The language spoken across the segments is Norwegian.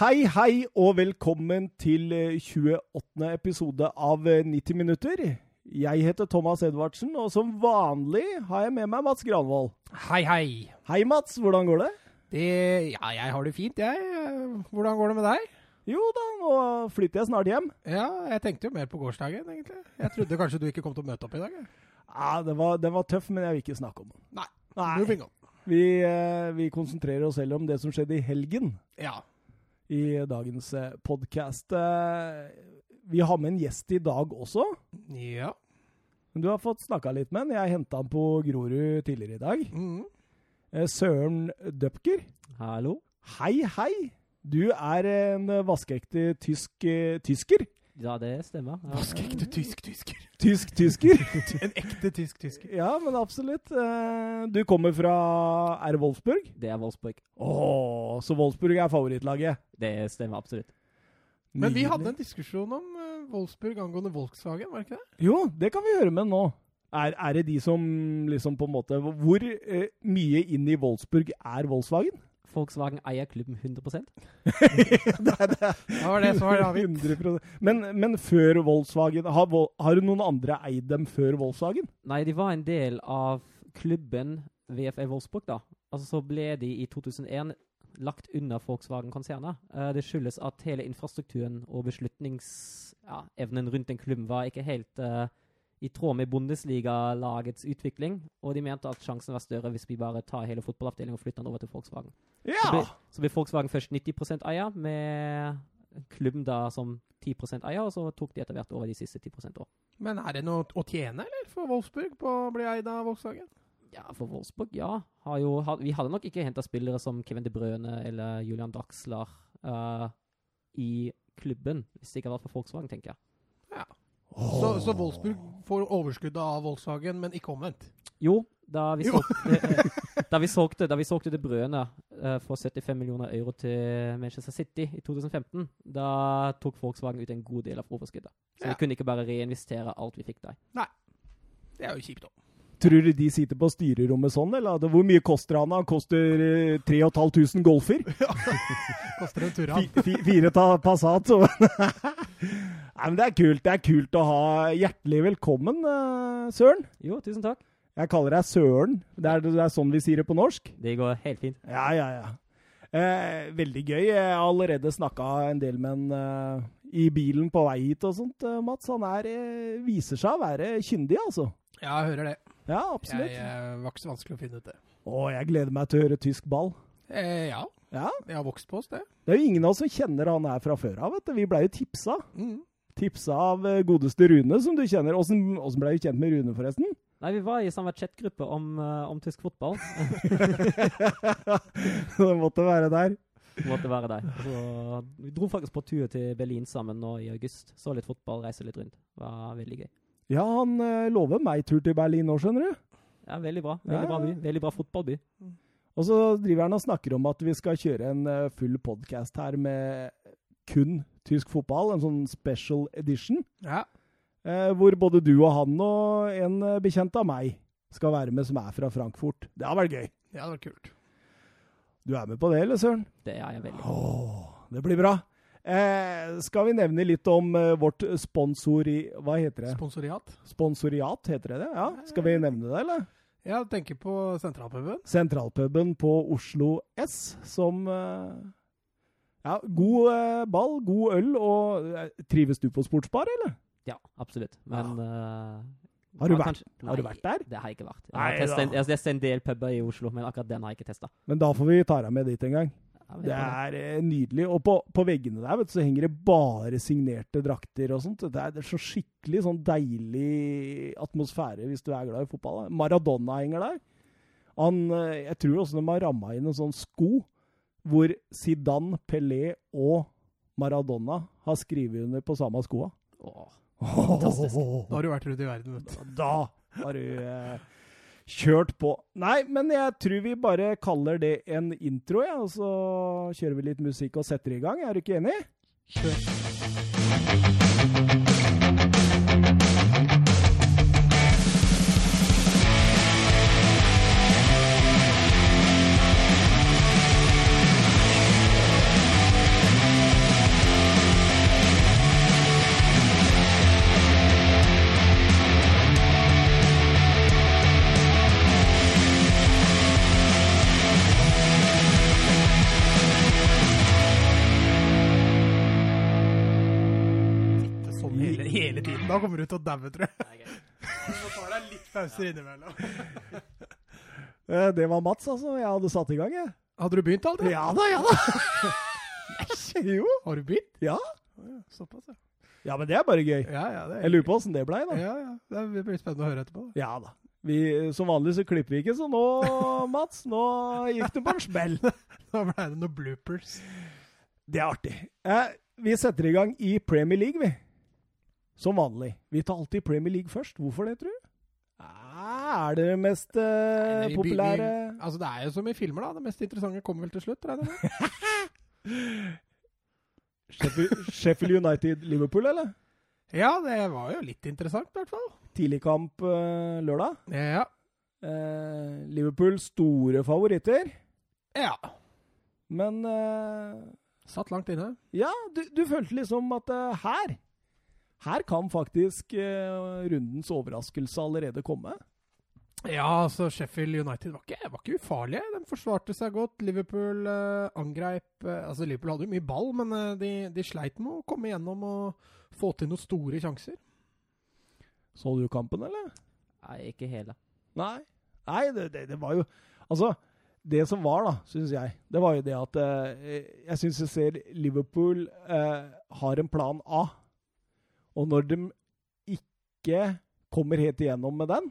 Hei, hei, og velkommen til eh, 28. episode av eh, 90 minutter. Jeg heter Thomas Edvardsen, og som vanlig har jeg med meg Mats Granvold. Hei, hei. Hei, Mats. Hvordan går det? Det, ja, jeg har det fint, jeg. Eh, Hvordan går det med deg? Jo da, nå flytter jeg snart hjem. Ja, jeg tenkte jo mer på gårsdagen, egentlig. Jeg trodde kanskje du ikke kom til å møte opp i dag. jeg. Ja, den var, den var tøff, men jeg vil ikke snakke om den. Nei. Nei. Moving on. Vi, eh, vi konsentrerer oss heller om det som skjedde i helgen Ja. I dagens eh, podkast. Vi har med en gjest i dag også. Ja. Du har fått snakka litt med han. Jeg henta han på Grorud tidligere i dag. Mhm. Eh, Søren Døpker. Hallo? Hei, hei! Du er en vaskeekte tysk eh, tysker. Ja, det stemmer. Ja. Vaskeekte tysk-tysker. Tysk-tysker. En ekte tysk-tysker. ja, men absolutt. Eh, Du kommer fra Er det Wolfsburg? Det er Wolfsburg. Oh, så Wolfsburg er favorittlaget. Det stemmer absolutt. Men vi hadde en diskusjon om uh, Wolfsburg angående Volkswagen, var det ikke det? Jo, det kan vi høre med nå. Er, er det de som liksom på en måte Hvor eh, mye inn i Wolfsburg er Volkswagen? Volkswagen eier klubben 100 det er det. Det var det som var avgitt. 100%. Men, men før Volkswagen har, har du noen andre eid dem før Volkswagen? Nei, de var en del av klubben VFL Wolfsburg, da. Altså så ble de i 2001 lagt under Volkswagen-konsernet. Uh, det skyldes at hele infrastrukturen og beslutningsevnen rundt den klubben var ikke helt eh, i tråd med Bundesliga-lagets utvikling, og de mente at sjansen var større hvis vi bare tar hele fotballavdelingen og flytter den over til Volkswagen. Så Ja! så blir Volkswagen først 90% eier, med klubben da som 10 eier, og så tok de etter hvert over de siste 10% år. Men er det noe å tjene, eller, for Wolfsburg på å bli eid av Volkswagen? Ja, for Wolfsburg, ja. Har jo, ha, vi hadde nok ikke henta spillere som Kevin De Brøne eller Julian Draxler uh, i klubben, hvis det ikke hadde vært for Volkswagen, tenker jeg. Så, så Wolfsburg får overskuddet av Volkswagen, men ikke omvendt? Jo, da vi Jo. solgte, eh, da vi solgte, da vi solgte det Brøne eh, for 75 millioner euro til Manchester City i 2015, da tok Volkswagen ut en god del av overskuddet. Så Ja. vi kunne ikke bare reinvestere alt vi fikk der. Nei. Det er jo kjipt, da. Tror du de sitter på styrerommet sånn, eller? Hvor mye koster han? Han koster eh, 3500 Golfer. Ja. Koster en tur Fi, fi, fire ta Passat. Så. Nei, men det er kult. Det er kult å ha Hjertelig velkommen, eh, Søren. Jo, tusen takk. Jeg kaller deg Søren. Det er, det er sånn vi sier det på norsk. Det går helt fint. Ja, ja, ja. Eh, veldig gøy. Jeg har allerede snakka en del med en eh, i bilen på vei hit og sånt, eh, Mats. Han er, eh, viser seg å være kyndig, altså. Ja, jeg hører det. Ja, absolutt. Jeg jeg var ikke så vanskelig å finne ut det. Å, jeg gleder meg til å høre tysk ball. Eh, ja, Ja, jeg har vokst på oss, det. Det er jo ingen av oss som kjenner han her fra før av, vet du. Vi blei jo tipsa. Mm. Tipsa av eh, godeste Rune, som du kjenner. Åssen blei du kjent med Rune, forresten? Nei, vi var i samme chatgruppe om, eh, om tysk fotball. det måtte være der. Måtte være der. Så vi dro faktisk på tur til Berlin sammen nå i august. Så litt fotball, reiste litt rundt. Det var veldig gøy. Ja, han eh, lover meg tur til Berlin nå, skjønner du. Ja, veldig bra. Veldig Ja. bra by. Veldig bra fotballby. Og så driver han og snakker om at vi skal kjøre en eh, full podkast her med kun tysk fotball, en sånn special edition. Ja. Eh, hvor både du og han og en eh, bekjent av meg skal være med, som er fra Frankfurt. Det har vært gøy. Det hadde vært kult. Du er med på det, eller, Søren? Det er jeg veldig. Åh, det blir bra. Eh, skal vi nevne litt om eh, vårt sponsori... Hva heter det? Sponsoriat. Sponsoriat, heter det det? Ja, Skal vi nevne det, eller? Jeg tenker på sentralpuben. Sentralpuben på Oslo S, som eh, Ja, god eh, ball, god øl, og eh, Trives du på sportsbar, eller? Ja, absolutt. Men eh, Har du vært- kanskje- har du vært der? Det har jeg ikke vært. Jeg har testet en, jeg har en del puber i Oslo, men akkurat den har jeg ikke testa. Men da får vi ta deg med dit en gang. Det er eh, nydelig. Og på, på veggene der vet du, så henger det bare signerte drakter og sånt. Det er, det er så skikkelig sånn deilig atmosfære hvis du er glad i fotball. da. Maradona henger der. Han, eh, jeg tror også de har ramma inn en sånn sko hvor Zidane, Pelé og Maradona har skrevet under på samme skoa. Fantastisk. Da har du vært rundt i verden, vet du. Da har du eh, kjørt på. Nei, men jeg tror vi bare kaller det en intro, ja, og så kjører vi litt musikk og setter i gang. Er du ikke enig? Kjør. Da kommer du til å daue, tror jeg. Du må ta deg litt pauser innimellom. Eh, Det var Mats, altså. Jeg hadde satt i gang, jeg. Hadde du begynt aldri? Ja da, ja da! jo. Har du begynt? Ja. Ja, Såpass, ja. ja, men det er bare gøy. Ja, ja, det er Jeg lurer på åssen det blei, da. Ja, ja. Det blir spennende å høre etterpå. da. Ja da. Vi, som vanlig så klipper vi ikke, så nå, Mats, nå gikk det på en smell. Da ble det noen bloopers. Det er artig. Eh, vi setter i gang i Premier League, vi. Som vanlig. Vi tar alltid Premier League først. Hvorfor det, tror du? Ah, er det det mest uh, Nei, vi- vi- populære Altså, Det er jo som i filmer, da. Det mest interessante kommer vel til slutt, regner jeg med. Sheffield, Sheffield United Liverpool, eller? Ja, det var jo litt interessant, i hvert fall. Tidlig kamp eh, lørdag. Ja. Eh, Liverpool store favoritter, ja. men eh, Satt langt inne. Ja, du, du følte liksom at eh, her Her kan faktisk eh, rundens overraskelse allerede komme. Ja, altså Sheffield United var ikke, var ikke ufarlige. De forsvarte seg godt. Liverpool eh, angrep eh, Altså Liverpool hadde jo mye ball, men eh, de, de sleit med å komme gjennom og få til noen store sjanser. Så du kampen, eller? Nei, ikke hele. Nei. Nei, det, det, det var jo Altså, det som var, da, syns jeg, det var jo det at eh, Jeg syns jeg ser Liverpool eh, har en plan A. Og når de ikke kommer helt igjennom med den,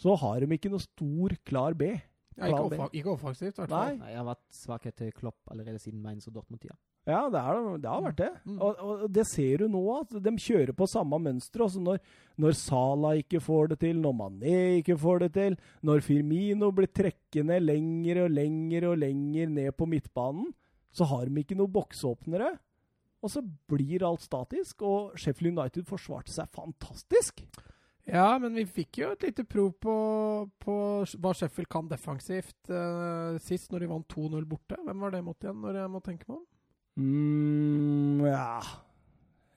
så har de ikke noe stor, klar B. Ja, ikke, Plan B. offa, ikke offensivt, i hvert Nei. fall. Nei, Jeg har vært svakhet til Klopp allerede siden Mainz og Dortmund-tida. Ja, det, er, det har vært det. Mm. Og, og det ser du nå, at de kjører på samme mønster. Også når, når Sala ikke får det til, når Mané ikke får det til, når Firmino blir trekkende lenger og lenger og lenger ned på midtbanen, så har de ikke noen boksåpnere. Og så blir alt statisk, og Sheffield United forsvarte seg fantastisk. Ja, men vi fikk jo et lite prov på, på hva Sheffield kan defensivt eh, sist, når de vant 2-0 borte. Hvem var det mot igjen, når jeg må tenke meg om? mm, Ja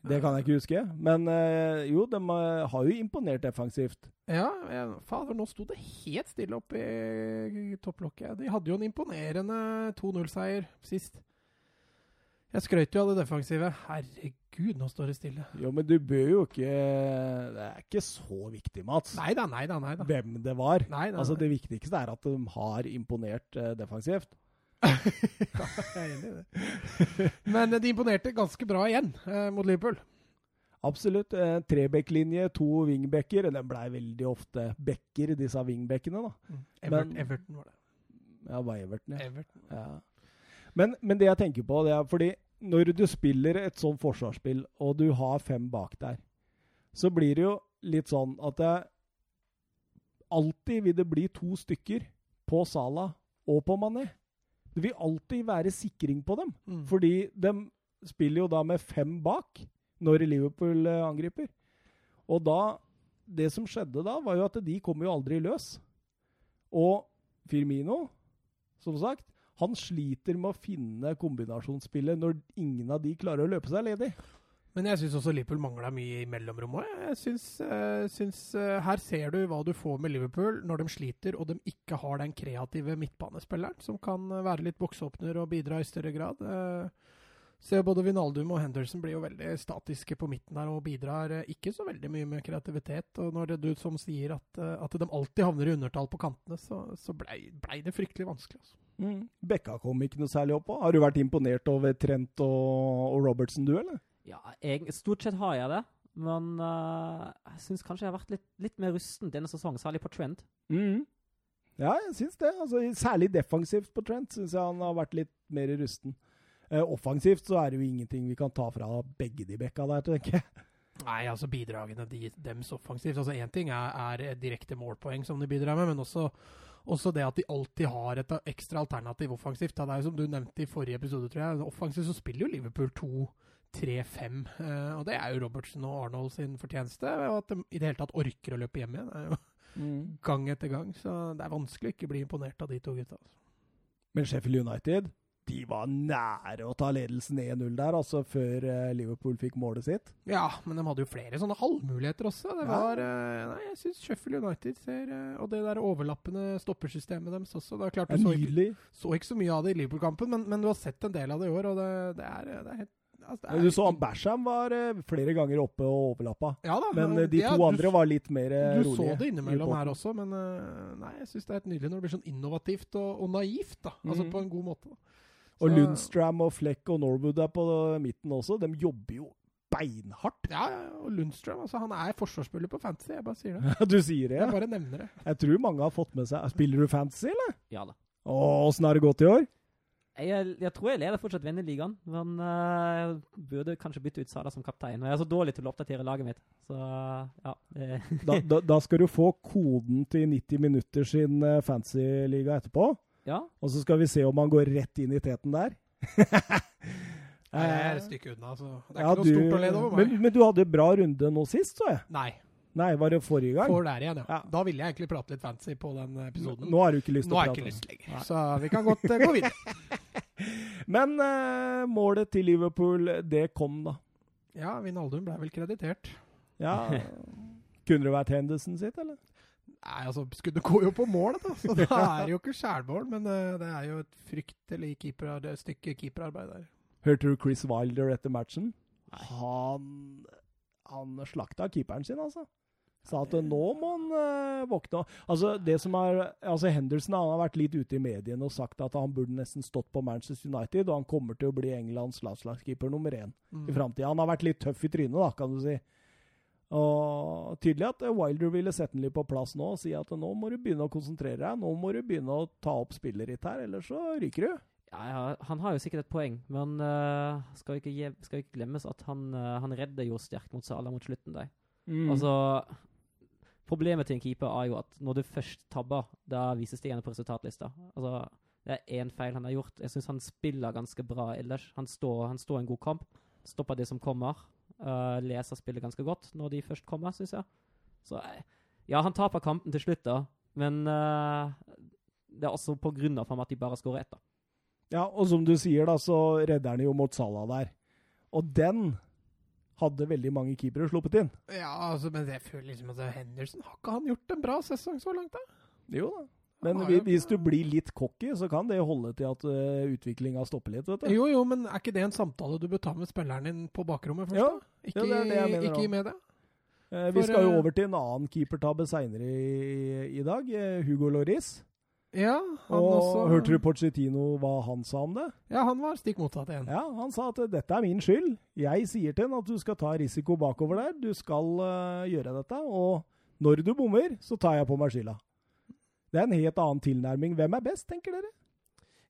Det kan jeg ikke huske. Men eh, jo, de eh, har jo imponert defensivt. Ja, jeg, fader, nå sto det helt stille oppe i topplokket. De hadde jo en imponerende 2-0-seier sist. Jeg skrøt jo av det defensive. Herregud, nå står det stille. Jo, men du bør jo ikke Det er ikke så viktig, Mats. Nei da, nei da, nei da. hvem det var. Nei, nei, Altså. Det viktigste er at de har imponert uh, defensivt. ja, jeg er enig i det. Men eh, de imponerte ganske bra igjen uh, mot Liverpool. Absolutt. Eh, Trebekklinje, to wingbacker. Den blei veldig ofte backer, disse wingbackene. da. Evert, Men- Everton var det. Ja, var Everton, ja. Everton. ja. Men, men det jeg tenker på, det er fordi når du spiller et sånt forsvarsspill, og du har fem bak der, så blir det jo litt sånn at det alltid vil det bli to stykker på Sala og på Mané. Det vil alltid være sikring på dem. Mm. Fordi de spiller jo da med fem bak når Liverpool eh, angriper. Og da Det som skjedde da, var jo at de kom jo aldri løs. Og Firmino, som sagt, han sliter med å finne kombinasjonsspillet når ingen av de klarer å løpe seg ledig. Men jeg syns også Liverpool mangla mye i mellomrommet. Jeg synes, uh, synes uh, Her ser du hva du får med Liverpool når de sliter og de ikke har den kreative midtbanespilleren som kan eh, være litt boksåpner og bidra i større grad. Uh, ser både Vinaldum og Henderson blir jo veldig statiske på midten her og bidrar ikke så veldig mye med kreativitet. Og når det du som sier at, at de alltid havner i undertall på kantene, så, så blei ble det fryktelig vanskelig. Altså. Bekka kom ikke noe særlig opp på. Har du vært imponert over Trent og, og Robertson, du, eller? Ja, jeg, stort sett har jeg det. Men uh, jeg syns kanskje jeg har vært litt, litt mer rusten denne sesongen, særlig på Trent. Ja, jeg syns det. Altså, særlig defensivt på Trent syns jeg han har vært litt mer rusten. Uh, offensivt så er det jo ingenting vi kan ta fra begge de bekka der, tenker jeg. Nei, altså bidragene de, dems offensivt. Altså Én ting er, er direkte målpoeng som de bidrar med, men også, også det at de alltid har et ekstra alternativ offensivt. Det er jo som du nevnte i forrige episode, tror jeg. Offensivt så spiller jo Liverpool 2-3-5. Eh, og det er jo Robertson og Arnold sin fortjeneste. Og at de i det hele tatt orker å løpe hjem igjen, er jo gang etter gang. Så det er vanskelig å ikke bli imponert av de to gutta. Altså. Men Sheffield United de var nære å ta ledelsen 1-0 der, altså før eh, Liverpool fikk målet sitt. Ja, men de hadde jo flere sånne halvmuligheter også. Det Ja. var eh, Nei, jeg syns Sheffield United ser eh, Og det der overlappende stoppersystemet deres også. Det er klart du så ikke, så ikke så mye av det i Liverpool-kampen, men, men du har sett en del av det i år, og det, det, er, det er helt altså, er- Du så han Basham var flere ganger oppe og overlappa. Ja da. Men de ja, to du andre var litt mer rolige. Du så det innimellom her også, men nei, jeg syns det er helt nydelig når det blir sånn innovativt og, og naivt. da, Altså Mhm. på en god måte. da. Og Så- Lundstram og Fleck og Norwood er på midten også. De jobber jo beinhardt. Ja, ja, og Lundstrøm altså han er forsvarsspiller på fantasy, jeg bare sier det. du sier det, Jeg bare nevner det. Jeg tror mange har fått med seg Spiller du fantasy, eller? Ja da. Åssen har det gått i år? Jeg, jeg tror jeg leder fortsatt vinnerligaen, men uh, jeg burde kanskje bytte ut Sala som kaptein. Og jeg er så dårlig til å oppdatere laget mitt, så ja. Da, da, da skal du få koden til 90 minutter sin uh, fantasy-liga etterpå. Ja. Og så skal vi se om han går rett inn i teten der. Nei, jeg er et stykke unna, så det er Ja, ikke noe du- stort å lede over. Men, men du hadde bra runde nå sist, så jeg. Nei. Nei, var det forrige gang? For der igjen, ja. Ja. Da ville jeg egentlig prate litt fancy på den episoden. Nå har du ikke lyst til å prate. Nå har jeg ikke lyst lenger, Nei. så vi kan godt uh, gå videre. Men uh, målet til Liverpool, det kom, da. Ja, Vinaldum ble vel kreditert. Ja. Kunne det vært Henderson sitt, eller? Nei, altså, skuddet går jo på mål, da, så da er det jo ikke skjærmål. Men uh, det er jo et fryktelig keeper, er stykke keeperarbeid der. Hørte du Chris Wilder etter matchen? Han, han slakta keeperen sin, altså. Sa at nå må han uh, våkne. Altså, det som er, altså Henderson han har vært litt ute i mediene og sagt at han burde nesten stått på Manchester United, og han kommer til å bli Englands landslagskeeper nummer én Mm. i framtida. Han har vært litt tøff i trynet, da, kan du si. Og Tydelig at eh, Wilder ville sette den litt på plass nå og si at nå må du begynne å konsentrere deg. Nå må du begynne å ta opp spillet ditt her, ellers så ryker du. Ja, ja, han har jo sikkert et poeng, men uh, skal, ikke ge, skal ikke glemmes at han, uh, han redder jo sterkt mot Sala mot slutten der. Mm. Altså, problemet til en keeper er jo at når du først tabber, da vises det igjen på resultatlista. Altså, det er én feil han har gjort. Jeg syns han spiller ganske bra ellers. Han står, han står en god kamp. Stopper det som kommer. Uh, leser spillet ganske godt når de først kommer, syns jeg. Så eh, ja, han taper kampen til slutt, da, men uh, det er også på grunn av at de bare skårer ett, da. Ja, og som du sier, da, så redder han jo mot Salah der. Og den hadde veldig mange keepere sluppet inn. Ja, altså, men jeg føler liksom at Henderson Har ikke han gjort en bra sesong så langt, da? Jo da. Men hvis du blir litt cocky, så kan det holde til at uh, utviklinga stopper litt. vet du. Jo, jo, men er ikke det en samtale du bør ta med spilleren din på bakrommet først? Ja. da? Ikke, Ja, det er det ikke i media? Eh, vi for, skal jo eh, over til en annen keepertabbe seinere i, i dag. eh, Hugo Loris. Ja, han Og også hørte du Pochettino hva han sa om det? Ja, han var stikk motsatt igjen. Ja, Han sa at eh, dette er min skyld. Jeg sier til ham at du skal ta risiko bakover der. Du skal uh, gjøre dette. Og når du bommer, så tar jeg på meg skylda. Det er en helt annen tilnærming. Hvem er best, tenker dere?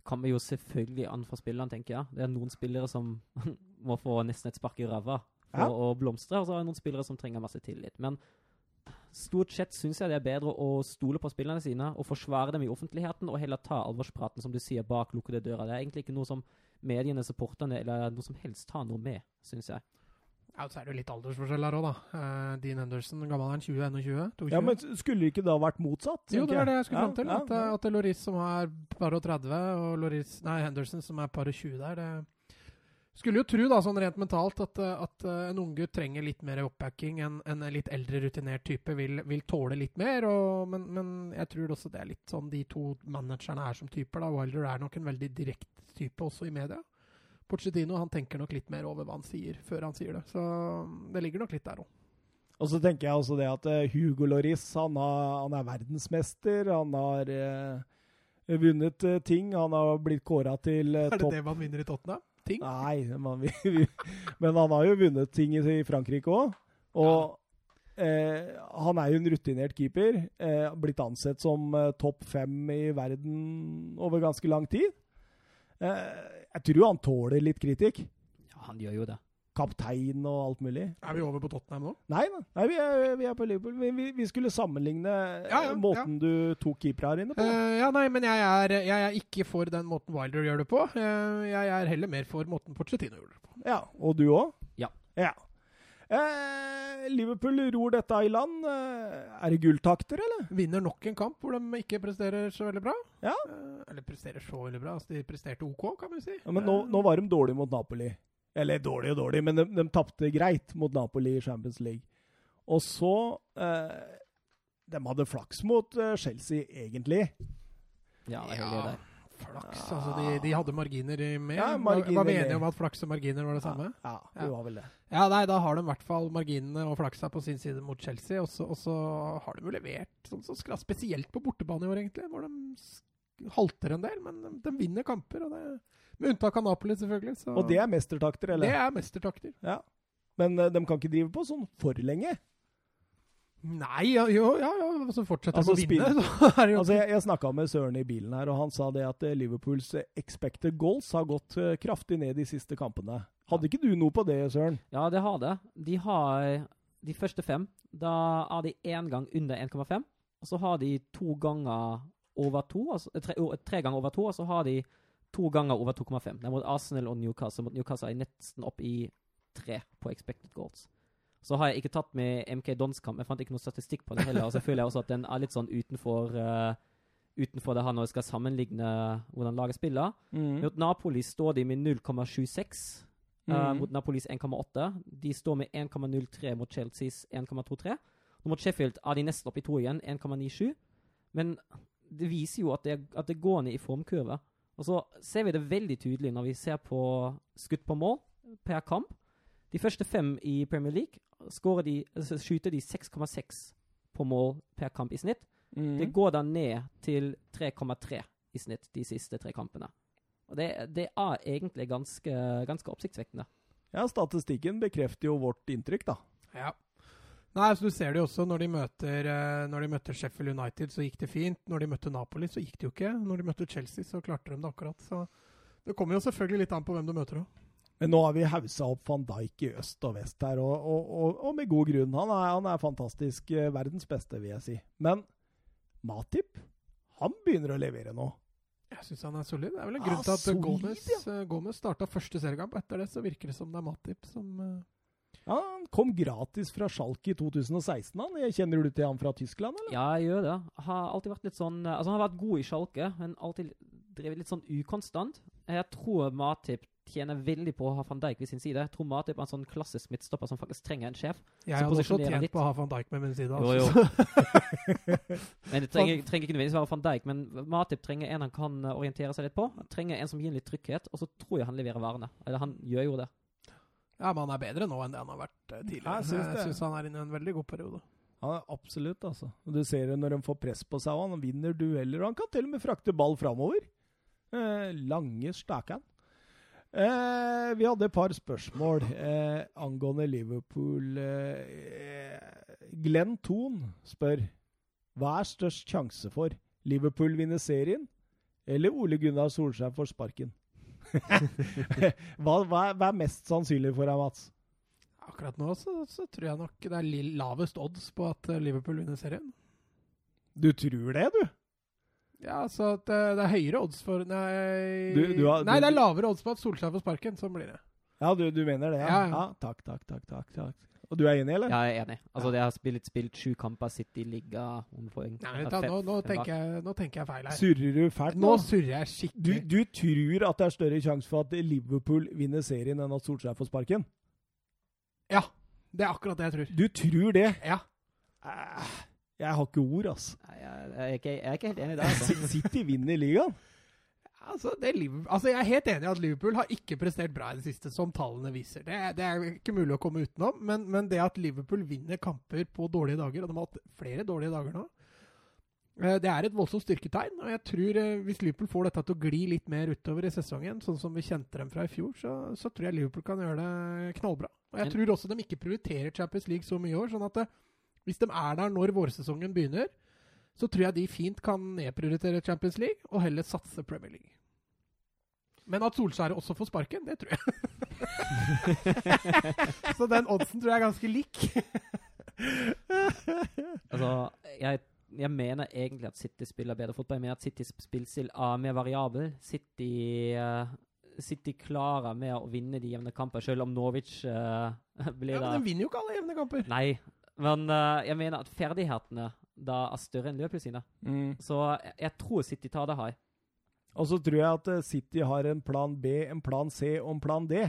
Kommer jo selvfølgelig an for spillene, tenker jeg. Det er noen spillere som må få nesten et spark i ræva for Ja. å blomstre, og så er det noen spillere som trenger masse tillit. Men stort sett syns jeg det er bedre å stole på spillerne sine og forsvare dem i offentligheten, og heller ta alvorspraten, som du sier, bak lukkede dører. Det er egentlig ikke noe som mediene, supporterne eller noe som helst tar noe med, syns jeg. Ja, Så er det jo litt aldersforskjell her òg, da. Uh, Dean Henderson, gammel er han? 20? 21? 22? Ja, men Skulle det ikke da vært motsatt? jo, det er det jeg skulle fram til. Ja, At, ja, at det er Loris som er par og 30, og Loris, nei, Henderson som er par og 20 der. Det skulle jo tro, da, sånn rent mentalt, at, eh, at eh, en unggutt trenger litt mer oppbacking. En, en litt eldre, rutinert type vil, vil tåle litt mer. Og, men, men jeg tror også det er litt sånn de to managerne er som typer. da. Wilder er nok en veldig direkte type også i media. Pochettino han tenker nok litt mer over hva han sier, før han sier det. Så det ligger nok litt der òg. Og så tenker jeg også det at eh, Hugo Loris han, har, han er verdensmester. Han har eh, vunnet eh, ting. Han har blitt kåra til eh, Er det det man vinner i Tottenham? Ting? Nei, man, men han har jo vunnet ting i, i Frankrike òg. Og eh, han er jo en rutinert keeper. Eh, blitt ansett som topp fem i verden over ganske lang tid. Eh, jeg tror han tåler litt kritikk. Ja, han gjør jo det. Kaptein og alt mulig. Er vi over på Tottenham nå? Nei, nei, vi, er, vi er på Liverpool. Vi, vi, vi skulle sammenligne Ja, ja, måten måten du tok keeper her inne på. Uh, ja, nei, men jeg er, jeg er ikke for den måten Wilder gjør det på. Uh, jeg er heller mer for måten Pochettino gjør det på. Ja, Og du òg? Ja. ja. Eh, Liverpool ror dette i land. Eh, er det gulltakter, eller? Vinner nok en kamp hvor de ikke presterer så veldig bra. Ja. Eh, eller presterer så veldig bra. Altså, de presterte OK, kan vi si. Ja, men nå, nå var de dårlige mot Napoli. Eller dårlig og dårlig, men de, de tapte greit mot Napoli i Champions League. Og så eh, De hadde flaks mot eh, Chelsea, egentlig. Ja, det er Ja. det der. Flaks. Altså, de, de hadde marginer med. Ja, marginer var vi enige om at flaks og marginer var det samme? Ja, Ja. det var vel det. Ja, nei, da har de i hvert fall marginene og flaksa på sin side mot Chelsea. Og så, og så har de jo levert sånn så skra- spesielt på bortebane i år, egentlig, hvor de halter en del. Men de, de vinner kamper, og det, med unntak av Napoli, selvfølgelig. Så Og det er mestertakter, eller? det er mestertakter. Ja. Men eh, de kan ikke drive på sånn for lenge. Nei, ja, jo, ja, ja, så fortsetter Altså, å vinne. Så er det jo Altså, Jeg, jeg snakka med Søren i bilen her, og han sa det at eh, Liverpools eh, expected goals har gått eh, kraftig ned de siste kampene. Hadde ikke du noe på det, Søren? Ja, det har det. De har de første fem. Da er de én gang under 1,5. Og så har de to ganger over to, altså tre, tre ganger over to, og så har de to ganger over 2,5. Det er mot Arsenal og Newcastle. Mot Newcastle er de nesten opp i tre på expected goals. Så har jeg ikke tatt med MK Dons kamp. Jeg fant ikke noe statistikk på det heller. Og så føler jeg også at den er litt sånn utenfor uh, utenfor det her når jeg skal sammenligne hvordan laget spiller. Mot Napoli står de med 0,76. Uh, Mm. mot Napolis 1,8. De står med 1,03 mot Chelseas 1,23. Og mot Sheffield er de nesten oppe i to igjen, 1,97. Men det viser jo at det, at det går ned i formkurve. Og så ser vi det veldig tydelig når vi ser på skutt på mål per kamp. De første fem i Premier League de, altså skyter de 6,6 på mål per kamp i snitt. Mm. Det går da ned til 3,3 i snitt de siste tre kampene. Og det, det er egentlig ganske, ganske oppsiktsvekkende. Ja, statistikken bekrefter jo vårt inntrykk, da. Ja. Nei, så Du ser det jo også når de, møter, eh, når de møtte Sheffield United, så gikk det fint. Når de møtte Napoli, så gikk det jo ikke. Når de møtte Chelsea, så klarte de det akkurat. Så Det kommer jo selvfølgelig litt an på hvem du møter òg. Men nå har vi haussa opp van Dijk i øst og vest her, og, og, og, og med god grunn. Han er, han er fantastisk. eh, Verdens beste, vil jeg si. Men Matip, han begynner å levere nå. Jeg syns han er solid. Det er vel en Ah, grunn til at solid, Gomez, ja. Gomez starta første seriekamp. Etter det så virker det som det er Matip som eh, Ja, han kom gratis fra Schalke i 2016. han. Jeg Kjenner du til han fra Tyskland, eller? Ja, jeg gjør det. Har alltid vært litt sånn Altså, han har vært god i Schalke, men alltid drevet litt sånn ukonstant. Jeg tror Matip tjener veldig på å ha van Dijk ved sin side. Tror Matip er en sånn klassisk midtstopper som faktisk trenger en sjef. Jeg har hadde også tjent litt. på å ha van Dijk med min side. Altså. jo. Men det trenger, trenger ikke nødvendigvis være van Dijk, men Matip trenger en han kan orientere seg litt på. Han trenger en som gir litt trygghet, og så tror jeg han leverer varene. Eller han gjør jo det. Ja, men han er bedre nå enn det han har vært eh, tidligere. Jeg syns det. Jeg syns han er inne i en veldig god periode. Ja, absolutt, altså. Du ser det når de får press på seg, og han vinner dueller. Og han kan til og med frakte ball framover. Eh, lange stakan. Eh, vi hadde et par spørsmål eh, angående Liverpool. Eh, Glenn Thon spør hva er størst sjanse for? Liverpool vinner serien, eller Ole Gunnar Solskjær får sparken? hva, hva, hva er mest sannsynlig for deg, Mats? Akkurat nå så, så tror jeg nok det er lavest odds på at eh, Liverpool vinner serien. Du tror det, du? Ja, så at eh, det er høyere odds for Nei, Du- du har- nei du- det er lavere odds på at Solskjær får sparken. Sånn blir det. Ja, du, du mener det? Ja. Ja, ja. ja. Takk, takk, takk, takk, takk. Og du er enig, eller? Ja, jeg er enig. Altså, det har spilt, spilt sju kamper, City i om poeng. Nei, da, nå, nå, tenker jeg, nå tenker jeg feil her. Surrer du fælt Nå nå? surrer jeg skikkelig. du tror at det er større sjanse for at Liverpool vinner serien enn at Solskjær får sparken? Ja, det er akkurat det jeg tror. Du tror det? Ja. Eh, Jeg har ikke ord, altså. Nei, Jeg, jeg, er ikke, jeg er ikke helt enig der. Altså. City vinner ligaen. Altså, det er altså, jeg er helt enig i at Liverpool har ikke prestert bra i det siste, som tallene viser. Det, er- det er ikke mulig å komme utenom, men, men det at Liverpool vinner kamper på dårlige dager, og de har hatt flere dårlige dager nå, eh, det er et voldsomt styrketegn. Og jeg tror eh, hvis Liverpool får dette til å gli litt mer utover i sesongen, sånn som vi kjente dem fra i fjor, så, så tror jeg Liverpool kan gjøre det knallbra. Og jeg tror også de ikke prioriterer Champions League så mye i år. sånn at det, hvis de er der når vårsesongen begynner, så tror jeg de fint kan nedprioritere Champions League og heller satse Premier League. Men at Solskjær også får sparken, det tror jeg. så den oddsen tror jeg er ganske lik. Altså, jeg, jeg mener egentlig at City spiller bedre fotball. Jeg mener at Citys spillstil er mer variabel. City, uh, City klarer med å vinne de jevne kamper, selv om Norwich uh, blir Ja, men De vinner jo ikke alle jevne kamper. Nei, men uh, jeg mener at ferdighetene da er større enn Liverpool sine. Så jeg, jeg tror City tar det her. Og så tror jeg at eh, City har en plan B, en plan C og en plan D.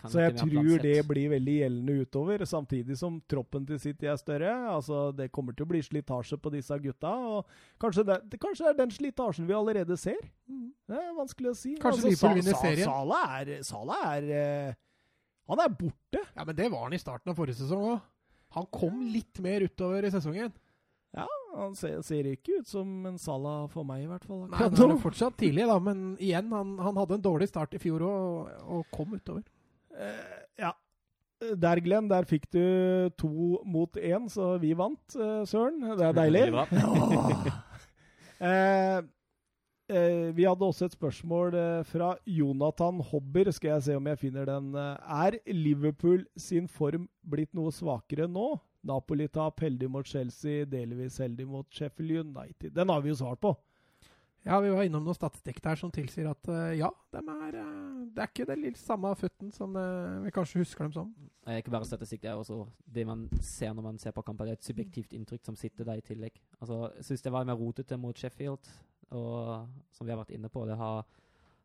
Kan Så jeg tror det blir veldig gjeldende utover, samtidig som troppen til City er større. Altså, Det kommer til å bli slitasje på disse gutta. og Kanskje det, det kanskje er den slitasjen vi allerede ser. Det er vanskelig å si. Kanskje Liverpool vinner serien. Sala er, Sala er eh, Han er borte. Ja, men det var han i starten av forrige sesong òg. Han kom litt mer utover i sesongen. Ja, Han ser, ser ikke ut som en Salah for meg, i hvert fall. Nei, han er fortsatt tidlig, da, men igjen, han, han hadde en dårlig start i fjor og, og kom utover. Eh, ja. Der, Glenn, der fikk du to mot én, så vi vant, eh, Søren. Det er deilig. Vi vant. eh, eh, vi hadde også et spørsmål eh, fra Jonathan Hobber. Skal jeg se om jeg finner den. Eh, Er Liverpool sin form blitt noe svakere nå? Napoli-tap, heldig mot Chelsea, delvis heldig mot Sheffield United. Den har vi jo svart på. Ja, vi var innom noe statistikk der som tilsier at uh, ja, de er, uh, det er ikke den lille samme futten som uh, vi kanskje husker dem som. Det er ikke bare statistikk, det er også det man ser når man ser på kamper. Det er et subjektivt inntrykk som sitter der i tillegg. Altså, jeg syns det var mer rotete mot Sheffield, og som vi har vært inne på, det har,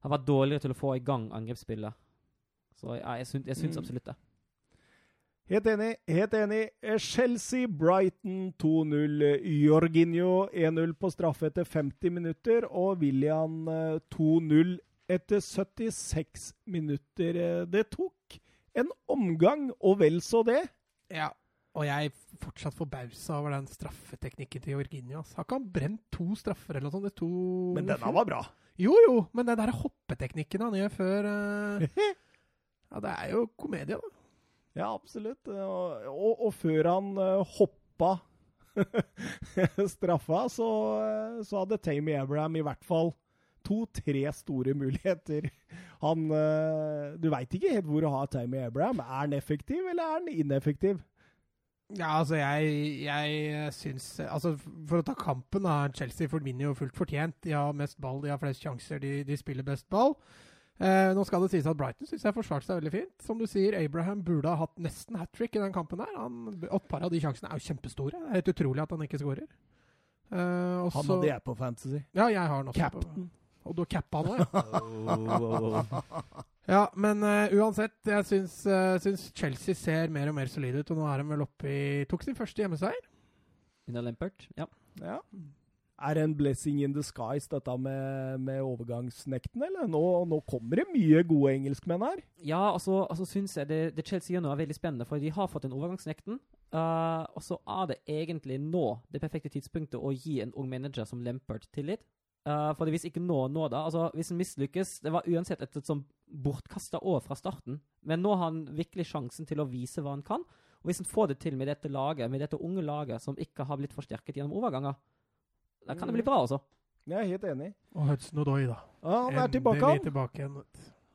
har vært dårligere til å få i gang angrepsspillet. Så ja, jeg syns, jeg syns Mm. absolutt det. Helt enig. helt enig. Eh, Chelsea-Brighton 2-0. Jorginho 1-0 på straffe etter 50 minutter. Og William eh, 2-0 etter 76 minutter. Eh, Det tok en omgang, og vel så det. Ja, og jeg er fortsatt forbausa over den straffeteknikken til Jorginho. Har ikke han brent to straffer eller noe sånt? To Men denne var bra. Jo, jo, men den der hoppeteknikken han gjør før uh... Ja, det er jo komedie, da. Ja, absolutt. Og, og, før han uh, hoppa straffa, så, eh, så hadde Tamy Abraham i hvert fall to-tre store muligheter. Han eh, Du veit ikke helt hvor å ha Tamy Abraham. Er han effektiv, eller er han ineffektiv? Ja, altså, jeg, jeg syns Altså, for å ta kampen, da. Chelsea vinner jo fullt fortjent. De har mest ball, de har flest sjanser, de, de spiller best ball. Eh, nå skal det sies at Brighton synes jeg forsvarte seg veldig fint. Som du sier, Abraham burde ha hatt nesten hat trick i den kampen der. Han, et par av de sjansene er jo kjempestore. Det er helt utrolig at han ikke skårer. Eh, også, Han hadde jeg på Fantasy. Ja, jeg har han også. Captain. På, og du cappa han òg, ja. Ja, men uh, uansett, jeg syns, uh, syns Chelsea ser mer og mer solide ut. Og nå er de vel oppe i Tok sin første hjemmeseier. Under Lempert, ja. Ja. Er det en blessing in disguise, dette med, med overgangsnekten, eller? Nå, nå kommer det mye gode engelskmenn her. Ja, altså, altså syns jeg det, det Chelsea gjør nå er veldig spennende, for de har fått en overgangsnekten. Uh, og så er det egentlig nå det perfekte tidspunktet å gi en ung manager som Lampert tillit. Uh, for hvis ikke nå, nå da altså Hvis han mislykkes Det var uansett et, et sånn bortkasta år fra starten. Men nå har han virkelig sjansen til å vise hva han kan. Og hvis han får det til med dette laget, med dette unge laget som ikke har blitt forsterket gjennom overganger, da kan det bli bra, altså. Jeg er helt enig. Og Hudson Odoi, da. Ja, han er tilbake, han. tilbake igjen.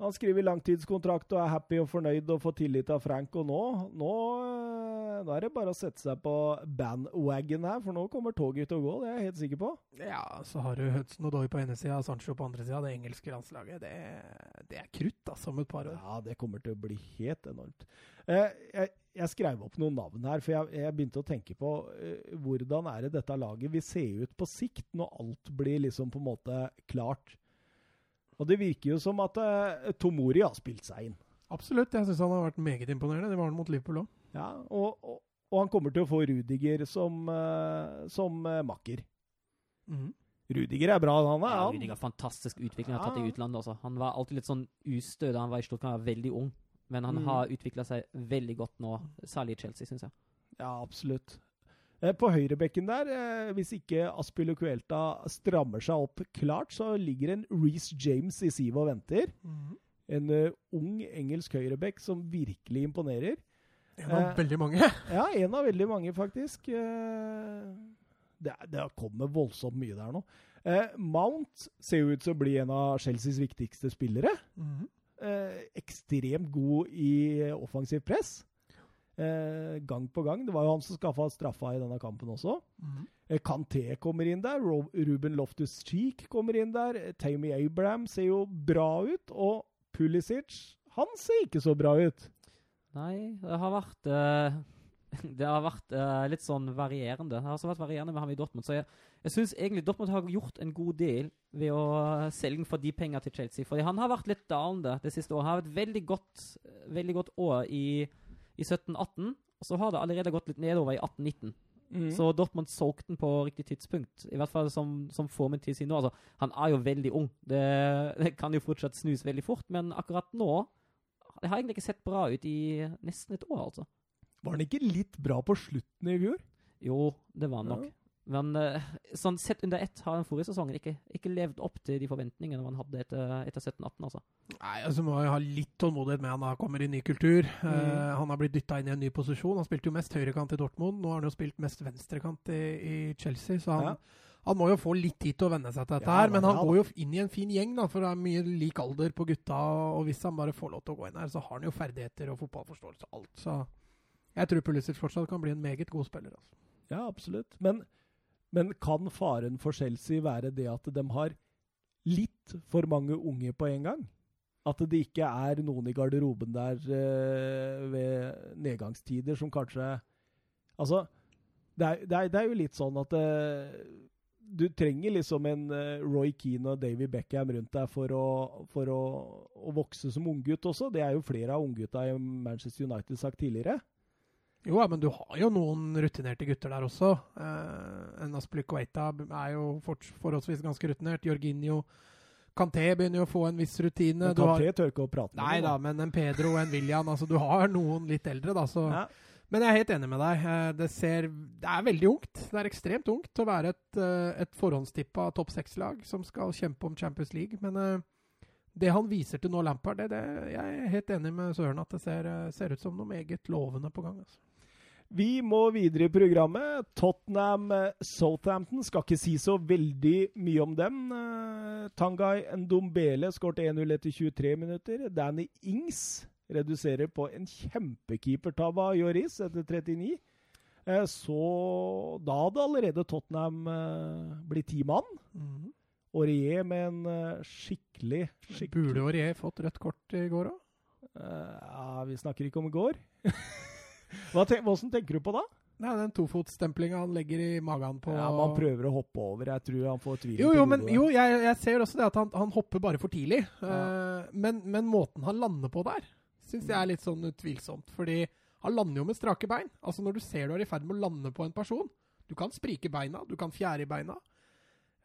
Han skriver langtidskontrakt og er happy og fornøyd og får tillit av Frank. Og nå, nå, eh, nå er det bare å sette seg på bandwagon her, for nå kommer toget til å gå. Det er jeg helt sikker på. Ja, så har du Hudson Odoi på ene sida og Sancho på andre sida. Det engelske landslaget, det, det er krutt altså, om et par år. Ja, det kommer til å bli helt enormt. Eh, jeg, jeg skrev opp noen navn her, for jeg, jeg begynte å tenke på uh, hvordan er det dette laget vil se ut på sikt, når alt blir liksom på en måte klart. Og det virker jo som at uh, Tomori har spilt seg inn. Absolutt. Jeg syns han har vært meget imponerende. Det var han mot Liverpool òg. Ja, og, og, og han kommer til å få Rudiger som, uh, som makker. Rudiger er bra, han er Ja. Rudiger, fantastisk utvikling han har tatt i utlandet også. Han var alltid litt sånn ustø da han var i Stuttgart, han var veldig ung. Men han Mm. har utvikla seg veldig godt nå, særlig i Chelsea, syns jeg. Ja, absolutt. Eh, På høyrebekken der, eh, hvis ikke Aspilicuelta strammer seg opp klart, så ligger en Reece James i sivet og venter. En eh, ung engelsk høyrebekk som virkelig imponerer. En av Eh, veldig mange. Ja, en av veldig mange, faktisk. Eh, Det, det kommer voldsomt mye der nå. Eh, Mount ser jo ut til å bli en av Chelseas viktigste spillere. Eh, ekstremt god i offensivt press. Eh, gang på gang. Det var jo han som skaffa straffa i denne kampen også. Eh, Kanté kommer inn der. Rob Ruben Loftus-Cheek kommer inn der. Eh, Tammy Abraham ser jo bra ut. Og Pulisic, han ser ikke så bra ut. Nei, det har vært eh, det har vært uh, litt sånn varierende. Det har også vært varierende med ham i Dortmund. Så jeg, jeg syns egentlig Dortmund har gjort en god del ved å selge for de penger til Chelsea. Fordi han har vært litt dalende det siste året. Han har vært veldig godt, veldig godt år i, i 17-18. Og så har det allerede gått litt nedover i 18-19. Mm. Så Dortmund solgte den på riktig tidspunkt. I hvert fall som, som formen til sin nå. Altså, han er jo veldig ung. Det, det, kan jo fortsatt snus veldig fort, men akkurat nå Det har egentlig ikke sett bra ut i nesten et år, altså. Var han ikke litt bra på slutten i fjor? Jo, det var han nok. Ja. Men uh, sånn sett under ett har den forrige sesongen ikke, ikke, levd opp til de forventningene man hadde etter, etter 17-18. altså. Nei, altså må jo ha litt tålmodighet med han da kommer i ny kultur. Mm. Uh, han har blitt dytta inn i en ny posisjon. Han spilte jo mest høyrekant i Dortmund. Nå har han jo spilt mest venstrekant i, i Chelsea. så han, ja. han, må jo få litt tid til å venne seg til dette. Ja, her, Men han ja, går jo inn i en fin gjeng, da, for det er mye lik alder på gutta. Og hvis han bare får lov til å gå inn her, så har han jo ferdigheter og fotballforståelse og alt. Så jeg tror Pulisic fortsatt kan bli en meget god spiller. altså. Ja, absolutt. Men men kan faren for Chelsea være det at de har litt for mange unge på en gang? At det ikke er noen i garderoben der uh, ved nedgangstider som kanskje Altså, det er, det er, det er jo litt sånn at uh, du trenger liksom en uh, Roy Keane og Davy Beckham rundt deg for, å, for å, å vokse som unggutt også. Det er jo flere av unggutta i Manchester United sagt tidligere. Jo, men du har jo noen rutinerte gutter der også. Eh, en Aspilicueta er jo forholdsvis ganske rutinert. Jorginho Kanté begynner jo å få en viss rutine. Men Kanté tør ikke å prate med Nei da, men en Pedro og en William altså Du har noen litt eldre, da. Så. Ja. Men jeg er helt enig med deg. Eh, det, ser, det er veldig ungt. Det er ekstremt ungt å være et, eh, et forhåndstippa topp seks-lag som skal kjempe om Champions League. Men uh, det han viser til nå, Lampard, det, det, jeg er helt enig med Søren at det ser, ser ut som noe meget lovende på gang. altså. Vi må videre i programmet. Tottenham-Southampton eh, skal ikke si så veldig mye om dem. Uh, Tangai Ndombele skåret 1-0 etter 23 minutter. Danny Ings reduserer på en kjempekeepertabbe av Joris etter 39. Uh, så da hadde allerede Tottenham blitt ti mann. Mm. Aurier med en skikkelig, skikkelig Burde Aurier fått rødt kort i går òg? ja, vi snakker ikke om i går. Hva ten hvordan tenker du på da? Nei, Den tofotsstemplinga han legger i magen på Ja, Man prøver å hoppe over. Jeg tror han får tvil. Jo, jo, men, jo jeg, jeg, ser også det at han, han hopper bare for tidlig. Ja. Uh, men, men, måten han lander på der, syns jeg er litt sånn utvilsomt. Fordi han lander jo med strake bein. Altså Når du ser du er i ferd med å lande på en person Du kan sprike beina, du kan fjære i beina.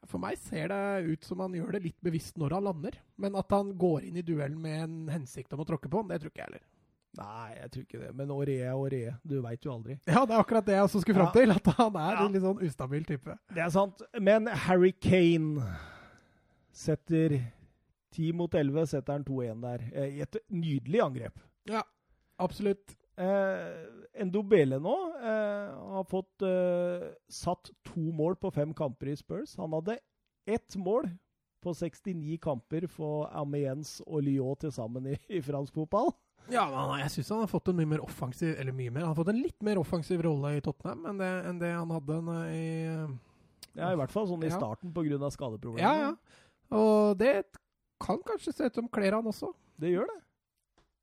For meg ser det ut som han gjør det litt bevisst når han lander. Men at han går inn i duellen med en hensikt om å tråkke på, det tror ikke jeg heller. Nei, jeg tror ikke det. Men Åre er Åre. Du veit jo aldri. Ja, det er akkurat det jeg også skulle fram til. At han er ja. en litt sånn ustabil type. Det er sant. Men Harry Kane setter 10 mot 11, setter han 2-1 der. Eh, I et nydelig angrep. Ja, absolutt. Eh, Endobele nå eh, har fått eh, satt to mål på fem kamper i Spurs. Han hadde ett mål på 69 kamper for Amiens og Lyon til sammen i, i fransk fotball. Ja, men jeg syns han har fått en mye mer offensiv Eller mye mer, han har fått en litt mer offensiv rolle i Tottenham enn det, enn det han hadde i Ja, i hvert fall sånn i starten ja. pga. skadeproblemer. Ja, ja. Og det kan kanskje se ut som kler han også. Det gjør det.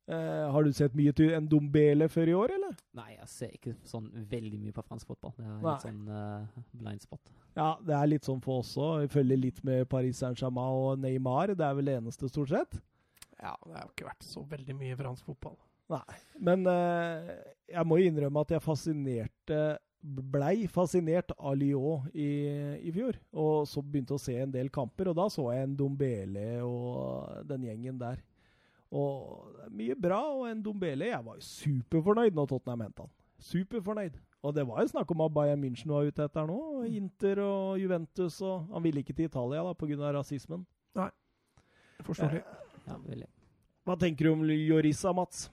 Eh, har du sett mye til en Dombele før i år, eller? Nei, jeg ser ikke sånn veldig mye på fransk fotball. Det er litt sånn uh, blind spot. Ja, det er litt sånn for oss òg. Følger litt med Paris Saint-Germain og Neymar. Det er vel det eneste, stort sett. Ja, det har ikke vært så veldig mye fransk fotball. Nei, men uh, jeg må innrømme at jeg fascinerte blei fascinert av Lyon i, i, fjor. Og så begynte å se en del kamper, og da så jeg en Dombele og den gjengen der. Og mye bra, og en Dombele Jeg var superfornøyd når Tottenham henta han. Superfornøyd. Og det var jo snakk om at Bayern München var ute etter nå. Inter og Juventus og Han ville ikke til Italia da pga. rasismen. Nei. Forståelig. Eh, ja, veldig. Hva tenker du om Llorisa, Mats?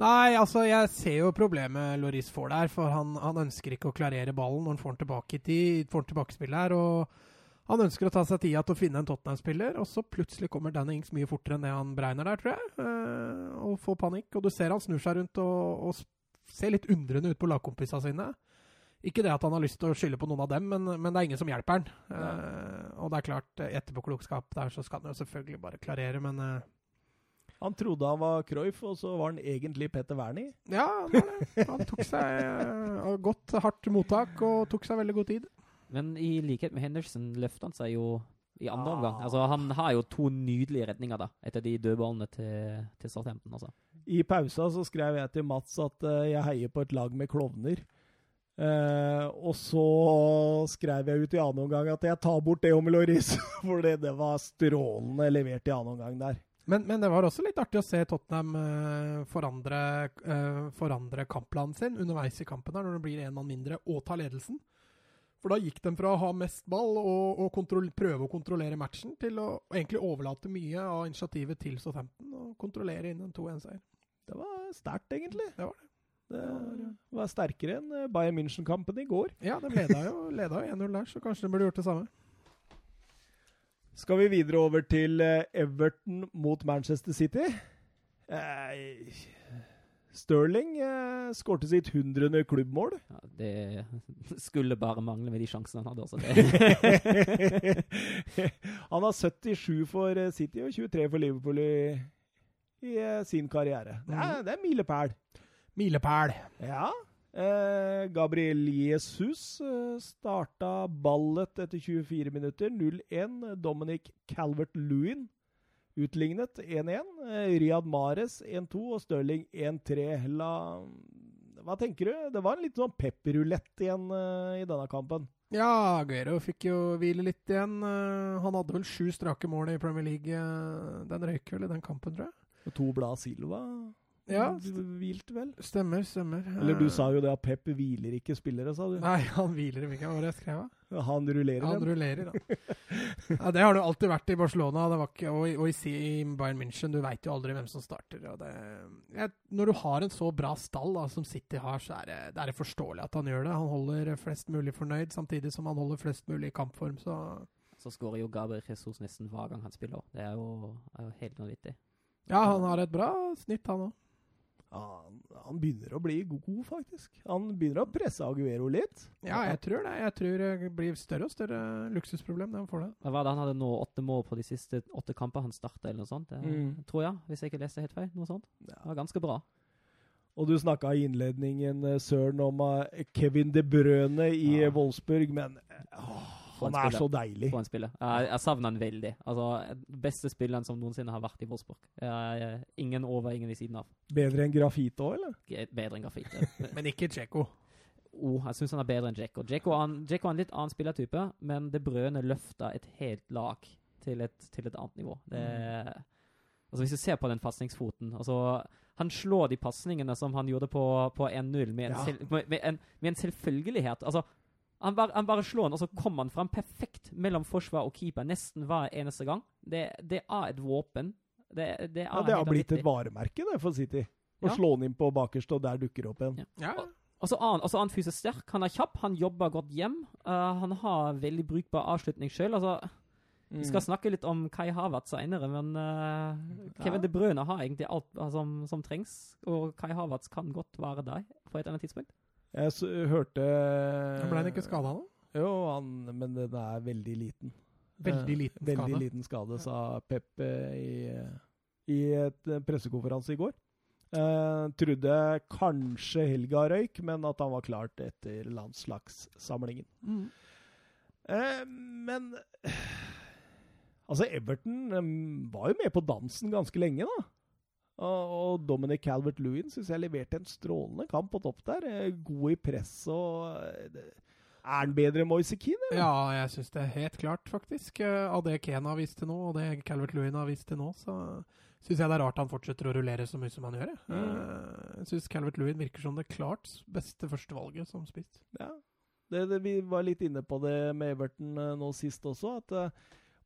Nei, altså jeg ser jo problemet Loris får der. For han, han, ønsker ikke å klarere ballen når han får den tilbake i tid, får den tilbakespill her. og Han ønsker å ta seg tida til å finne en Tottenham-spiller, og så plutselig kommer Danny Ings mye fortere enn det han bregner der, tror jeg. Eh, og får panikk. Og du ser han snur seg rundt og, og ser litt undrende ut på lagkompisene sine. Ikke det at han har lyst til å skylde på noen av dem, men, men det er ingen som hjelper han. Uh, og det er klart, etterpåklokskap der så skal han jo selvfølgelig bare klarere, men uh, Han trodde han var Cruyff, og så var han egentlig Petter Wernie. Ja, han tok seg uh, godt, hardt mottak og tok seg veldig god tid. Men i likhet med Henderson løfter han seg jo i andre Ah. omgang. Altså, han har jo to nydelige redninger da, etter de dødballene til, til Southampton. Altså. I pausa så skrev jeg til Mats at uh, jeg heier på et lag med klovner. Eh, og så skrev jeg ut i annen omgang at jeg tar bort det om Loris, for det, det var strålende levert i annen omgang der. Men, men det var også litt artig å se Tottenham eh, forandre, eh, forandre kampplanen sin underveis i kampen her, når det blir en mann mindre, og ta ledelsen. For da gikk de fra å ha mest ball og, og prøve å kontrollere matchen, til å egentlig overlate mye av initiativet til Southampton og kontrollere inn en 2-1-seier. Det var sterkt, egentlig. Det var det. Det var sterkere enn eh, Bayern München-kampen i går. Ja, de leda jo, leda jo 1-0 der, så kanskje de burde gjort det samme. Skal vi videre over til eh, Everton mot Manchester City? Eh, Sterling eh, skårte sitt hundrede klubbmål. Ja, det skulle bare mangle med de sjansene han hadde. også. Det. Han har 77 for eh, City og 23 for Liverpool i, i eh, sin karriere. Det er, det er milepæl. Milepæl. Ja. Eh, Gabriel Jesus eh, starta ballet etter 24 minutter. 0-1. Dominic Calvert-Lewin utlignet 1-1. Eh, Riyad Mares 1-2 og Stirling 1-3. La Hva tenker du? Det var en litt sånn pepperulett igjen eh, i denne kampen. Ja, Aguero fikk jo hvile litt igjen. Han hadde vel sju strake mål i Premier League. Den røyker vel i den kampen, tror jeg. Og to blad Silva Ja, hvilt vel? stemmer, stemmer. Eller du Eh, sa jo det at Pep hviler ikke spillere, sa du. Nei, han hviler dem ikke. Hva var det jeg skrev? Han rullerer Han dem. rullerer, da. Ja, det har det alltid vært i Barcelona det var ikke, og, i, og i, i Bayern München. Du veit jo aldri hvem som starter. Og det, jeg, når du har en så bra stall da, som City har, så er det, det er forståelig at han gjør det. Han holder flest mulig fornøyd, samtidig som han holder flest mulig i kampform. Så Så skårer jo Gabriel Jesus nesten hver gang han spiller. Det er jo, er jo helt vanvittig. ja, han har et bra snitt, han òg. Han, han begynner å bli god, faktisk. Han begynner å presse Aguero litt. Ja, jeg tror det. Jeg tror det blir større og større luksusproblem når han får det. Hva var det han hadde nå? Åtte mål på de siste åtte kamper han starta, eller noe sånt? Det, Mm. Tror jeg, hvis jeg ikke leste helt feil. Noe sånt. Det var ganske bra. Og du snakka i innledningen, eh, Søren, om eh, Kevin De Brøne i Ja. eh, Wolfsburg, men åh, For en han er spiller. så deilig. På en spiller. Jeg, jeg savner han veldig. Altså, Beste spilleren som noensinne har vært i Wolfsburg. Jeg, jeg, ingen over, ingen ved siden av. Bedre enn Grafito, eller? G- Bedre enn Grafite. Men ikke Tsjekko. oh, jeg syns han er bedre enn Djeko. Djeko er en- er en litt annen spillertype, men Det brødene løfter et helt lag til et, til et annet nivå. Det, altså Hvis du ser på den fastningsfoten altså, Han slår de pasningene som han gjorde på, på 1-0, med, Ja. med, med, med en selvfølgelighet. Altså, han bare, han bare slår den, og så kommer han fram perfekt mellom forsvar og keeper nesten hver eneste gang. Det, det er et våpen. Det, det, er Ja, det har blitt et varemerke det, for City. Å Ja. slå den inn på bakerst, og der dukker det opp en. Ja. Ja, Og så er han, og han fysisk sterk, han er kjapp, han jobber godt hjem. Uh, han har veldig brukbar avslutning sjøl. Altså, Vi skal snakke litt om Kai Havertz seinere, men uh, Kevin Ja. De Brøne har egentlig alt uh, som, som trengs. Og Kai Havertz kan godt være der på et eller annet tidspunkt. Jeg s hørte ble han ikke skada nå? Jo, han, men den er veldig liten. Veldig liten skade? veldig liten skade, sa Pep eh, i, i et eh, pressekonferanse i går. Eh, trodde kanskje Helga røyk, men at han var klart etter landslagssamlingen. Mm. Eh, men Altså, Everton eh, var jo med på dansen ganske lenge, da. Og, Dominic Calvert-Lewin syns jeg leverte en strålende kamp på topp der. Eh, God i press og eh, Er han bedre enn Moise Keane? Ja, jeg syns det er helt klart, faktisk. Eh, Av det Kane har vist til nå, og det Calvert Lewin har vist til nå, så syns jeg det er rart han fortsetter å rullere så mye som han gjør. Jeg, Mm. Jeg syns Calvert Lewin virker som det klart beste førstevalget som spiss. Ja. Det, det, vi var litt inne på det med Everton nå sist også. at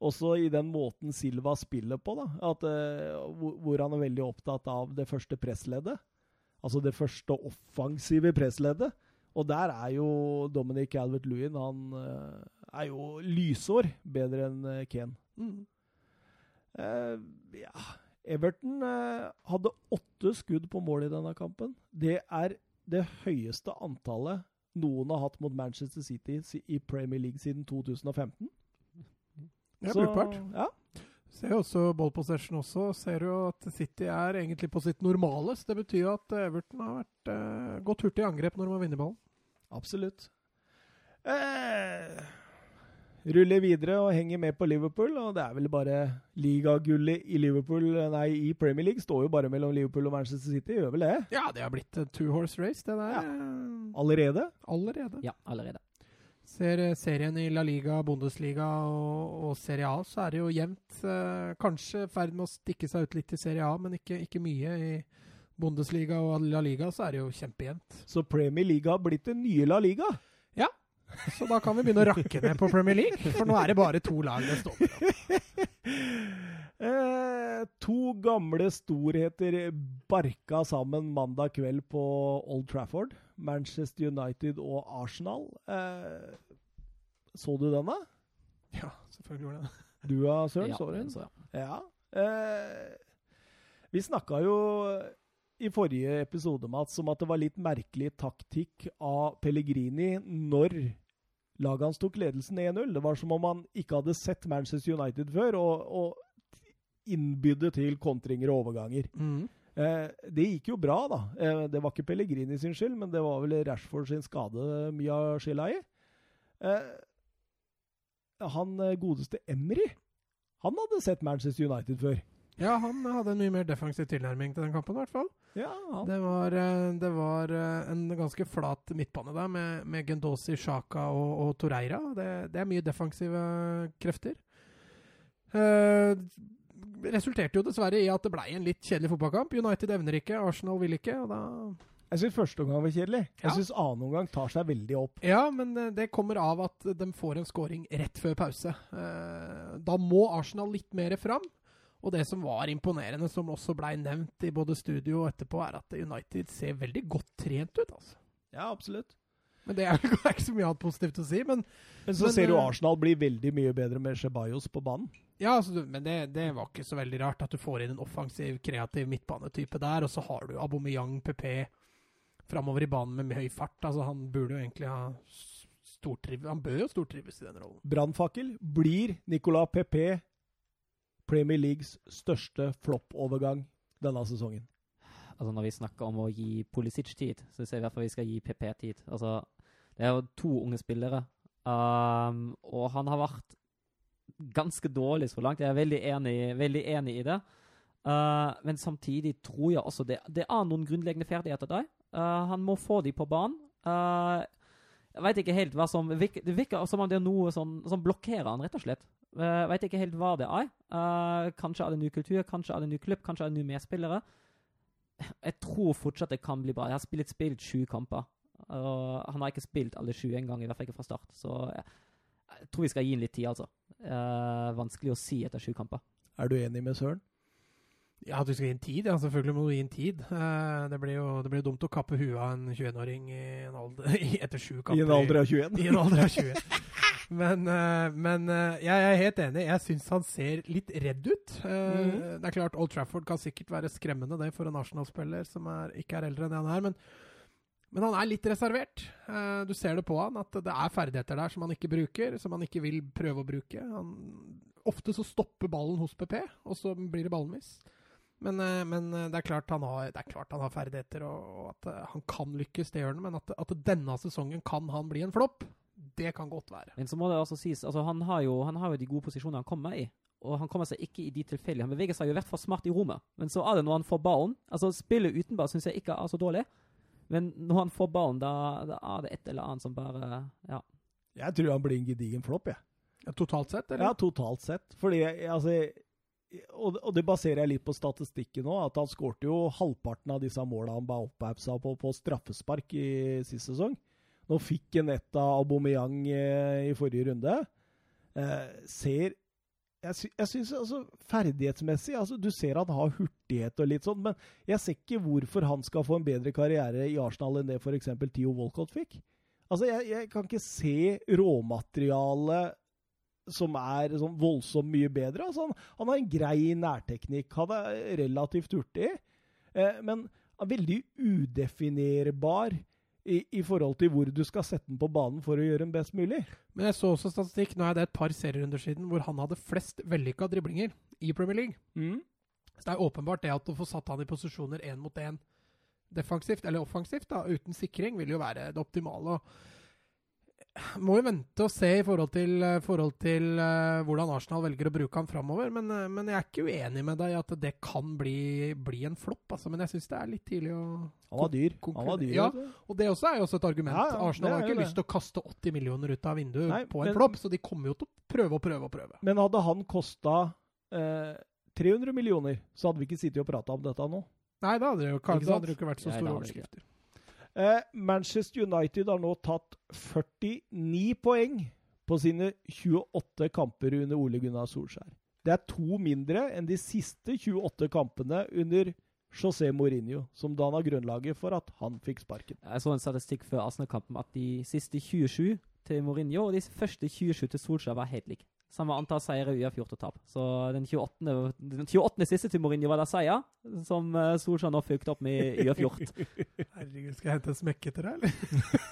Også i den måten Silva spiller på, da, at, eh, hvor, han er veldig opptatt av det første pressleddet. Altså det første offensive pressleddet. Og der er jo Dominic Calvert-Lewin Han eh, er jo lysår bedre enn eh, Ken. Eh, ja Everton eh, hadde åtte skudd på mål i denne kampen. Det er det høyeste antallet noen har hatt mot Manchester City i Premier League siden 2015. Ja, Så, brukbart. Ja. Ser jo også ball possession også. Ser jo at City er egentlig på sitt normale. Så det betyr jo at Everton har vært eh, gått hurtig i angrep når de har vunnet ballen. Absolutt. Eh, ruller videre og henger med på Liverpool, og det er vel bare ligagullet i Liverpool Nei, i Premier League står jo bare mellom Liverpool og Manchester City, gjør vel det? Ja, det har blitt two horse race, det der. Ja. Allerede? Allerede. Ja, allerede. Ser eh, serien i La Liga, Bundesliga og, og Serie A, så er det jo jevnt. Eh, kanskje i ferd med å stikke seg ut litt i Serie A, men ikke, ikke, mye. I Bundesliga og La Liga så er det jo kjempejevnt. Så Premier League har blitt den nye La Liga? Ja. Så da kan vi begynne å rakke ned på Premier League, for nå er det bare to lag det står på. eh, to gamle storheter barka sammen mandag kveld på Old Trafford. Manchester United og Arsenal. Eh, så du den, da? Ja, selvfølgelig gjorde jeg det. Du da, Søren? Ja, så den? så, ja. ja. Eh, vi snakka jo i forrige episode Mats, om at det var litt merkelig taktikk av Pellegrini når laget hans tok ledelsen 1-0. Det var som om han ikke hadde sett Manchester United før, og, og innbydde til kontringer og overganger. Mm. Eh, det gikk jo bra, da. Eh, det var ikke Pellegrini sin skyld, men det var vel Rashford sin skade mye av skylda i. Eh, han eh, godeste Emry, han hadde sett Manchester United før. Ja, han hadde en mye mer defensiv tilnærming til den kampen, i hvert fall. Ja, han. Det var, eh, det var eh, en ganske flat midtbane der, med, med Gendosi, Sjaka og, og Toreira. Det, det, er mye defensive krefter. Eh, resulterte jo dessverre i at det ble en litt kjedelig fotballkamp. United evner ikke, Arsenal vil ikke, og da Jeg syns første omgang var kjedelig. Jeg Ja. syns annen omgang tar seg veldig opp. Ja, men eh, det kommer av at de får en scoring rett før pause. Eh, Da må Arsenal litt mer fram. Og det som var imponerende, som også blei nevnt i både studio og etterpå, er at United ser veldig godt trent ut. altså. Ja, absolutt. Men det er jo ikke så mye annet positivt å si. Men, Men så Men, ser jo eh, Arsenal bli veldig mye bedre med Ceballos på banen. ja, altså, men det, det var ikke så veldig rart at du får inn en offensiv, kreativ midtbanetype der. Og så har du Aubameyang, PP framover i banen med høy fart. Altså, han burde jo egentlig ha stortrives Han bør jo stortrives i den rollen. Brannfakkel blir Nicolas PP Premier Leagues største floppovergang denne sesongen. Altså Når vi snakker om å gi Pulisic tid, så ser vi at vi skal gi PP tid. Altså, Det er jo to unge spillere, um, og han har vært ganske dårlig så langt. Jeg er veldig enig, veldig enig i det. Uh, men samtidig tror jeg også det, det er noen grunnleggende ferdigheter der. Uh, han må få de på banen. Uh, jeg veit ikke helt hva som Det virker som om det er noe som, som blokkerer han, rett og slett. Uh, veit ikke helt hva det er. Uh, kanskje er det ny kultur, kanskje er det ny klubb, kanskje er det nye medspillere. Jeg tror fortsatt det kan bli bra. Jeg har spilt, spilt sju kamper. Og han har ikke spilt alle sju engang, i hvert fall ikke fra start. Så jeg, jeg tror vi skal gi ham litt tid, altså. Eh, vanskelig å si etter sju kamper. Er du enig med Søren? Ja, at du skal gi en tid. Ja, selvfølgelig må du gi en tid. Eh, det blir jo det blir dumt å kappe huet av en 21-åring i en alder, i- etter sju kamper. I en alder av 21? I en alder av 21. Men, eh, men eh, jeg er helt enig. Jeg syns han ser litt redd ut. Eh, Mhm. Det er klart, Old Trafford kan sikkert være skremmende det for en Arsenal-spiller som er, ikke er eldre enn han er. Men, men han er litt reservert. Eh, du ser det på han, at det er ferdigheter der som han ikke bruker, som han ikke vil prøve å bruke. Han, ofte så stopper ballen hos PP, og så blir det ballmiss. Men, eh, men eh, det, er klart han har, klart han har ferdigheter, og, og at han kan lykkes, det gjør han. Men at, at denne sesongen kan han bli en flopp, det kan godt være. Men så må det også sies, altså han har jo, han har jo de gode posisjonene han kommer i. Og han kommer seg ikke i de tilfeldige. Han beveger seg jo i hvert fall smart i rommet. Men så er det når han får ballen Altså, spillet utenbar syns jeg ikke er så dårlig. Men når han får ballen, da, da er det et eller annet som bare Ja. Jeg tror han blir en gedigen flopp, jeg. Ja, totalt sett, eller? Ja, totalt sett. Fordi, altså og, og det baserer jeg litt på statistikken nå, at han skårte jo halvparten av disse måla han ba oppausa på, på straffespark i sist sesong. Nå fikk han ett av Aubameyang eh, i forrige runde. Eh, ser Jeg, sy jeg synes, altså ferdighetsmessig altså Du ser han har hurtighet og litt sånn, men jeg ser ikke hvorfor han skal få en bedre karriere i Arsenal enn det f.eks. Theo Walcott fikk. Altså, jeg, jeg kan ikke se råmaterialet som er sånn voldsomt mye bedre. Altså, han, han har en grei nærteknikk. Han er relativt hurtig, eh, men er veldig udefinerbar I, I, forhold til hvor du skal sette den på banen for å gjøre den best mulig. Men jeg så også statistikk, nå er det et par serierunder siden, hvor han hadde flest vellykka driblinger i Premier League. Mm. Så det er åpenbart det at å få satt han i posisjoner én mot én defensivt, eller offensivt, da, uten sikring, vil jo være det optimale. og må jo vente og se i forhold til, eh, forhold til uh, hvordan Arsenal velger å bruke han framover. Men, uh, men, jeg er ikke uenig med deg i at det kan bli, bli en flopp. Altså. Men jeg syns det er litt tidlig å Han var dyr. Han var dyr ja, og det også er jo også et argument. Ja, ja, Arsenal har ikke lyst til å kaste 80 millioner ut av vinduet Nei, på en men, flopp, så de kommer jo til å prøve og prøve og prøve. Men hadde han kosta uh, 300 millioner, så hadde vi ikke sittet og prata om dette nå. Nei, da hadde det jo, ikke, hadde det ikke vært så store overskrifter. Eh, Manchester United har nå tatt 49 poeng på sine 28 kamper under Ole Gunnar Solskjær. Det er to mindre enn de siste 28 kampene under José Mourinho, som danna grunnlaget for at han fikk sparken. Jeg så en statistikk før Arsenal-kampen at de siste 27 til Mourinho og de første 27 til Solskjær var helt like. Samme antall seire, uavgjort og tap. Så den 28. Den 28. siste til Mourinho var da seier, som uh, Solskjær nå fulgte opp med uavgjort. Herregud, skal jeg hente en smekk etter deg, eller?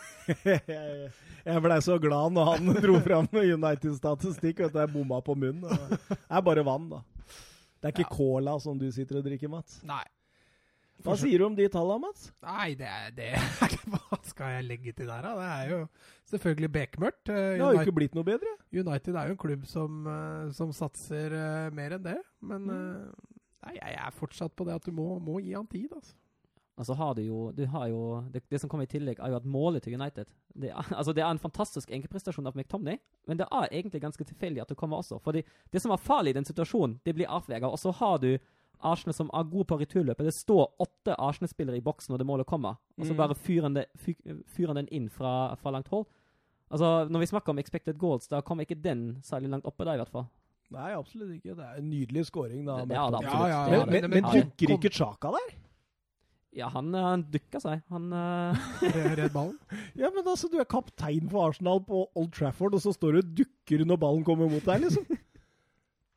jeg blei så glad når han dro fram United-statistikk vet at jeg bomma på munnen. Det er bare vann, da. Det er ikke ja. cola som du sitter og drikker, Mats. Nei. Hva sier du om de tallene, Mats? Nei, det er, det Hva skal jeg legge til der, da? Det er jo selvfølgelig bekmørkt. Uh, det har jo ikke blitt noe bedre. United er jo en klubb som, uh, som satser uh, mer enn det. Men mm. nei, jeg er fortsatt på det at du må, må gi han tid, altså. Altså har du jo, du har jo det, det, som kommer i tillegg, er jo at målet til United Det er, altså det er en fantastisk enkeltprestasjon av McTomney, men det er egentlig ganske tilfeldig at det kommer også. Fordi det som er farlig i den situasjonen, det blir avveget, Og så har du Arsenal som er god på returløpet. Det står åtte Arsenal-spillere i boksen når det målet kommer, og så mm. bare fyrer han den inn fra, fra, langt hold. Altså, Når vi snakker om expected goals, da kommer ikke den særlig langt oppe der, i hvert fall. Nei, absolutt ikke. Det er en nydelig scoring. da. Det, det er absolutt. Ja, ja, ja. Men, men, men dukker ikke Chaka der? Ja, han, han dukka seg. Han uh... Redd ballen? ja, men altså, du er kaptein for Arsenal på Old Trafford, og så står du og dukker når ballen kommer mot deg, liksom.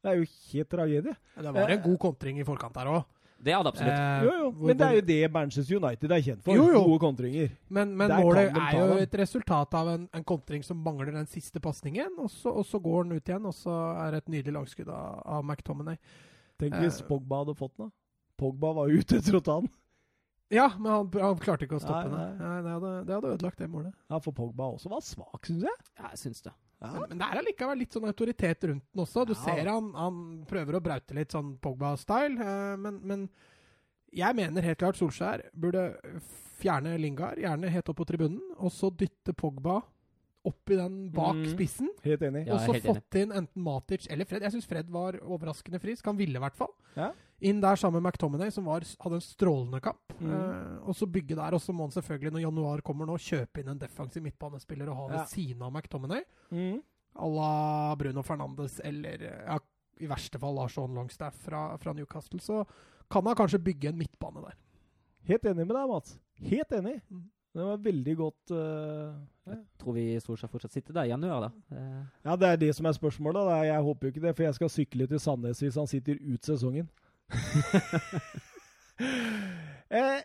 Det er jo helt tragedie. Det var en god kontring i forkant der òg. Det er det absolutt. Eh, jo, jo. Men det er jo det Manchester United er kjent for. Jo, jo. Gode kontringer. Men, men målet er jo et resultat av en, en kontring som mangler den siste pasningen, og, og, så går den ut igjen, og så er det et nydelig langskudd av, av McTominay. Tenk hvis eh, Pogba hadde fått den, da. Pogba var ute etter å ta den. Ja, men han, han, klarte ikke å stoppe nei, nei. det. Nei, det, hadde, det hadde ødelagt det målet. Ja, For Pogba også var svak, syns jeg. Ja, jeg syns det. Ja. Men, men, det er allikevel litt sånn autoritet rundt den også. Du ja. ser han, han, prøver å braute litt sånn Pogba-style, eh, men, men, jeg mener helt klart Solskjær burde fjerne Lingard, gjerne helt opp på tribunen, og så dytte Pogba opp i den bak mm. spissen. Helt enig. Og så fått inn enten Matic eller Fred. Jeg syns Fred var overraskende frisk. Han ville i hvert fall. Ja. Inn der sammen med McTominay, som var, hadde en strålende kamp. Mm. Eh, og så bygge der. Og så må han selvfølgelig, når januar kommer nå, kjøpe inn en defensiv midtbanespiller og ha ved ja. siden av McTominay. Mm. À la Bruno Fernandes eller ja, i verste fall Lars Longstaff fra, fra, Newcastle. Så kan han kanskje bygge en midtbane der. Helt enig med deg, Mats. Helt enig. Mm. Det var veldig godt uh, Jeg tror vi stort sett fortsatt sitter der i januar, da. Ja, det er det som er spørsmålet. Da. Jeg håper jo ikke det, for jeg skal sykle til Sandnes hvis han sitter ut sesongen. eh,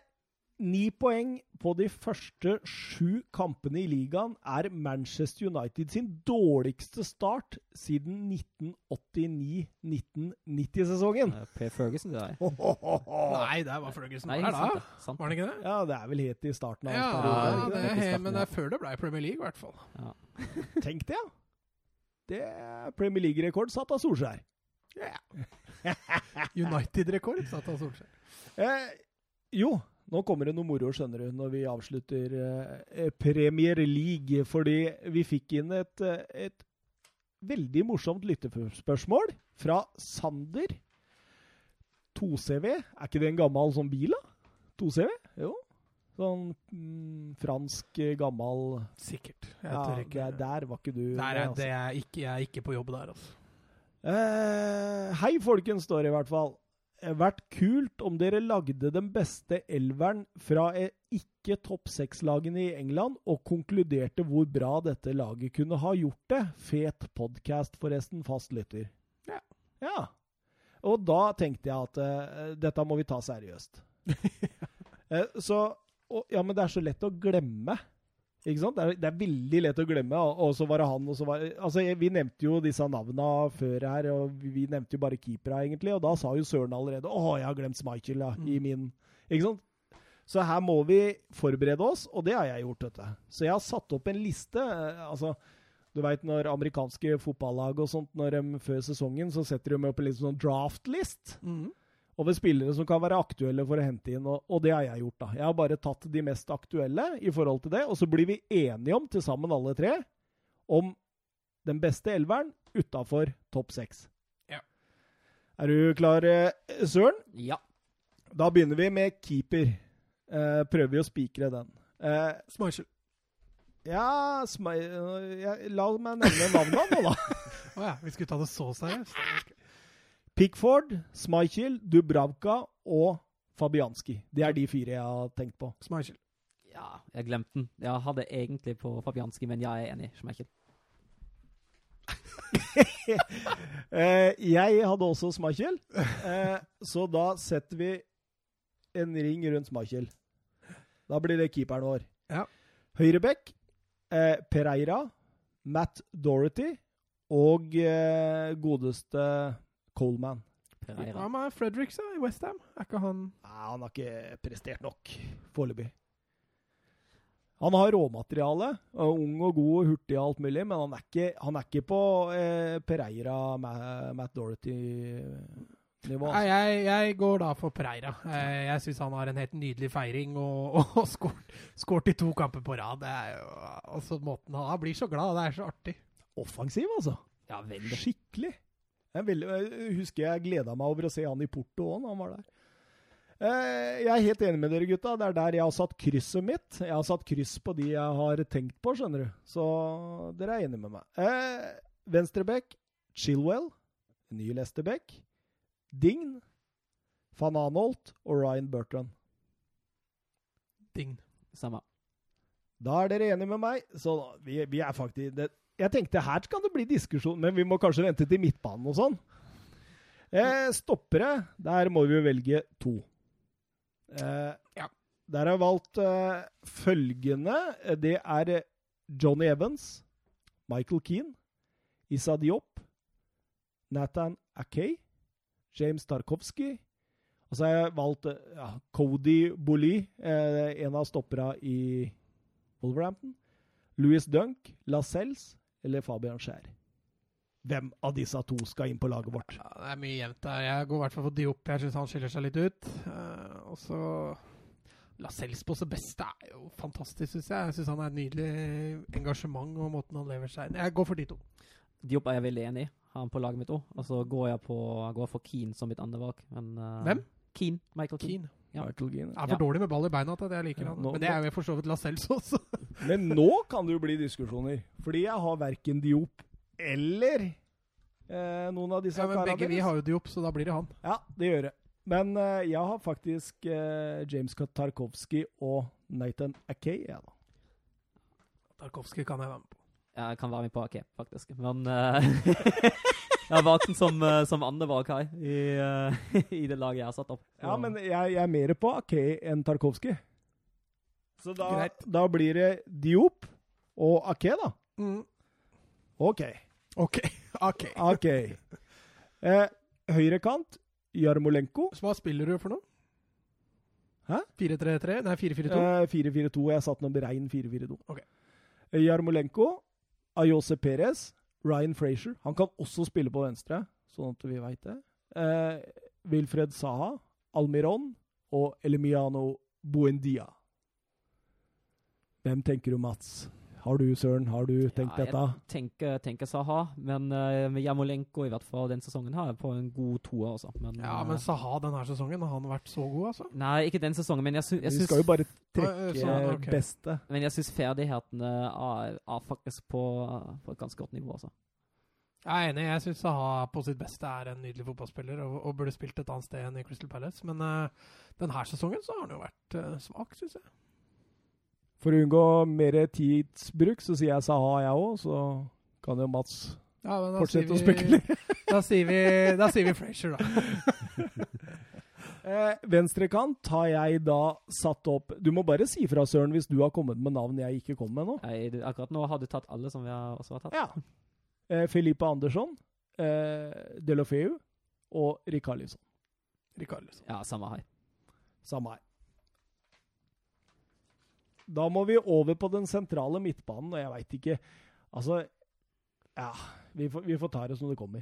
Ni poeng på de første sju kampene i ligaen er Manchester United sin dårligste start siden 1989-1990-sesongen. Per Ferguson, det der. Nei, det var Ferguson. Nei, var det da? Var det ikke det? Ja, det er vel helt i starten av ja, periode. Det er, men det er før det ble Premier League, i hvert fall. Ja. Tenk det, ja. Det er Premier League-rekord satt av Solskjær. Ja. United-rekord sa Tan Solskjær. Eh, jo, nå kommer det noe moro, skjønner du, når vi avslutter eh, Premier League. Fordi vi fikk inn et, eh, et veldig morsomt lyttespørsmål fra Sander. 2CV, er ikke det en gammel sånn bil, da? 2CV? Jo. Sånn mm, fransk, gammel Sikkert. Jeg ja, ikke. Der, der var ikke du. Der er, altså. er ikke, jeg er ikke på jobb der, altså. Eh, hei, folkens, står det i hvert fall. Eh, vært kult om dere lagde den beste elveren fra ikke topp seks-lagene i England, og konkluderte hvor bra dette laget kunne ha gjort det. Fet podkast, forresten. Fast lytter. Ja. ja. Og da tenkte jeg at uh, dette må vi ta seriøst. uh, så og, ja, men det er så lett å glemme. Ikke sant? Det er, det er veldig lett å glemme. Og, så var det han, og så var Altså, vi nevnte jo disse navna før her, og vi, vi nevnte jo bare keepera, egentlig. Og da sa jo Søren allerede 'Å, jeg har glemt Schmeichel', ja, i min Ikke sant? Så her må vi forberede oss, og det har jeg gjort. dette. Så jeg har satt opp en liste. eh, altså, Du veit når amerikanske fotballag og sånt, når de før sesongen, så setter de opp en litt sånn draft-list Mhm. Over spillere som kan være aktuelle for å hente inn, og, og det har jeg gjort. da. Jeg har bare tatt de mest aktuelle i forhold til det, og så blir vi enige om, til sammen alle tre, om den beste elveren utafor topp seks. Ja. Er du klar, eh, Søren? Ja. Da begynner vi med keeper. Eh, prøver vi å spikre den. Eh, Smeichel. ja, Smei- ja, la meg nevne navnet nå, da. Å ja, vi skulle ta det så seriøst. Pickford, Smichel, Dubravka og Fabianski. Det er de fire jeg har tenkt på. Smichel. ja, jeg glemte den. Jeg hadde egentlig på Fabianski, men jeg er enig. Schmeichel. Eh, jeg hadde også Schmeichel, eh, så da setter vi en ring rundt Smichel. Da blir det keeperen vår. Ja. Høyrebekk, eh, Pereira, Matt Dorothy og godeste Coleman. Pereira. Hva med Fredericks i Westham? Er ikke han Nei, han har ikke prestert nok foreløpig. Han har råmateriale. Ung og god og hurtig og alt mulig, men han er ikke, han er ikke på eh, Pereira, Ma Matt Dorothy-nivå. Nei, jeg, jeg går da for Pereira. Jeg syns han har en helt nydelig feiring og, og skåret, skåret i to kamper på rad. Det er jo altså måten han, han blir så glad. Det er så artig. Offensiv, altså. Ja, veldig. Skikkelig. Jeg, vil, jeg husker jeg gleda meg over å se han i Porto òg, når han var der. Eh, jeg er helt enig med dere, gutta. Det er der jeg har satt krysset mitt. Jeg har satt kryss på de jeg har tenkt på, skjønner du. Så dere er enige med meg. Eh, Venstrebekk, Chilwell. Ny Lesterbeck. Dign. Van Anholt og Ryan Bertrand. Ding. Samme. Da er dere enige med meg. Så vi, vi er faktisk det, Jeg tenkte her skal det bli diskusjon, men vi må kanskje vente til midtbanen og sånn. Eh, stoppere, der må vi jo velge to. Eh, Ja. Der har jeg valgt eh, følgende. Det er Johnny Evans, Michael Keane, Issa Diop, Nathan Akay, James Tarkovsky. Og så har jeg valgt eh, ja, Cody Bolly, eh, en av stopperne i Wolverhampton. Louis Dunk, Lascelles eller Fabian Skjær. Hvem av disse to skal inn på laget vårt? Ja, det er mye jevnt der. Jeg går i hvert fall for Diop. Jeg syns han skiller seg litt ut. Uh, og så Lascelles på sitt beste er jo fantastisk, syns jeg. Jeg syns han er et nydelig engasjement og måten han lever seg inn Jeg går for de to. Diop er jeg veldig enig i. Har han på laget mitt òg. Og så går jeg på, går for Keane som mitt andre valg. Men, uh, Hvem? Keane. Michael Keane. Keane. Ja. Michael Keane. Jeg er for Ja. dårlig med ball i beina til at jeg liker Ja, han. nå- Men det er jo for så vidt Lascelles også. Men nå kan det jo bli diskusjoner. Fordi jeg har verken Diop eller eh, noen av disse Ja, men karene begge vi har jo Diop, så da blir det han. Ja, det gjør det. Men eh, jeg har faktisk eh, James Tarkovsky og Nathan Akay. Ja, da. Tarkovsky kan jeg være med på. Ja, Jeg kan være med på AK, faktisk. Men eh, jeg har valgt den som, uh, som andre valg her i, eh, i det laget jeg har satt opp. ja, men jeg, jeg er mer på Akei enn Tarkovsky. Så da, da blir det Diop og Ake, da. Mm. OK. OK. ok. OK. Eh, Høyrekant, Jarmolenko. Hva spiller du for noe? Hæ? 4-3-3? Nei, 4-4-2? Eh, 4-4-2. Jeg satt nå beregn 4-4-2. Ok. Eh, Jarmolenko, Ayose Perez, Ryan Frazier. Han kan også spille på venstre, sånn at vi veit det. Eh, Wilfred Saha, Almiron og Elimiano Buendia. Hvem tenker du, Mats? Har du, Søren, har du tenkt Ja, dette? Jeg tenker, tenker Saha, men uh, med Jamolenko i hvert fall den sesongen her er på en god toer, altså. Men, Ja, eh, men Saha denne sesongen, har han vært så god, altså? Nei, ikke den sesongen, men jeg, sy jeg Vi syns skal jo bare trekke trekke sånn, okay. beste. Men jeg syns ferdighetene er, er faktisk på, på et ganske godt nivå, altså. Jeg er enig. Jeg syns Saha på sitt beste er en nydelig fotballspiller og, og burde spilt et annet sted enn i Crystal Palace. Men uh, denne sesongen så har han jo vært uh, svak, syns jeg. For å unngå mer tidsbruk, så sier jeg Saha, jeg òg. Så kan jo Mats Ja, fortsette å sier spekulere. Da sier vi, da sier vi Frazier, da. Eh, Venstrekant har jeg da satt opp Du må bare si fra, Søren, hvis du har kommet med navn jeg ikke kom med nå. Nei, du, akkurat nå har du tatt alle som vi har, også har tatt. Ja. Eh, Felipe Andersson, eh, Delofeu og Rikarlison. Rikarlison. Ja, samme her. Samme her. Da må vi over på den sentrale midtbanen, og jeg veit ikke Altså, ja vi får, vi får ta det som det kommer.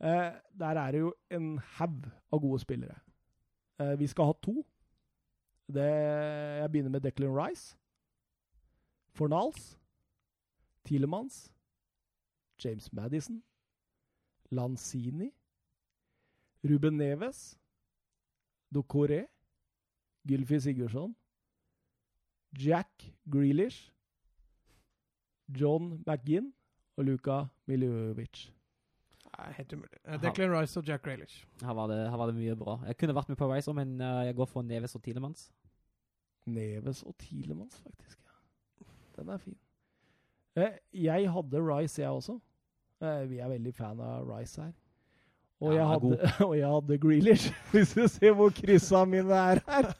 Eh, der er det jo en haug av gode spillere. Eh, vi skal ha to. Det, jeg begynner med Declan Rice. Fornals. Tilemans. James Madison. Lanzini. Ruben Neves. Dokoré. Gylfi Sigurdsson. Jack Grealish. John McGinn og Luka Miljovic. Nei, helt umulig. Eh, Declan Rice og Jack Grealish. Her var, det, her var det mye bra. Jeg kunne vært med på Rice, men uh, jeg går for Neves og Tilemans. Neves og Tilemans, faktisk. ja. Den er fin. Eh, jeg hadde Rice, jeg også. Eh, vi er veldig fan av Rice her. Og, Ja, jeg, hadde, og jeg hadde Grealish, hvis du ser hvor kryssa mine er her.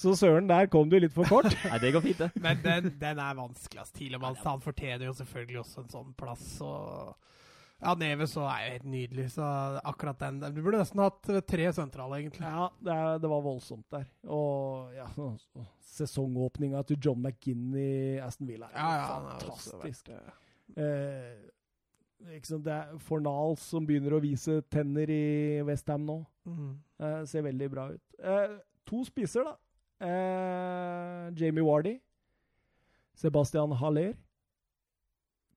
Så søren, der kom du litt for kort. Nei, det går fint, det. Men den, den er vanskelig. ass. Tielemanns han fortjener jo selvfølgelig også en sånn plass. Og ja, Neves så er jo helt nydelig, så akkurat den Du burde nesten hatt tre sentrale, egentlig. Ja, det, er, det var voldsomt der. Og ja, sesongåpninga til John McGinn i Aston Villa er Ja, ja, han Er fantastisk. vært, eh, liksom? Det er Fornals som begynner å vise tenner i Westham nå. mm. Eh, ser veldig bra ut. Eh, to spisser, da. Eh, Jamie Wardy. Sebastian Haller.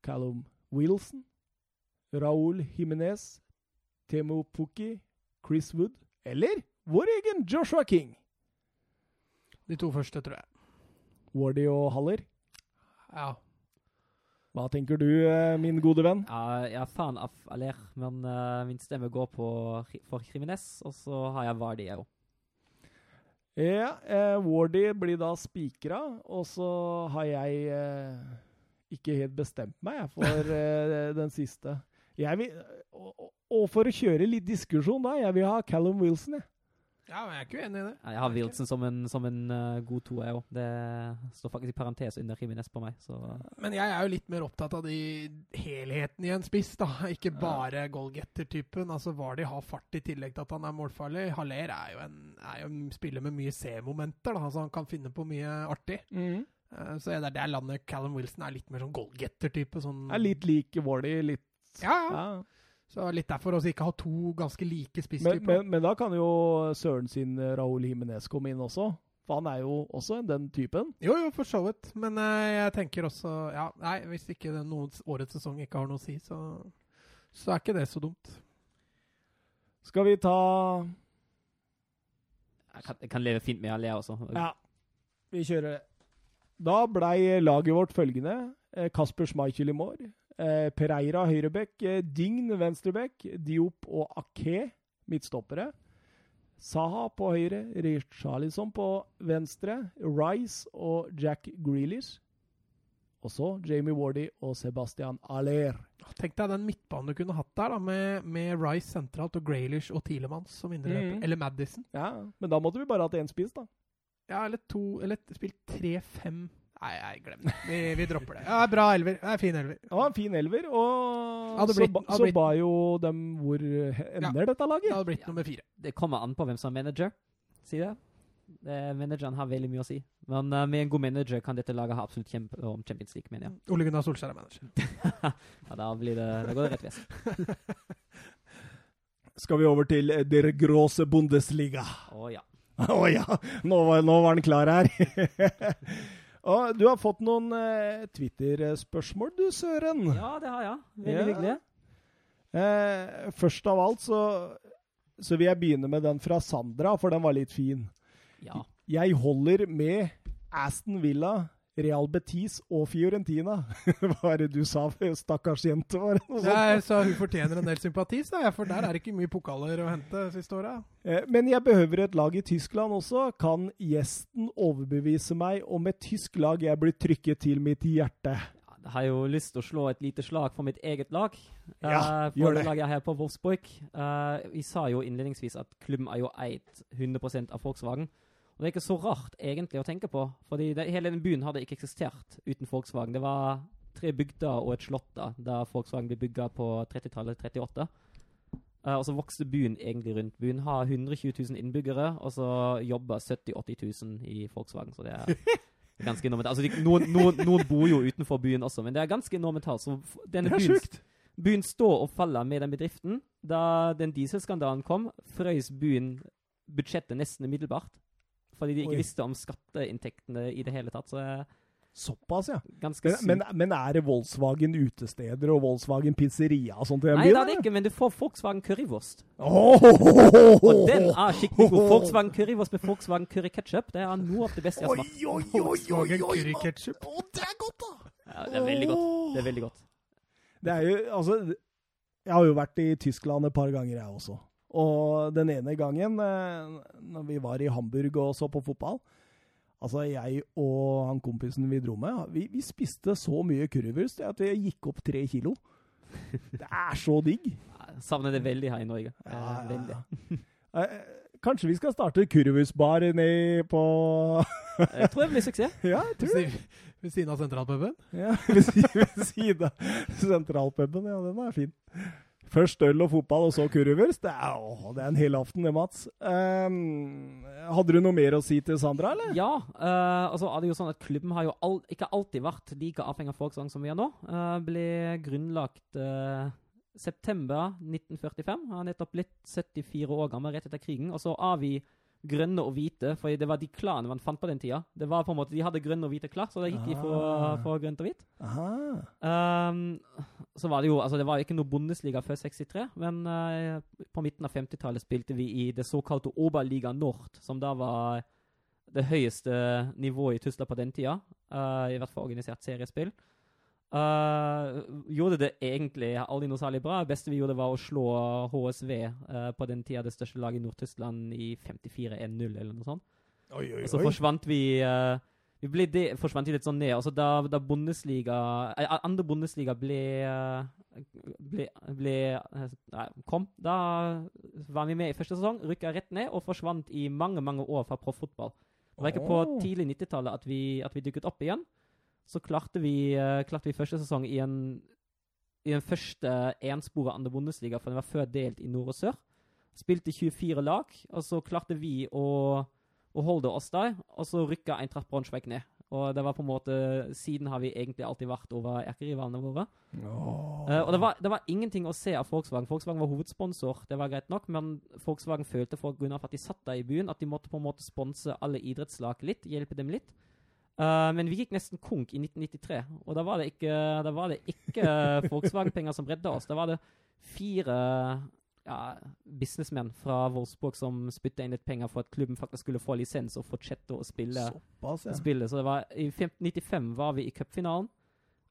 Callum Wilson. Raúl Jimenez. Temo Pukki. Chris Wood. Eller vår egen Joshua King. De to første, tror jeg. Wardy og Haller. Ja. Hva tenker du, eh, min gode venn? Ja, jeg er fan av Aller, men uh, min stemme går på, for Jimenez, og så har jeg Vardi, jeg òg. Ja, eh, Wardy blir da spikra, og så har jeg eh, ikke helt bestemt meg for eh, den siste. Vil, og, og- og for å kjøre litt diskusjon, da, jeg vil ha Callum Wilson. Jeg. Ja, men jeg er ikke uenig i det. Jeg har Wilson som en, som en uh, god to, jeg òg. Det står faktisk i parentes under Jimenez på meg, så Men jeg er jo litt mer opptatt av de helheten i en spiss, da. Ikke bare goalgetter-typen. Altså Vardy har fart i tillegg til at han er målfarlig. Haller er jo en, er jo en spiller med mye C-momenter, da. Altså han kan finne på mye artig. Eh, Så er det der landet Callum Wilson er litt mer sånn goalgetter-type. Sånn, Er litt lik Wardy, litt ja, ja. Så litt derfor også ikke ha to ganske like Men, spisstyper. men, men da kan jo Søren sin eh, Raúl Jimenez komme inn også. For han er jo også den typen. Jo, jo, for så vidt. Men eh, jeg tenker også Ja, nei, hvis ikke den noen, årets sesong ikke har noe å si, så, så er ikke det så dumt. Skal vi ta jeg kan, jeg kan leve fint med alle, jeg også. Ja, vi kjører det. Da blei laget vårt følgende. Eh, Kasper Schmeichel i mål. Eh, Pereira høyrebekk. Eh, Dign venstrebekk. Diop og Ake midtstoppere. Saha på høyre. Richarlison på venstre. Rice og Jack Grealish. Og så Jamie Wardy og Sebastian Aller. Tenk deg den midtbanen du kunne hatt der, da, med, med Rice sentralt og Graylish og Tilemans som indreløper. Mm. Eller Madison. Ja, men da måtte vi bare hatt én spiss, da. Ja, eller to Eller spilt tre-fem Nei, nei, glem det. Vi, vi dropper det. Ja, bra elver. Er fin elver. Ja, fin elver, og Hadde så, blitt- ba, hadde så ba jo dem hvor ender dette laget. Det hadde blitt nummer fire. Det kommer an på hvem som er manager, sier det. det manageren har veldig mye å si. Men uh, med en god manager kan dette laget ha absolutt kjempe om Champions League, mener jeg. Ole Gunnar Solskjær er manager. Ja, da, blir det, da går det rett vest. Skal vi over til eh, Der Gråse Bundesliga. Å ja. Å ja, nå var, nå var den klar her. og du har fått noen eh, Twitter-spørsmål, du, Søren. Ja, det har jeg. Veldig Ja. hyggelig. Eh, først av alt så, så vil jeg begynne med den fra Sandra, for den var litt fin. Ja. Jeg holder med Aston Villa, Real Betis og Fiorentina. Hva er det du sa, stakkars jente? Var det noe? Jeg sa hun fortjener en del sympati, sa jeg, for der er det ikke mye pokaler å hente siste åra. Eh, Men jeg behøver et lag i Tyskland også. Kan gjesten overbevise meg om et tysk lag jeg blir trykket til mitt hjerte? Jeg har jo lyst til å slå et lite slag for mitt eget lag. Ja, uh, gjør det. laget her på Wolfsburg. Uh, vi sa jo innledningsvis at klubben er jo eid 100 av Volkswagen. Og det er ikke så rart egentlig å tenke på, fordi det, hele den byen hadde ikke eksistert uten Volkswagen. Det var tre bygder og et slott da, da Volkswagen ble bygga på 30-tallet, 38. Uh, og så vokste byen egentlig rundt. Byen har 120 000 innbyggere, og så jobber 70 000-80 000 i Volkswagen. Så det er ganske enormt. Altså, de, noen, noen, noen, bor jo utenfor byen også, men det er ganske enormt tall. Så denne Det er byen, sjukt. byen står og faller med den bedriften. Da den dieselskandalen kom, frøys byen budsjettet nesten umiddelbart. Fordi de ikke Oi. visste om skatteinntektene i det hele tatt. Så er Såpass, ja. ganske Men, sykt. men, men er det Volkswagen utesteder og Volkswagen pizzeria og sånt Nei, det er det ikke, men du får Volkswagen currywurst. Oh, Og den er skikkelig god. Volkswagen currywurst med Volkswagen curry ketchup, det er noe av det beste jeg har Oi, smakt. oi, oi, oi, Volkswagen oi, ketchup. Å, det er godt, da! Ja, det er veldig godt. Det er veldig godt. Det er jo, altså, jeg har jo vært i Tyskland et par ganger, jeg også. Og den ene gangen, eh, når vi var i Hamburg og så på fotball Altså, jeg og han kompisen vi dro med, vi, vi spiste så mye currywurst at vi gikk opp tre kilo. Det er så digg. Jeg savner det veldig her i Norge. Eh, Ja, ja, ja. Eh, Kanskje vi skal starte currywurstbar ned på Jeg tror det blir suksess. Ja, jeg tror det. Ved siden av sentralpuben. Ja, ved siden av sentralpuben. Ja, den er fin. Først øl og fotball, og så kurvers. Det er, det er en hel aften, det, Mats. Um, hadde du noe mer å si til Sandra, eller? Ja, Uh, altså er det jo sånn at klubben har jo all, ikke alltid vært like avhengig av folksang som vi er nå. Uh, ble grunnlagt uh, september 1945. Han har nettopp blitt 74 år gammel rett etter krigen. Og så er vi grønne og hvite, for det var de klanene man fant på den tida. Det var på en måte, De hadde grønne og hvite klær, så da gikk de for, Ah. for grønt og hvitt. Um, så var det jo altså det var ikke noe Bundesliga før 63, men uh, på midten av 50-tallet spilte vi i det såkalte Oberliga Nord, som da var det høyeste nivået i Tyskland på den tida. Uh, I hvert fall organisert seriespill. Eh, gjorde det egentlig aldri noe særlig bra. Det beste vi gjorde, var å slå HSV, uh, på den tida det største laget i Nord-Tyskland, i 54-1-0 eller noe sånt. Oi, oi, Og så forsvant vi uh, Vi ble det, forsvant litt sånn ned. Altså da, da Bundesliga eh, Andre Bundesliga ble eh, ble, ble eh, nei, kom, da var vi med i første sesong, rykka rett ned og forsvant i mange mange år fra proffotball. Det var ikke på tidlig 90-tallet at, vi- at vi dukket opp igjen. Så klarte vi, eh, klarte vi første sesong i en i den første ensporet andre Bundesliga, for den var før delt i nord og sør. Spilte 24 lag, og så klarte vi å, å holde oss der, og så rykka Eintracht Braunschweig ned. Og det var på en måte, Siden har vi egentlig alltid vært over erkerivalene våre. Oh. Uh, og det var, det var ingenting å se av Volkswagen. Volkswagen var hovedsponsor, det var greit nok, men Volkswagen følte for grunn av at de satt der i byen, at de måtte på en måte sponse alle idrettslag litt, hjelpe dem litt. Eh, men vi gikk nesten konk i 1993, og da var det ikke, var det ikke Volkswagen-penger som redda oss. Da var det fire ja, businessmenn fra Wolfsburg som spytta inn litt penger for at klubben faktisk skulle få lisens og fortsette å spille Såpass, ja. spille. Så det var, I 1995 var vi i cupfinalen.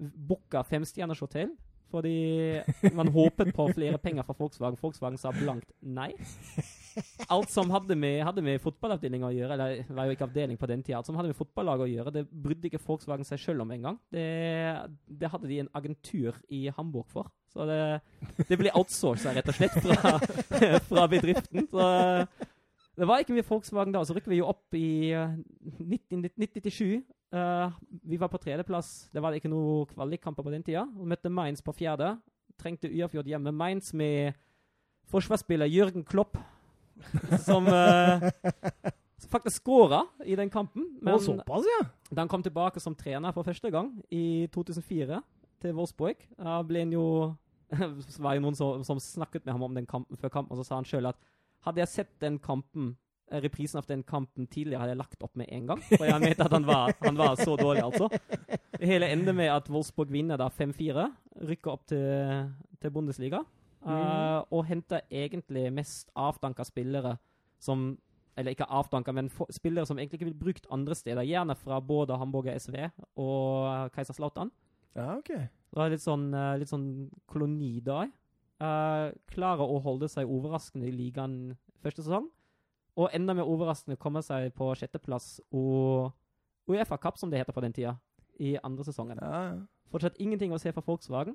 Booka femstjerners hotell. Fordi man håpet på flere penger fra Volkswagen. Volkswagen sa blankt nei. Alt som hadde med, hadde med fotballavdeling å gjøre, eller var jo ikke avdeling på den tida, alt som hadde med fotballaget å gjøre, det brydde ikke Volkswagen seg sjøl om engang. Det, det hadde de en agentur i Hamburg for. Så det, det ble outsourca, rett og slett, fra, fra bedriften. Så det var ikke mye Volkswagen da. Så rykker vi jo opp i eh, 19- 1997. Uh, vi var på tredjeplass. Det var ikke noen kvalikkamper på den tida. Vi møtte Mainz på fjerde. Trengte uavgjort hjemme. Mainz med forsvarsspiller Jørgen Klopp, som uh, faktisk skåra i den kampen. Å, såpass, ja. Da han kom tilbake som trener for første gang i 2004 til Wolfsburg, da ble han jo Det var jo noen som, som snakket med ham om den kampen før kampen, og så sa han sjøl at hadde jeg sett den kampen eh, reprisen av den kampen tidligere, hadde jeg lagt opp med en gang. For jeg mente at han var, han var så dårlig, altså. Det hele ender med at Wolfsburg vinner da 5-4, rykker opp til, til Bundesliga, eh, og henter egentlig mest avdanka spillere som eller ikke avdanka, men for, spillere som egentlig ikke vil brukt andre steder. Gjerne fra både Hamburger SV og Kaiserslautern. Ja, ok. Det var litt sånn, eh, litt sånn koloni da. Uh, klarer å holde seg overraskende i ligaen første sesong. Og enda mer overraskende komme seg på sjetteplass og Uefa Cup, som det heter på den tida, i andre sesongen. Ja, ja. Fortsatt ingenting å se for Volkswagen.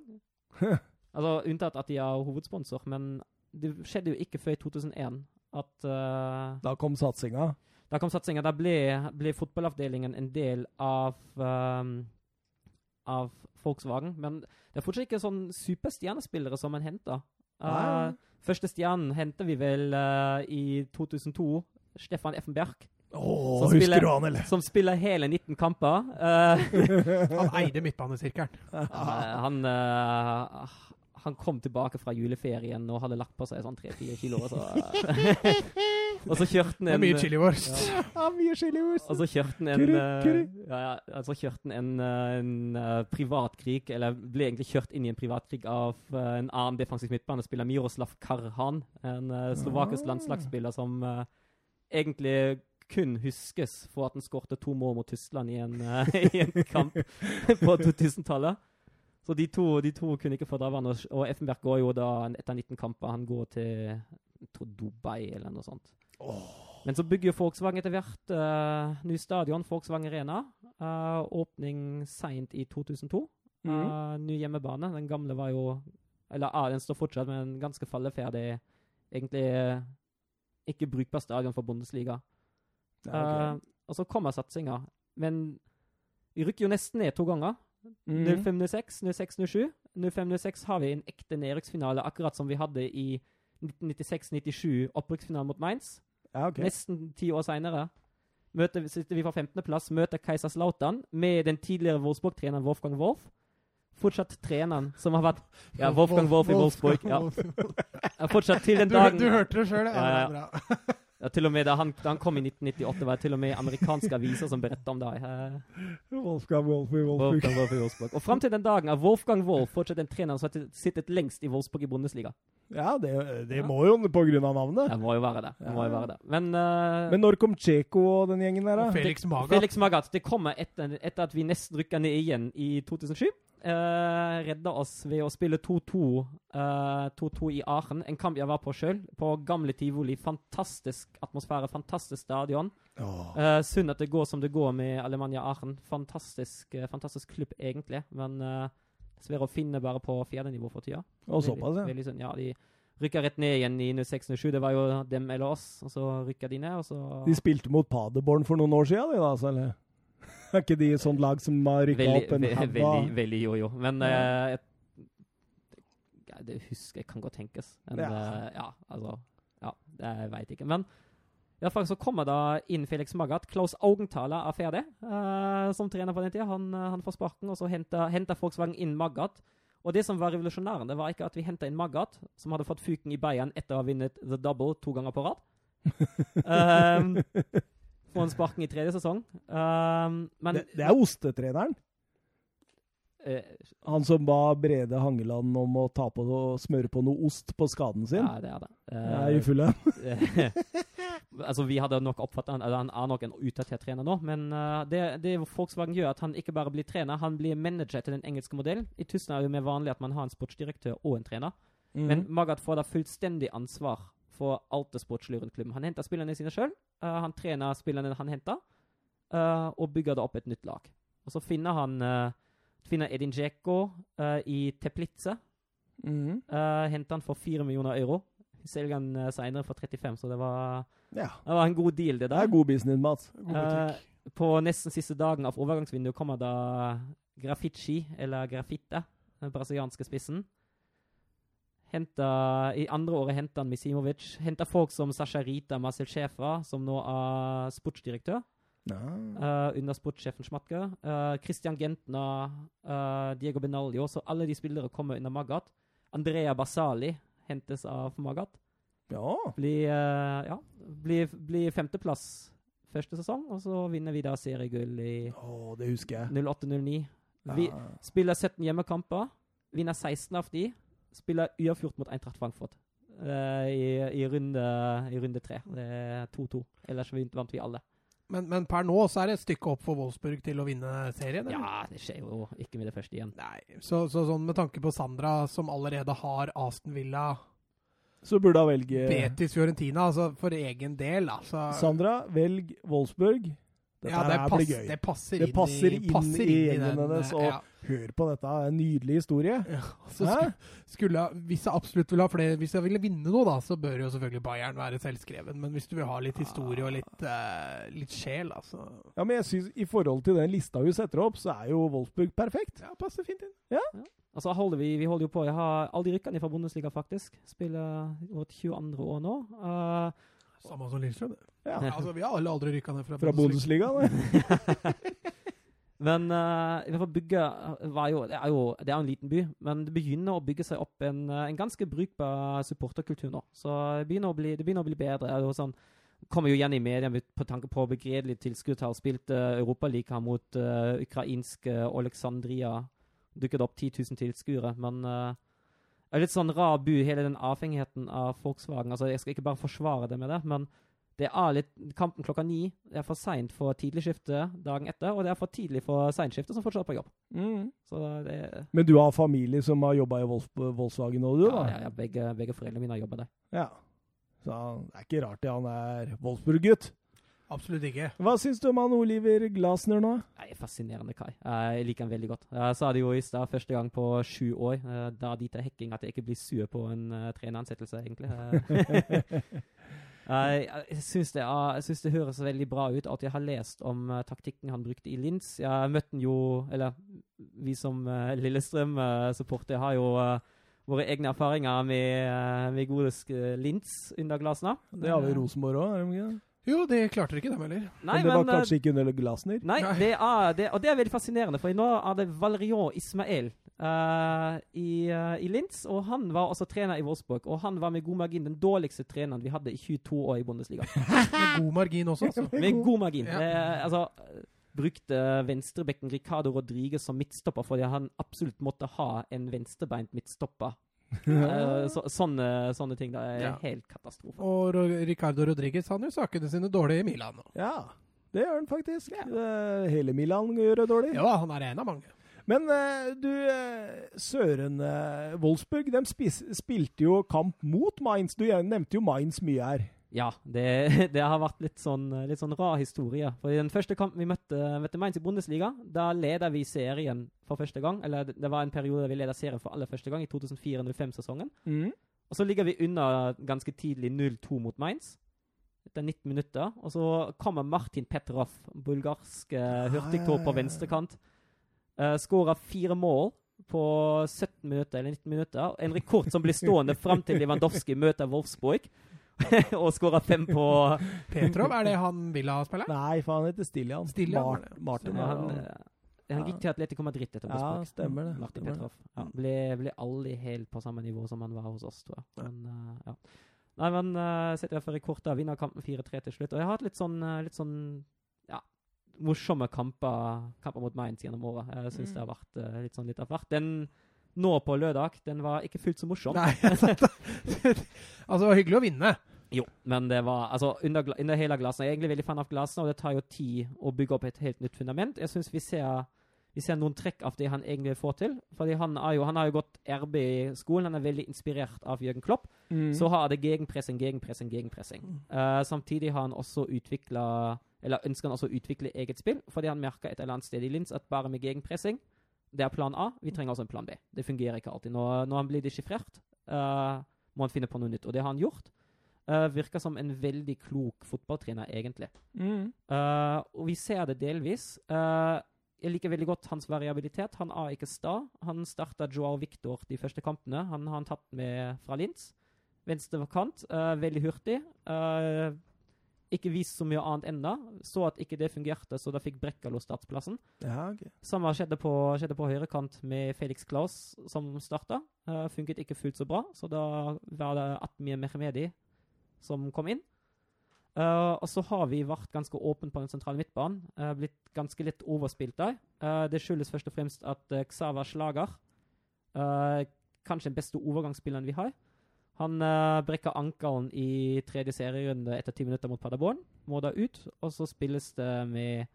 altså Unntatt at de er hovedsponsor, men det skjedde jo ikke før i 2001 at uh, Da kom satsinga. Da kom satsinga. Da ble, ble, fotballavdelingen en del av um, av Volkswagen. Men det er fortsatt ikke sånn superstjernespillere som en henter. Uh, første stjernen henter vi vel uh, i 2002. Stefan Effenberg. Oh, som, spiller, han, eller? som spiller hele 19 kamper. Uh, han eide midtbanesirkelen. han, han kom tilbake fra juleferien og hadde lagt på seg sånn tre-fire kilo. Og så, og så kjørte han en mye chiliwurst. Ja. mye chiliwurst. Og så kjørte han en. Ja, ja, altså kjørte han en, en uh, privatkrig, eller ble egentlig kjørt inn i en privatkrig av uh, en annen defensiv midtbanespiller, Miroslav Karhan. En uh, slovakisk Ah. landslagsspiller som egentlig kun huskes for at han skårte to mål mot Tyskland i en, i en kamp på 2000-tallet. Så de to, de to kunne ikke fordra hverandre. Og Effenberg går jo da etter 19 kamper han går til Dubai eller noe sånt. Oh. Men så bygger jo Volkswagen etter hvert uh, ny stadion, Volkswagen Arena. Uh, åpning seint i 2002. Uh, Mhm. ny hjemmebane. Den gamle var jo Eller ah, den står fortsatt, men ganske falleferdig. Egentlig ikke brukbar stadion for Bundesliga. Okay. Og så kommer satsinga. Men vi rykker jo nesten ned to ganger. Mhm. 05-06, 06-07. 05-06 har vi en ekte nedrykksfinale, akkurat som vi hadde i 1996-97, opprykksfinalen mot Mainz. Ja, ok. Nesten ti år seinere sitter vi på 15.-plass, møter Kaiserslautern med den tidligere Wolfsburg-treneren Wolfgang Wolf. Fortsatt treneren som har vært Ja, Wolfgang Wolf i Wolfsburg. Ja. Fortsatt til den Du, dagen du hørte det sjøl, ja. Ja, ja. ja, til og med da han, da han kom i 1998, var det til og med amerikanske aviser som berettet om det. Wolfgang Wolf i Wolfsburg. Wolfgang Wolf i Wolfsburg. Og fram til den dagen er Wolfgang Wolf fortsatt en trener som har sittet lengst i Wolfsburg i Bundesliga. Ja, det, det må jo på grunn av navnet. Det må jo være det. det, må jo være det. Men, uh, Men når kom Tsjeko og den gjengen der, da? Felix Magath. Felix Magath det kommer etter, etter at vi nesten rykka ned igjen i 2007. Uh, redda oss ved å spille 2-2 uh, 2-2 i Aachen. En kamp jeg var på sjøl. På gamle tivoli. Fantastisk atmosfære, fantastisk stadion. Oh. Uh, synd at det går som det går med Alemania Aachen. Fantastisk, eh, fantastisk klubb, egentlig. Men dessverre å finne bare på fjerdenivå for tida. Og såpass, ja. veldig synd. Ja, de rykka rett ned igjen i 06-07. Det var jo dem eller oss. Og så rykka de ned, og så De spilte mot Paderborn for noen år siden, de da, altså, eller? Er ikke de sånt lag som har rykka opp en haug veldig, veldig jojo. Men Ja. uh, jeg, Det husker jeg kan godt tenkes. Men Ja. Uh, ja altså Ja, det jeg veit ikke. Men i hvert fall så kommer da inn Felix Magath. Klaus Augenthaler er ferdig uh, som trener på den tida. Han, eh, han får sparken, og så henter, henter Volkswagen inn Magath. Og det som var revolusjonærende, var ikke at vi henta inn Magath, som hadde fått fuken i Bayern etter å ha vunnet The Double to ganger på rad. um, får en sparken i tredje sesong. Um, men det, det er ostetreneren. Uh, Han som ba Brede Hangeland om å ta på smøre på noe ost på skaden sin. Ja, det er det. Ja, I fulle. altså, vi hadde nok oppfattet han, han er nok en utdatert trener nå, men uh, det, det Volkswagen gjør, at han ikke bare blir trener, han blir manager til den engelske modellen. I Tyskland er det jo mer vanlig at man har en sportsdirektør og en trener. Mhm. Men Magath får da fullstendig ansvar for alt det sportslige rundt klubben. Han henter spillerne sine sjøl, han trener spillerne han henter, uh, og bygger da opp et nytt lag. Og så finner han uh, finner Edin Djeko eh, i Teplice. Mhm. Uh, henter han for 4 millioner euro. Selger han uh, seinere for 35, så det var, Ja. det var en god deal, det Det er god business, Mats. God. Eh, på nesten siste dagen av overgangsvinduet kommer da Graffiti, eller Grafitte, den brasilianske spissen. Henta, I andre året henta han Misimovic. Henta folk som Sasha Rita Marcel Schäfer, som nå er sportsdirektør No. Uh, under sportssjefen Schmatke. Uh, Christian Gentner, uh, Diego Benaglio. Så alle de spillere kommer under Magath. Andrea Basali hentes av Magath. ja. Blir eh, ja, blir, blir femteplass første sesong, og så vinner vi da seriegull i oh, det husker jeg. 08-09. Vi Ja. spiller 17 hjemmekamper, vinner 16 av de. Spiller uavgjort mot Eintracht Frankfurt Uh, i, i, runde, i runde tre. Det er 2-2. Ellers vant vant vi alle. Men, men per nå så er det et stykke opp for Wolfsburg til å vinne serien? eller? Ja, det skjer jo ikke med det første igjen. Nei, så, så sånn med tanke på Sandra, som allerede har Aston Villa, Så burde hun velge Betis, Fiorentina, altså for egen del, altså Sandra, velg Wolfsburg. Dette ja, det, her pass, blir gøy. det passer Det inn passer inn i inn gjengen hennes, eh, og ja. hør på dette, en nydelig historie. Ja, så skulle, skulle, hvis jeg absolutt vil ha flere Hvis jeg ville vinne noe, da, så bør jo selvfølgelig Bayern være selvskreven. Men hvis du vil ha litt historie og litt, uh, litt sjel, altså Ja, men jeg synes, I forhold til den lista hun setter opp, så er jo Wolfsburg perfekt. Ja, passer fint inn. Ja. Altså holder vi, vi holder jo på. Jeg har alle de rykkene fra Bundesliga, faktisk. Spiller vårt 22. år nå. Eh, Samme som Lillestrøm. det. Ja. Altså, vi har alle aldri rykka ned fra, Fra Bundesliga. men uh, i hvert fall bygget var jo, det er jo Det er jo en liten by, men det begynner å bygge seg opp en, eh, en ganske brukbar supporterkultur nå. Så det begynner å bli, det begynner å bli bedre. Det er jo sånn, kommer jo igjen i media med- på tanke på begredelig Har spilt uh, Europaliga mot uh, ukrainske Oleksandria. Dukket opp 10 000 tilskuere, men eh, det er litt sånn rar bu, hele den avhengigheten av Volkswagen. Altså, jeg skal ikke bare forsvare det med det, men det er litt Kampen klokka ni det er for seint for tidligskifte dagen etter, og det er for tidlig for seinskifte som fortsatt er på jobb. Mm. Så det Men du har familie som har jobba i Volkswagen nå, du? da? ja, ja, begge, begge foreldrene mine har jobba der. Ja. Så det er ikke rart det, han er Wolfsburg-gutt. Absolutt ikke. Hva syns du om han Oliver Glasner nå? Nei, Fascinerende kar. Jeg liker han veldig godt. Jeg sa det jo i stad, første gang på sju år, da de tar Hekking, at jeg ikke blir sur på en uh, treneransettelse, egentlig. Eh, Jeg, syns det, jeg synes det høres veldig bra ut at jeg har lest om eh, taktikken han brukte i Linz. Jeg møtte han jo Eller vi som uh, Lillestrøm-supporter har jo eh, våre egne erfaringer med, med gode Linz under glasene. Det har vi i Rosenborg òg, er det ikke? Det? Jo, det klarte de ikke, dem heller. Nei, Men det var men, eh, kanskje ikke under Glasner? Nei, Nei. det er, det, og det er veldig fascinerende, for nå er det Valerian Ismael uh, i, uh, i Linz, og han var også trener i Wolfsburg, og han var med god margin den dårligste treneren vi hadde i 22 år i Bundesliga. Med god margin også, altså. Med god margin. Ja. Det, altså, eh, brukte venstrebekken Ricardo Rodriguez som midtstopper fordi han absolutt måtte ha en venstrebeint midtstopper. Eh, så, sånne, sånne ting da er Ja. helt katastrofe. Og Ricardo Rodriguez han gjør sakene sine dårlig i Milan nå. Ja, det gjør han faktisk. Ja. hele Milan gjør det dårlig. Ja, han er en av mange. Men eh, du, eh, Søren Wolfsburg de spis, spilte jo kamp mot Mainz. Du nevnte jo Mainz mye her. Ja, det, det har vært litt sånn, litt sånn rar historie. For i den første kampen vi møtte, møtte Mainz i Bundesliga, da leda vi serien for første gang. Eller det, var en periode vi leda serien for aller første gang, i 2004-05-sesongen. Og så ligger vi unna ganske tidlig 0-2 mot Mainz. Etter 19 minutter. Og så kommer Martin Petrov, bulgarsk uh, hurtigtå på venstrekant. Uh, Skåra fire mål på 17 minutter eller 19 minutter. En rekord som blir stående fram til Lewandowski møter Wolfsburg. og skåra fem på Petrov, er det han Villa-spilleren? Nei, for han heter Stiljan. Stiljan, Mar. Martin. ja, han, han. eh, han gikk til Atletico Madrid etter Ja, stemmer det, Martin stemmer det. Petrov. Ja, ble, ble aldri helt på samme nivå som han var hos oss, tror jeg. Men, eh, ja. Nei, men uh, setter i hvert fall rekord der. Vinner kampen 4-3 til slutt. Og jeg har hatt litt sånn, litt sånn ja, morsomme kamper, kamper mot Mainz gjennom året. Jeg syns Mm. det har vært uh, litt sånn litt av hvert. Den nå på lørdag, den var ikke fullt så morsom. Nei, altså, det var hyggelig å vinne. Jo, men det var altså under, under hele glasen. Jeg er egentlig veldig fan av glasene, og det tar jo tid å bygge opp et helt nytt fundament. Jeg syns vi ser vi ser noen trekk av det han egentlig får til. Fordi han, jo, han har jo gått RB i skolen. Han er veldig inspirert av Jørgen Klopp. Mm. Så har det gegenpressing, gegenpressing, gegenpressing. Uh, samtidig har han også utvikla Eller ønsker han også å utvikle eget spill, fordi han merker et eller annet sted i Linz at bare med gegenpressing Det er plan A. Vi trenger også en plan B. Det fungerer ikke alltid. Når, når han blir deschiffrert, uh, må han finne på noe nytt. Og det har han gjort. Uh, virker som en veldig klok fotballtrener, egentlig. Mm. Uh, og vi ser det delvis. Uh, jeg liker veldig godt hans variabilitet. Han er ikke sta. Han starta Joao Victor de første kampene. Han har han tatt med fra Linz. Venstre kant, eh, veldig hurtig. Eh, ikke vist så mye annet enda, Så at ikke det fungerte, så da fikk Brekkalo startplassen. Ja, okay. Samme skjedde på, skjedde på høyre kant med Felix Klaus, som starta. Uh, funket ikke fullt så bra, så da var det Atmir Mehmedi som kom inn. Uh, og så har vi vært ganske åpne på den sentrale midtbanen. Uh, blitt ganske litt overspilt der. Det skyldes først og fremst at Xaver Slager, kanskje den beste overgangsspilleren vi har, han uh, brekker ankelen i tredje serierunde etter ti minutter mot Paderborn. Må da ut, og så spilles det med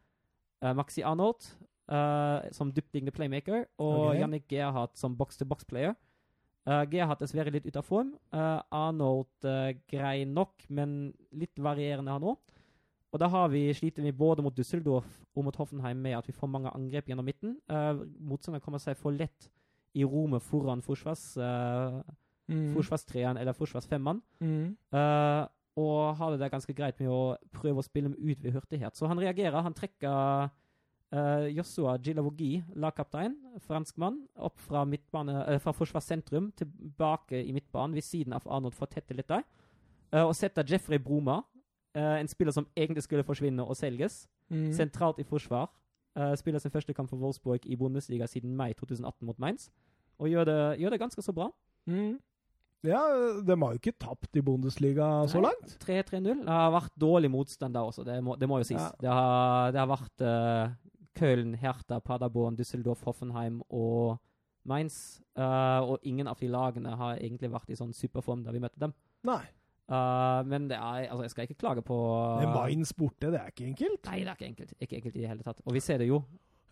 uh, Maxi Arnold uh, som dyptliggende playmaker, og Ok. Jannik Gerhardt som box-to-box-player. Uh, Gerhardt er dessverre litt ute av form. Arnold grei nok, men litt varierende han òg. Og da har vi, sliter vi både mot Düsseldorf og mot Hoffenheim med at vi får mange angrep gjennom midten. Uh, Motstanderen kommer seg for lett i rommet foran forsvars, uh, Mm. forsvarstreeren eller forsvarsfemmeren. Mm. Uh, og har det ganske greit med å prøve å spille dem ut ved hurtighet. Så han reagerer. Han trekker uh, Joshua Gilavogi, lagkaptein, franskmann, opp fra, midtbane, uh, fra forsvarssentrum tilbake i midtbanen ved siden av Arnold for å tette litt der. Uh, og setter Jeffrey Broma, en spiller som egentlig skulle forsvinne og selges, Mm. sentralt i forsvar. Spiller sin første kamp for Wolfsburg i Bundesliga siden mai 2018 mot Mainz. Og gjør det, gjør det ganske så bra. Mm. Ja, de har jo ikke tapt i Bundesliga så langt. 3-3-0. Det har vært dårlig motstand da også, det må, det må jo sies. Ja. Det, har, det har vært uh, Köln, Hertha, Paderborn, Düsseldorf, Hoffenheim og Mainz. Uh, og ingen av de lagene har egentlig vært i sånn superform da vi møtte dem. Nei. Uh, men det er, altså, jeg skal ikke klage på Men Mainz borte, det er ikke enkelt. Nei, det er ikke enkelt. Ikke enkelt i det hele tatt. Og vi ser det jo.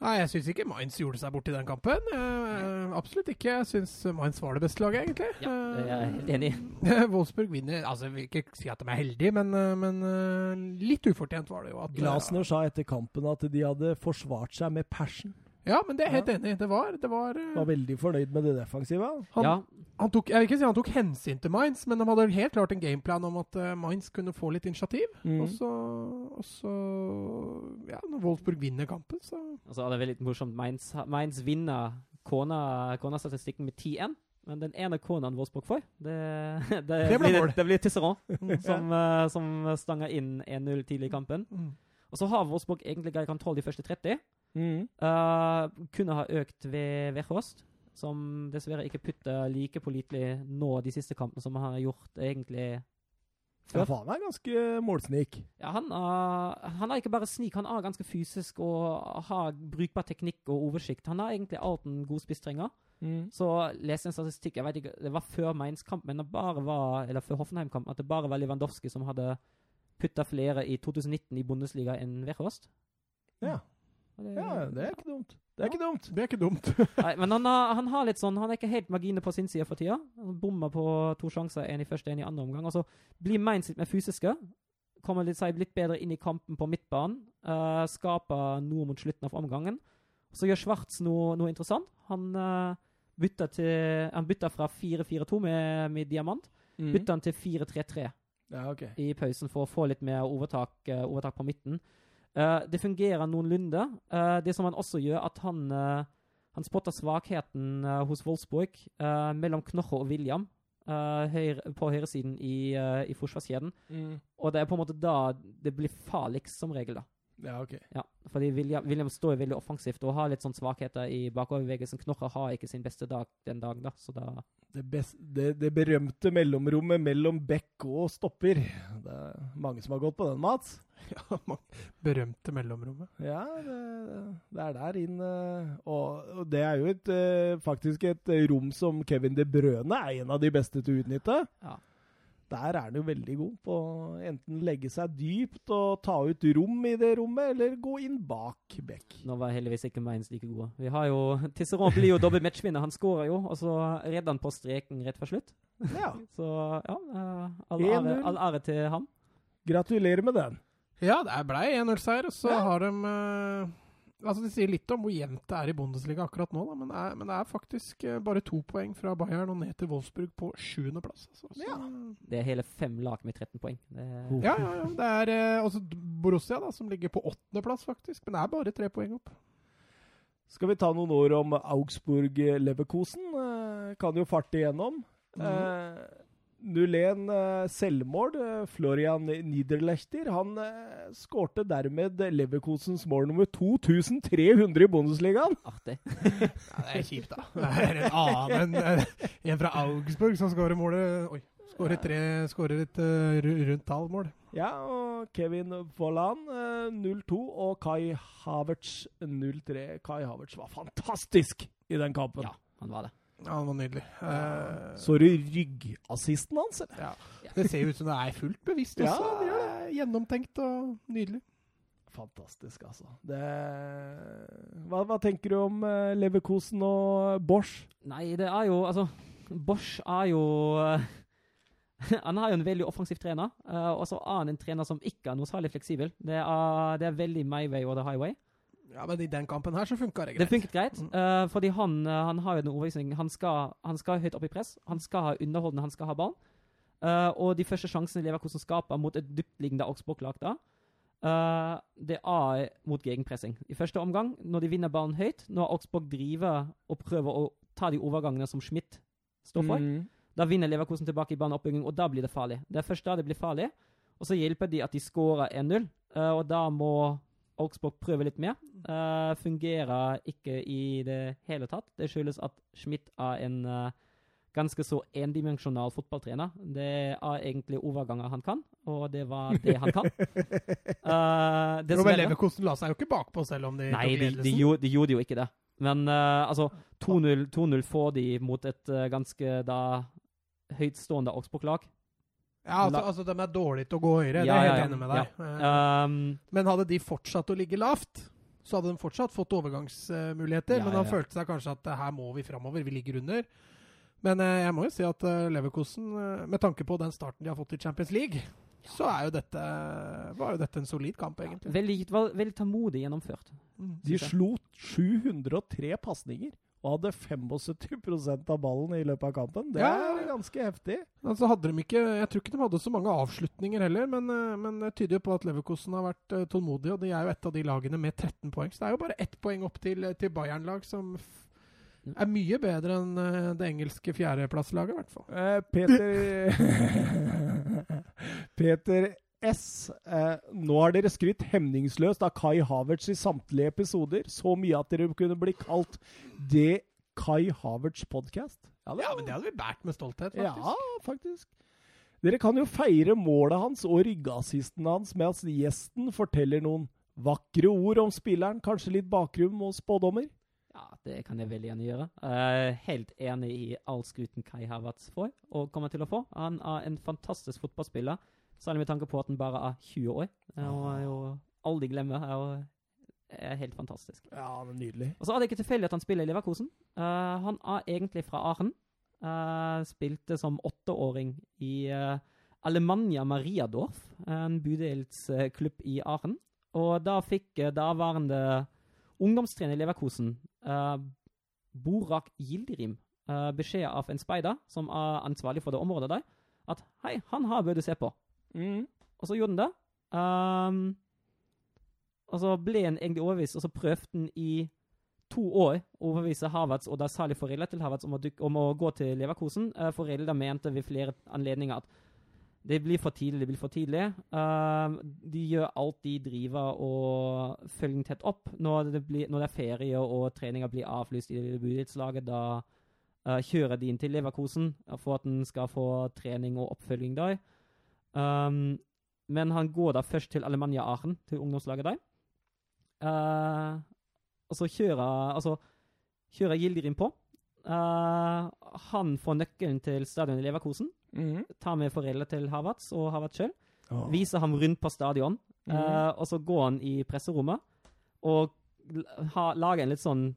Nei, jeg syns ikke Mainz gjorde seg bort i den kampen. Uh, absolutt ikke. Jeg syns Mainz var det beste laget, egentlig. Ja, jeg er helt enig. Eh, Wolfsburg vinner Altså, jeg vil ikke si at de er heldige, men, eh, men uh, litt ufortjent var det jo. At, Glasner sa etter kampen at de hadde forsvart seg med passion. Ja, men det er jeg helt enig i. Det var, det var eh, Var veldig fornøyd med det defensive. han, Ja, han tok, Jeg vil ikke si han tok hensyn til Mainz, men de hadde helt klart en gameplan om at eh, Mainz kunne få litt initiativ. Mm. Og så, og så Ja, når Wolfsburg vinner kampen, så og så er det veldig morsomt. Mainz, Mainz vinner kona- kona-statistikken med 10-1. Men den ene konaen Wolfsburg får, det, det, Det ble blir, mål. det blir Tisserand som, eh, som stanger inn 1-0 tidlig i kampen. mm. Og så har Wolfsburg egentlig grei kontroll de første 30. Mm. Uh, kunne ha økt ved Wechost, som dessverre ikke putter like pålitelig nå de siste kampene som han har gjort egentlig Ja, for han er ganske målsnik. Ja, han, er- han er ikke bare snik, han er ganske fysisk og har brukbar teknikk og oversikt. Han har egentlig alt en god spiss trenger. Mm. Så leste en statistikk, jeg vet ikke, det var før Mainz-kamp, men det bare var, eller før Hoffenheim-kamp, at det bare var Lewandowski som hadde putta flere i 2019 i Bundesliga enn Wechost. Ja. Og det- ja, det er ikke dumt. Det er ikke dumt. Det er ikke dumt. Nei, men han har, han har litt sånn, han er ikke helt marginer på sin side for tida. Han bommer på to sjanser, en i første, en i andre omgang. Og så blir Mainz litt mer fysiske. Kommer litt, seg litt bedre inn i kampen på midtbanen. Uh, skaper noe mot slutten av omgangen. Så gjør Schwartz noe, noe interessant. Han uh, bytter, til, han bytter fra 4-4-2 med, med diamant. Mm. Bytter han til 4-3-3 Ja, okay. i pausen for å få litt mer overtak, uh, overtak på midten. Eh, det fungerer noenlunde. Uh, det som han også gjør, at han, uh, han spotter svakheten hos Wolfsburg mellom Knoche og William høyre, på høyresiden i, uh, i forsvarskjeden. Mm. Og det er på en måte da det blir farligst, som regel. da. Ja, ok. Ja, fordi William, William står veldig offensivt og har litt sånn svakheter i bakoverbevegelsen. Knoche har ikke sin beste dag den dagen, da, så da Det, best, det, det berømte mellomrommet mellom bekk og stopper. Det er mange som har gått på den, Mats. ja, berømte mellomrommet. Ja, det, det er der inn. eh, Og, og det er jo et, eh, faktisk et rom som Kevin De Brøne er en av de beste til å utnytte. Ja. Der er han jo veldig god på å enten legge seg dypt og ta ut rom i det rommet, eller gå inn bak bekk. Nå var heldigvis ikke Mainz like gode. Vi har jo, Tisseron blir jo dobbel matchvinner. Han skårer jo, og så redder han på streken rett før slutt. Ja, Så ja, eh, all, ære, all ære til ham. gratulerer med den. Ja, det blei 1-0-seier, og så Ja. har de eh, Altså, Det sier litt om hvor jevnt det er i Bundesliga akkurat nå, da, men, det er, men det er faktisk eh, bare to poeng fra Bayern og ned til Wolfsburg på sjuendeplass. Altså. Ja. Det er hele fem lag med 13 poeng. Det, Ja, ja, ja. Det er eh, også Borussia, da, som ligger på åttendeplass, faktisk. Men det er bare tre poeng opp. Skal vi ta noen ord om Augsburg-Leverkosen? Eh, kan jo farte igjennom. Eh, 0-1 eh, selvmål. Eh, Florian Niederlechter han eh, skårte dermed Leverkosens mål nummer 2300 i Bundesligaen. artig. Ja, det er kjipt, da. Det er en annen En fra Augsburg som skårer målet Oi. Skårer, tre, skårer et uh, rundt tall-mål. Ja, og Kevin Vollan eh, 0-2 og Kai Havertz 0-3. Kai Havertz var fantastisk i den kampen. Ja, han var det. Ja, det var nydelig. Uh, Så du ryggassisten hans, eller? ja. Det ser jo ut som det er fullt bevisst Ja, også. det gjør Det er Gjennomtenkt og nydelig. Fantastisk, altså. Det hva, hva tenker du om uh, Leverkosen og Bosch? Nei, det er jo Altså, Bosch er jo eh, han har jo en veldig offensiv trener, uh, og så har han en trener som ikke er noe særlig fleksibel. Det er, det er veldig my way or the highway. Ja, men i den kampen her så funka det greit. Det funket greit, uh, fordi han, han, har jo en overvisning. Han skal, han skal høyt opp i press, han skal ha underholdende, han skal ha ball. Uh, og de første sjansene Leverkosen skaper mot et dyptliggende Augsburg-lag da, uh, det er mot gegenpressing. I første omgang, når de vinner ballen høyt, når Augsburg driver og prøver å ta de overgangene som Schmidt står for, mm. da vinner Leverkosen tilbake i baneoppbygging, og da blir det farlig. Det er først da det blir farlig, og så hjelper de at de skårer 1-0, uh, og da må Augsburg prøver litt mer. fungerer ikke i det hele tatt. Det skyldes at Schmidt er en ganske så endimensjonal fotballtrener. Det er egentlig overganger han kan, og det var det han kan. uh, det men Leverkosten la seg jo ikke bakpå, selv om de Nei, de, de, gjorde, de, gjorde jo ikke det. Men uh, altså, 2-0 får de mot et uh, ganske da høytstående Augsburg-lag. Ja, altså, altså, de er dårlige til å gå høyere, ja, det er jeg helt ja, enig med deg. Ja. Um, men hadde de fortsatt å ligge lavt, så hadde de fortsatt fått overgangsmuligheter. men han følte seg kanskje at her må vi framover, vi ligger under. Men eh, jeg må jo si at uh, Leverkosen, uh, med tanke på den starten de har fått i Champions League, ja. så er jo dette, var jo dette en solid kamp, egentlig. Veldig, veldig tålmodig gjennomført. Mm. De slo 703 pasninger og hadde 75 av ballen i løpet av kampen. Det ja. er ganske heftig. Altså hadde de ikke, Jeg tror ikke de hadde så mange avslutninger heller, men, men det tyder jo på at Leverkosen har vært tålmodig. Og de er jo et av de lagene med 13 poeng. Så det er jo bare ett poeng opp til, til Bayern-lag, som er mye bedre enn det engelske fjerdeplasslaget, i hvert fall. Eh, Peter Peter S. Eh, nå har dere skrytt hemningsløst av Kai Havertz i samtlige episoder. Så mye at dere kunne bli kalt det Kai Havertz podcast. Ja, ja, men det hadde vi båret med stolthet, faktisk. Ja, faktisk. Dere kan jo feire målet hans og ryggassisten hans med at gjesten forteller noen vakre ord om spilleren, kanskje litt bakgrunn og spådommer. Ja, det kan jeg veldig gjerne gjøre. Uh, helt enig i all skuten Kai Havertz får, og kommer til å få. Han er en fantastisk fotballspiller, særlig med tanke på at han bare er 20 år. Uh, og er jo aldri glemmer er, er helt fantastisk. Ja, det er nydelig. Og så er det ikke tilfeldig at han spiller i Leverkosen. Uh, han er egentlig fra Aachen. Uh, spilte som åtteåring i Alemania Mariadorf, en bydelsklubb i Aachen. Og da fikk daværende ungdomstrener i Leverkosen uh, Borak Gildirim uh, beskjed av en speider som er ansvarlig for det området der, at hei, han har bør du se på. Mm. Og så gjorde han det. Um, og så ble han egentlig overbevist, og så prøvde han i to år å overbevise Havertz, og da særlig foreldre til Havertz, om å, om å gå til Leverkosen. Uh, foreldre mente ved flere anledninger at det blir for tidlig, det blir for tidlig. Uh, de gjør alt de driver og følger tett opp. Når det, blir, når det er ferie og treninga blir avlyst i budrettslaget, da uh, kjører de inn til Leverkosen for at den skal få trening og oppfølging der. Um, men han går da først til Alemannia Aachen, til ungdomslaget der. Uh, og så kjører, altså, kjører Gildirim på. Uh, han får nøkkelen til stadionet i Leverkosen. Mm. Tar med foreldre til Havertz og Havertz sjøl. Oh. Viser ham rundt på stadion. Mm. Uh, og så går han i presserommet og ha, lager en litt sånn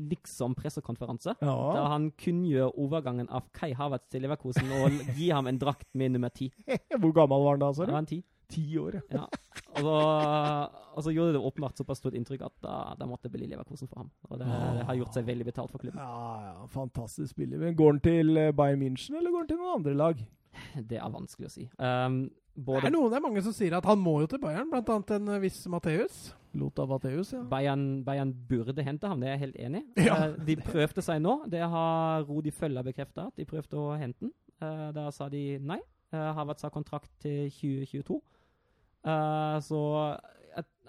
liksom pressekonferanse. Ja. Der han kunngjør overgangen av Kai Havertz til Leverkosen og gir ham en drakt med nummer ti. Hvor gammel var han da, sa du? var ti. Ti år, ja. Og, så, og, så, gjorde det åpenbart såpass stort inntrykk at da, da måtte bli Leverkosen for ham. Og det, det, har gjort seg veldig betalt for klubben. Ja, ja, fantastisk spiller. Men Går han til eh, Bayern München, eller går han til noen andre lag? Det er vanskelig å si. Um, både, det er noen, det er mange som sier at han må jo til Bayern, annet en eh, viss Matheus. Lota Matheus, ja. Bayern, Bayern, burde hente ham, det er jeg helt enig i. Ja. Uh, de prøvde seg nå. Det har Rodi Føller bekrefta, de prøvde å hente den. Uh, da sa de nei. Uh, Havertz har kontrakt til 2022. Uh, så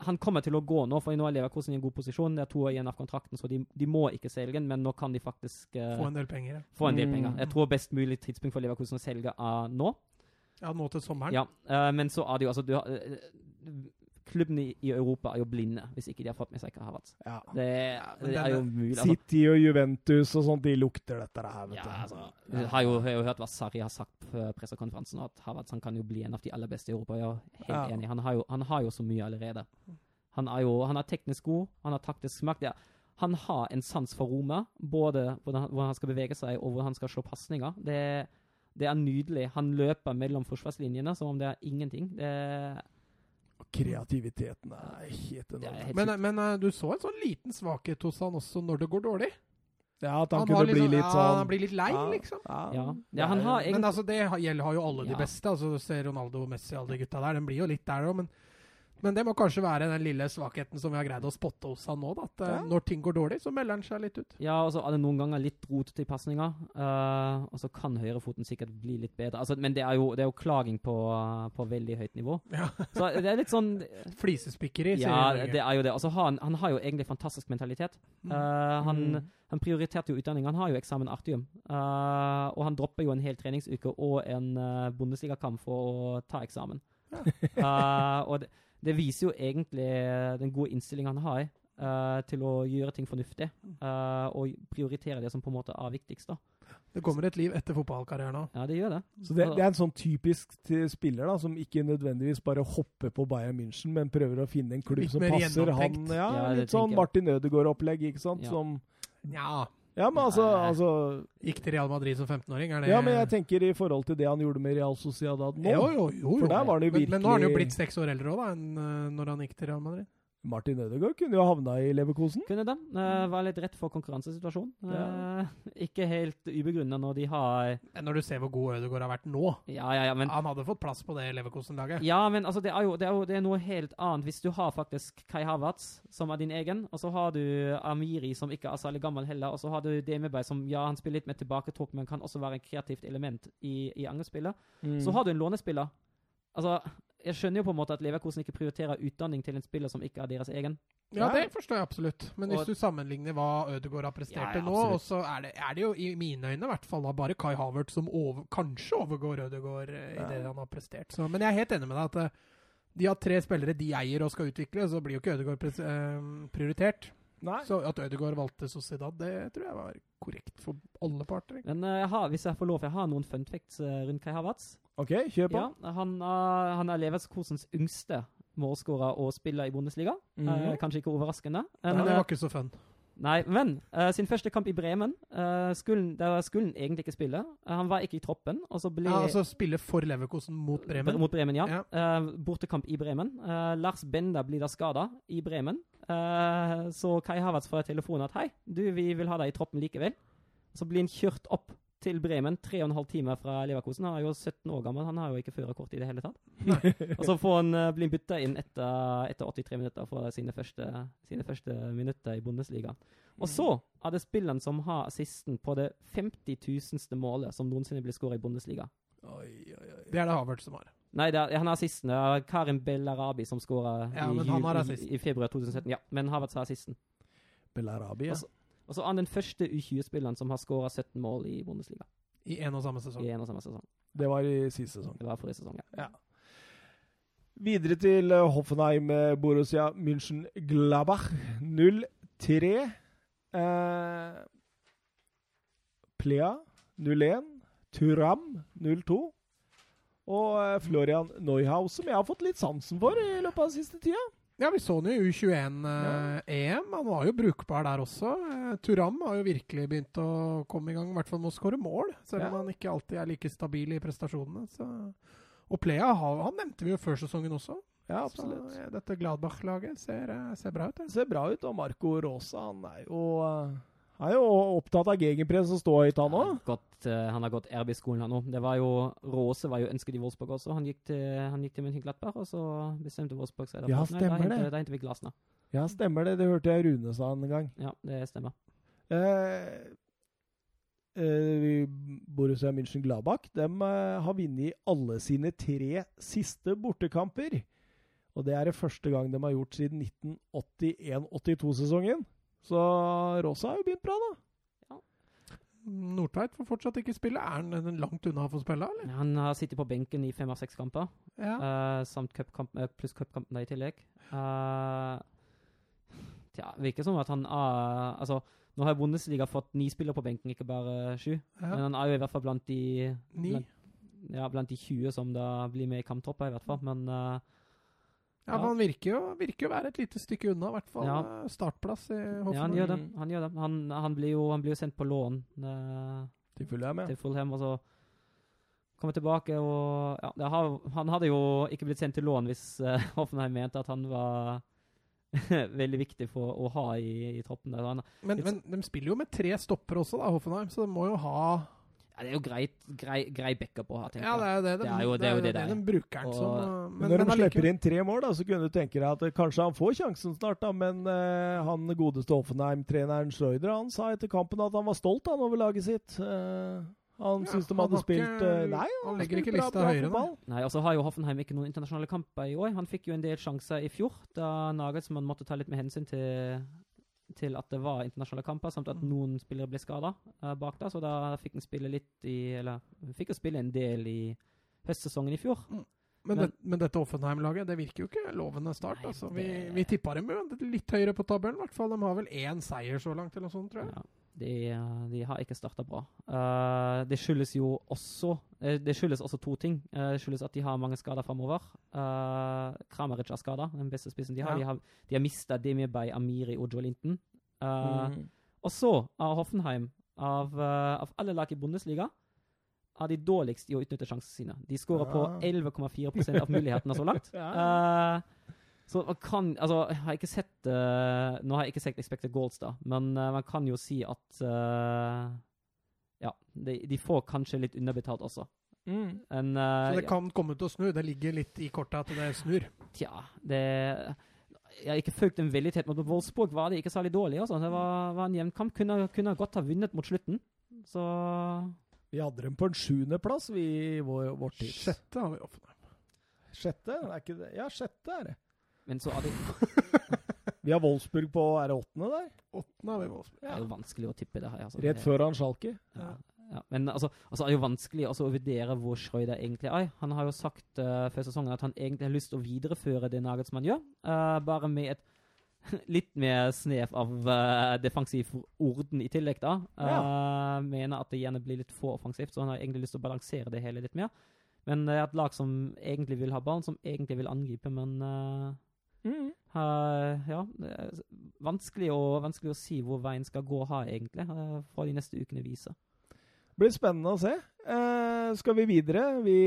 han kommer til å gå nå, for nå er Leverkosen i en god posisjon. Det er to år igjen av kontrakten, så de, de må ikke selge den, men nå kan de faktisk få en del penger. Ja. Få en del mm. penger. Jeg tror best mulig tidspunkt for Leverkosen å selge er nå. Ja, nå til sommeren. Ja, men så er det jo altså du, klubbene i, Europa er jo blinde hvis ikke de har fått med seg Havertz. Ja. Det, det, er jo mulig. Altså. City og Juventus og sånt, de lukter dette her. vet ja, Altså, jeg har jo, har jo hørt hva Sarri har sagt på pressekonferansen, at Havertz han kan jo bli en av de aller beste i Europa. Jeg er helt ja. enig. Han har, jo, han har, jo, så mye allerede. Han er jo han er teknisk god, han har taktisk makt. Ja. Han har en sans for rommet, både hvordan han skal bevege seg og hvordan han skal slå pasninger. Det er nydelig. Han løper mellom forsvarslinjene som om det er ingenting. Det er Kreativiteten er helt enorm. Men, men eh, du så en sånn liten svakhet hos han også når det går dårlig. Ja, at han, han kunne bli litt sånn ja, Han blir litt lei, Ja. liksom. Ja, Ja. Ja, han har Men altså, det gjelder har jo alle de beste. Altså, du ser Ronaldo, Messi, alle de gutta der. Den blir jo litt der òg, men, men det må kanskje være den lille svakheten som vi har greid å spotte hos han nå. Da, at eh, Ja. når ting går dårlig, så melder han seg litt ut. Ja, og så er det noen ganger litt rotete i pasninga. Uh, og så kan høyrefoten sikkert bli litt bedre. Altså, men det er jo, det er jo klaging på, på veldig høyt nivå. Ja. Så det er litt sånn Flisespikkeri, sier Ja, det er jo det. Altså, han, han har jo egentlig fantastisk mentalitet. Eh, han, Mm. han prioriterte jo utdanning. Han har jo eksamen artium. Uh, og han dropper jo en hel treningsuke og en uh, bondesligakamp for å ta eksamen. Eh, og det, det viser jo egentlig den gode innstillingen han har uh, til å gjøre ting fornuftig. Uh, og prioritere det som på en måte er viktigst. da. Det kommer et liv etter fotballkarrieren òg. Ja, det gjør det. Så det, det er en sånn typisk til spiller da, som ikke nødvendigvis bare hopper på Bayern München, men prøver å finne en klubb Litt som passer han. Ja, Ja, litt sånn. Martin Ødegaard-opplegg, ikke sant? Ja. Som, Nja. Ja, men altså, altså Gikk til Real Madrid som 15-åring, er det Ja, men jeg tenker i forhold til det han gjorde med Real Sociedad nå. Jo, jo, jo. For der var det jo men, men nå har han jo blitt seks år eldre òg, da, enn eh, når han gikk til Real Madrid. Martin Ødegaard kunne jo havna i Leverkosen. Kunne det. Uh, var litt rett for konkurransesituasjonen. Eh, ikke helt ubegrunna når de har Når du ser hvor god Ødegaard har vært nå Ja, ja, ja, men Han hadde fått plass på det Leverkosen-laget. Ja, men altså, det er jo det er, jo, det er noe helt annet hvis du har faktisk Kai Havertz, som er din egen, og så har du Amiri, som ikke er særlig gammel heller, og så har du Demeberg, som ja, han spiller litt med tilbaketråkk, men kan også være et kreativt element i, i angrepsspillet. Mm. Så har du en lånespiller. Altså, jeg skjønner jo på en måte at Leverkosen ikke prioriterer utdanning til en spiller som ikke er deres egen. Ja, Ja. det forstår jeg absolutt. Men hvis Og- du sammenligner hva Ødegaard har prestert Ja, ja, til nå, og så er det, er det jo i mine øyne i hvert fall da bare Kai Havert som over, kanskje overgår Ødegaard eh, i Ja. det han har prestert. Så, men jeg er helt enig med deg at eh, de har tre spillere de eier og skal utvikle, så blir jo ikke Ødegaard eh, prioritert. Nei. Så at Ødegaard valgte Sociedad, det tror jeg var korrekt for alle parter. Men uh, jeg har, hvis jeg får lov, jeg har noen fun facts rundt Kai Havertz. OK, kjør på. Ja, han, er- han er Leverskosens yngste målskårer og spiller i Bundesliga. Mm -hmm. uh, kanskje ikke overraskende. Men, det eh, var ikke så fun. Nei, men uh, sin første kamp i Bremen uh, skulle, Der skulle han egentlig ikke spille. Uh, han var ikke i troppen, og så ble Ja, altså spille for Leverkosen mot Bremen. Mot Bremen, ja. Ja. Eh, bortekamp i Bremen. Eh, Lars Bender blir da skada i Bremen. Eh, så Kai Havertz får telefonen at hei, du, vi vil ha deg i troppen likevel. Så blir han kjørt opp til Bremen, tre og en halv time fra Leverkosen. Han er jo 17 år gammel, han har jo ikke førerkort i det hele tatt. og så får han uh, bli bytta inn etter, etter 83 minutter for sine første, sine første minutter i Bundesliga. Og så er det spilleren som har assisten på det 50 000. målet som noensinne blir skåra i Bundesliga. Oi, oi, oi. Det er det Havert som har. Nei, det er, han er assisten. Det er Karim Bellarabi som skåra Ja, i, i, i, februar 2017. Ja, men Havertz har assisten. Bellarabi, ja. Altså- Og så er han den første U20-spilleren som har skåra 17 mål i Bundesliga I en og samme sesong. i en og samme sesong. Det var i siste sesong. Det var forrige sesong, ja. Videre til eh, Hoffenheim eh, Borussia München Glabach 0-3. Eh, Plea 0-1. Turam 0-2. Og eh, Florian Neuhaus, som jeg har fått litt sansen for i løpet av den siste tida. Ja, vi så han jo i U21-EM. Han var jo brukbar der også. Eh, Turam har jo virkelig begynt å komme i gang, i hvert fall med å skåre mål. Selv om Ja. han ikke alltid er like stabil i prestasjonene. Så. Og Plea han nevnte vi jo før sesongen også. Ja, Så absolutt. eh, dette Gladbach-laget ser, eh, ser bra ut. Det ser bra ut. Og Marco Rosa, han er jo, eh, er jo opptatt av gegenpress og stå høyt, han òg. har eh, han har gått RB-skolen han nå. Det var jo, Råse var jo ønsket i Wolfsburg også. Han gikk til, han gikk til München-Glattberg, og så bestemte Wolfsburg seg Ja, stemmer nei, det. Da henter vi Glasner. Ja, stemmer det. Det hørte jeg Rune sa en gang. Ja, det stemmer. Eh, Uh, Borussia München-Gladbach de uh, har vunnet alle sine tre siste bortekamper. Og det er det første gang de har gjort siden 1981-82-sesongen. Så Rosa har jo begynt bra, da. Nordtveit får fortsatt ikke spille. Er han langt unna å få spille, eller? Han har sittet på benken i fem av seks kamper. Ja. uh, samt cupkamp, eh, pluss cupkampen i tillegg. Uh, tja, virker som at han er Altså, nå har Bundesliga fått ni spillere på benken, ikke bare sju. Men han er jo i hvert fall blant de Ni. Blant, ja, blant de 20 som da blir med i kamptroppa, i hvert fall. Men eh, Ja, men Han virker jo, virker jo være et lite stykke unna, i hvert fall. Ja. eh, Startplass i ja, han Hoffenheim. gjør det. Han, gjør det. Han, han, blir jo, han blir jo sendt på lån eh, Til Fulham, ja. til Fulham, og så Kommer tilbake og ja, har, Han hadde jo ikke blitt sendt til lån hvis uh, Hoffenheim mente at han var veldig viktig for å ha i, i troppen. der. Han, men, men, de spiller jo med tre stopper også, da, Hoffenheim, så de må jo ha ja, Det er jo greit, grei, grei backup å ha, tenker jeg. Ja, det er jo det. De, det, er jo det, er jo det, det, de bruker den som men, men, Når de slipper inn tre mål, da, så kunne du tenke deg at uh, kanskje han får sjansen snart, da, men uh, han godeste Offenheim-treneren Schreuder han sa etter kampen at han var stolt han over laget sitt. Uh, han ja, syns de hadde spilt ikke, Nei, han, han legger ikke lista høyere, da. Nei, og så har jo Hoffenheim ikke noen internasjonale kamper i år. Han fikk jo en del sjanser i fjor, da Nagelsmann måtte ta litt med hensyn til til at det var internasjonale kamper, samt at mm. noen spillere ble skada uh, bak da, så da fikk han spille litt i Eller fikk han spille en del i høstsesongen i fjor. Mm. Men, men, det, men, dette Offenheim-laget det virker jo ikke lovende start. Nei, altså. Vi, det... vi tippa dem jo litt høyere på tabellen. hvert fall. De har vel én seier så langt, eller noe sånt, tror jeg. Ja, de, de har ikke starta bra. Uh, det skyldes jo også uh, Det skyldes også to ting. Uh, det skyldes at de har mange skader framover. Uh, Kramaric er skada, den beste spissen de har. Ja. De har, de har mista Demir Bay, Amiri og Joe Linton. Mm. Og så er Hoffenheim, av, av alle lag i Bundesliga, er de dårligst i å utnytte sjansene sine. De skårer ja. på 11,4% av mulighetene så langt. ja. uh, så man kan Altså, jeg har ikke sett uh, Nå har jeg ikke sett Expected Goals, da, men uh, man kan jo si at Ja, de, de, får kanskje litt underbetalt også. Mm. En, så det kan komme til å snu? Det ligger litt i kortet at det snur? Tja, det jeg har ikke fulgt dem veldig tett, men på Wolfsburg var de ikke særlig dårlige. Altså. Det var, var en jevn kamp. Kunne, kunne godt ha vunnet mot slutten. Så vi hadde dem på en sjuendeplass i vår, vår tid. Sjette har vi offentlig. Sjette? Er ikke det? Ja, sjette er det. Men så har vi Vi har Wolfsburg på Er det åttende der? Åttende har vi Wolfsburg. Ja. Det er jo vanskelig å tippe det her. Altså. Rett før han Schalke. Ja. Ja, men altså, altså, det er jo vanskelig altså, å vurdere hvor Schreuder egentlig er. Han har jo sagt uh, før sesongen at han egentlig har lyst til å videreføre det Nagelsmann gjør, uh, bare med et litt mer snev av uh, defensiv orden i tillegg, da. Uh, ja. Mener at det gjerne blir litt for offensivt, så han har egentlig lyst til å balansere det hele litt mer. Men det er et lag som egentlig vil ha ballen, som egentlig vil angripe, men uh, mm. Ja. Det er vanskelig å, vanskelig å, si hvor veien skal gå her, egentlig, fra de neste ukene viser. Blir spennende å se. Uh, skal vi videre? Vi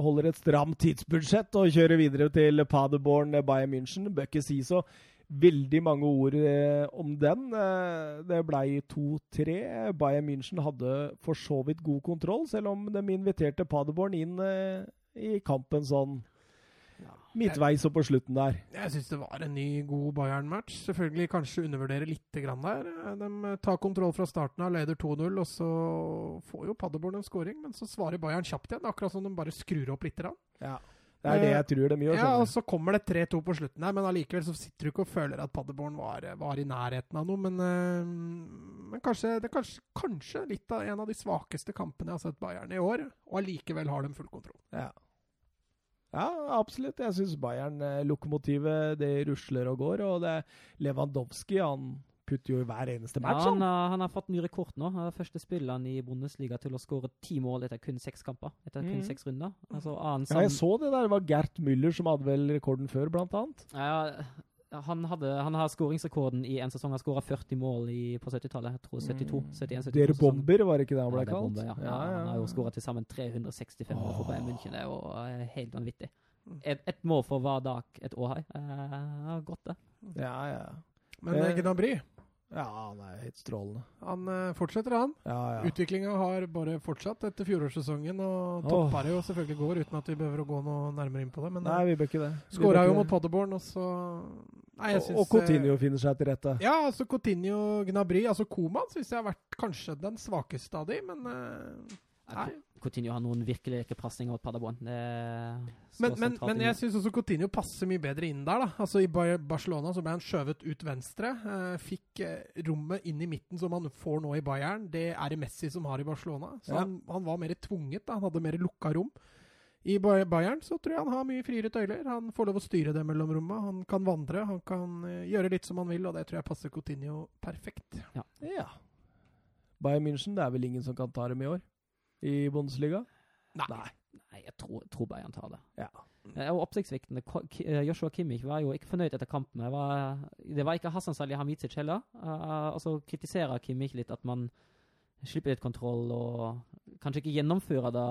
holder et stramt tidsbudsjett og kjører videre til Paderborn Bayern München. Bør sier si så veldig mange ord eh, om den. Eh, det blei 2-3. Bayern München hadde for så vidt god kontroll, selv om de inviterte Paderborn inn eh, i kampen sånn ja, midtveis og på slutten der. Jeg syns det var en ny, god Bayern-match. Selvfølgelig kanskje undervurdere litt grann der. De tar kontroll fra starten av, leder 2-0, og så får jo Paderborn en scoring, men så svarer Bayern kjapt igjen. Akkurat som de bare skrur opp litt. Ja. Det er det jeg tror de gjør. Ja, og så kommer det 3-2 på slutten her, men allikevel så sitter du ikke og føler at Paderborn var, var, i nærheten av noe. Men, øh, men kanskje, det er kanskje, kanskje, litt av en av de svakeste kampene jeg har sett Bayern i år, og allikevel har de full kontroll. Ja. Ja, absolutt. Jeg syns Bayern-lokomotivet det rusler og går. Og det Lewandowski han putter jo i hver eneste match. Ja, han, har, han har fått ny rekord nå. Han er første spilleren i Bundesliga til å skåre ti mål etter kun seks kamper. Etter kun mm. seks runder. Altså, ja, jeg så det der. Det var Gert Müller som hadde vel rekorden før, blant annet. Ja, han, hadde, han har skåringsrekorden i en sesong. Han skåra 40 mål i, på 70-tallet. Jeg tror 72. 71, 72 Dere bomber, var det ikke det han ble ja, kalt? Bomber, ja. Ja, ja. Han har jo skåra til sammen 365 mål for Bayern München. Det er jo eh, helt vanvittig. Mm. Et, et mål for hver dag et år her. Uh, godt, det. Ja, ja. Men eh, Gnabry ja, han er helt strålende. Han uh, fortsetter, han. Ja, ja. Utviklinga har bare fortsatt etter fjorårssesongen, og topper det jo selvfølgelig går, uten at vi behøver å gå noe nærmere inn på det. Men Nei, vi bør ikke det. Skåra jo mot Paderborn, og så Nei, jeg synes, Og Coutinho uh, finner seg til rette. Ja, altså Coutinho Gnabry. Altså Koman syns jeg har vært kanskje den svakeste av de, men uh, Nei. Coutinho har noen virkelig lekepasninger mot Paderborn. Men, men, men, jeg syns også Coutinho passer mye bedre inn der. da. Altså I Barcelona så ble han skjøvet ut venstre. Eh, fikk eh, rommet inn i midten som han får nå i Bayern. Det er det Messi som har i Barcelona. Så ja. han, han, var mer tvunget. da. Han hadde mer lukka rom. I Bayern så tror jeg han har mye friere tøyler. Han får lov å styre det mellomrommet. Han kan vandre, han kan uh, gjøre litt som han vil, og det tror jeg passer Coutinho perfekt. Ja. ja. Bayern München, det er vel ingen som kan ta dem i år? I Bundesliga? Nei. Nei. Nei jeg tror, tror Bayern tar det. Ja. Og oppsiktsvekkende. Eh, Joshua Kimmich var jo ikke fornøyd etter kampen. Det var, det var ikke Hassan Salihamidzic heller. Uh, og så kritiserer Kimmich litt at man slipper litt kontroll og kanskje ikke gjennomfører det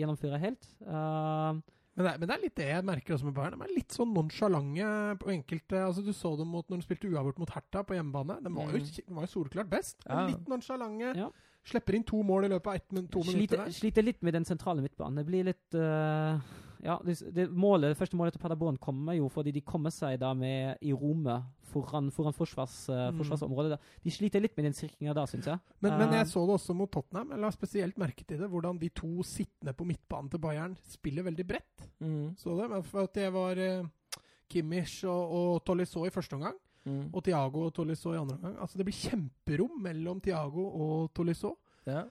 gjennomfører helt. Uh, men det, er, men det, er, litt det jeg merker også med Bayern. De er litt sånn nonsjalante på enkelte altså Du så dem mot, når de spilte uavgjort mot Hertha på hjemmebane. De var jo, mm. de var jo solklart best. Ja. Litt nonsjalante. Ja. Slipper inn to mål i løpet av ett, to sliter, minutter. Sliter litt med den sentrale midtbanen. Det blir litt uh, Ja, det, det, målet, det første målet til Paderborn kommer jo fordi de kommer seg da med i rommet foran, foran forsvars, uh, forsvarsområdet. De sliter litt med den sirkinga da, syns jeg. Men, uh, men, jeg så det også mot Tottenham. Jeg la spesielt merke til det. Hvordan de to sittende på midtbanen til Bayern spiller veldig bredt. Mm. Så det, for at det var uh, Kimmich og, og Tolisso i første omgang. Mm. Og Tiago og Tolisso i andre omgang. Altså, det blir kjemperom mellom Tiago og Tolisso. Ja.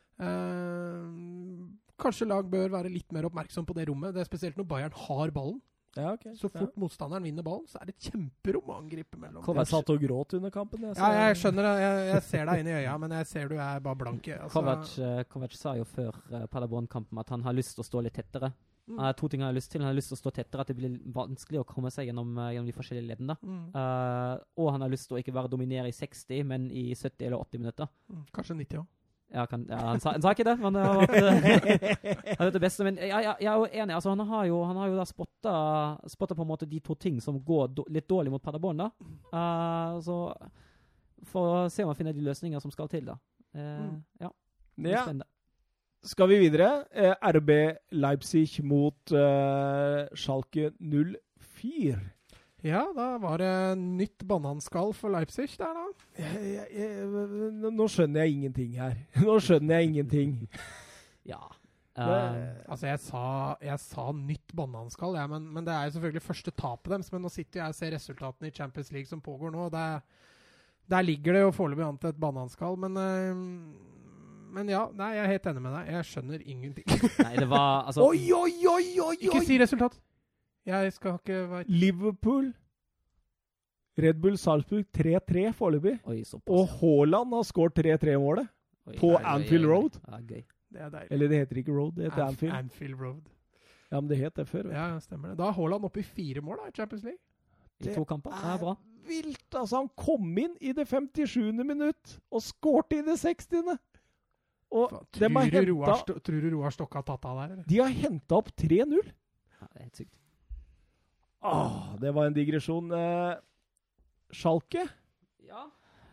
kanskje lag bør være litt mer oppmerksom på det rommet. Det er Spesielt når Bayern har ballen. Ja, okay. Så fort ja. motstanderen vinner ballen, så er det et kjemperom å angripe mellom. Jeg satt og gråt under kampen. Jeg, ja, jeg skjønner det. Jeg, jeg, ser deg inn i øya, men jeg ser du er bare blank. Altså. Kovac, uh, Kovac, sa jo før uh, Paderborn-kampen at han har lyst til å stå litt tettere. Mm. Uh, to ting han har lyst til. Han har lyst til å stå tettere, at det blir vanskelig å komme seg gjennom, uh, gjennom de forskjellige leddene. Mm. Uh, og han har lyst til å ikke bare dominere i 60, men i 70 eller 80 minutter. Mm. Kanskje 90 òg. Ja, kan, ja han, sa, han, sa, ikke det, men det var det, det beste. Men jeg, jeg, jeg, er jo enig. Altså, han har jo, han har jo da spotta, spotta, på en måte de to ting som går do, litt dårlig mot Paderborn. da. Uh, så For å se om han finner de løsninger som skal til, da. Uh, ja. ja. Skal vi videre? Uh, eh, RB Leipzig mot Schalke 04. Ja, da var det nytt bananskall for Leipzig der, da. Jeg, jeg, jeg, nå skjønner jeg ingenting her. Nå skjønner jeg ingenting. ja. Uh, altså, jeg sa, jeg sa nytt bananskall, ja, men, men, det er jo selvfølgelig første tapet deres. Men nå sitter jeg og ser resultatene i Champions League som pågår nå. og det, Der ligger det jo foreløpig an til et bananskall, men uh, men ja, nei, jeg er helt enig med deg. Jeg skjønner ingenting. nei, det var altså Oi, oi, oi, oi! Ikke si resultat! Jeg skal ikke være Liverpool Red Bull Salzburg 3-3 foreløpig. Og Haaland har skåret 3-3-målet på oi, Anfield oi, Road. Ja, gøy. Det er deilig. Eller det heter ikke Road, det heter Anf Anfield. Anfield Road. Ja, men det het det før. Ja, stemmer det. Da er Haaland oppe i fire mål da, i Champions League. I to kamper. Det er bra. Vilt, altså. Han kom inn i det 57. minutt og skårte i det 60. Og tror, du hentet, Roar, tror du Roar Stokke har tatt av der? Eller? De har henta opp 3-0. Ja, det er helt sykt. Åh, det var en digresjon. Eh, Schalke? Ja,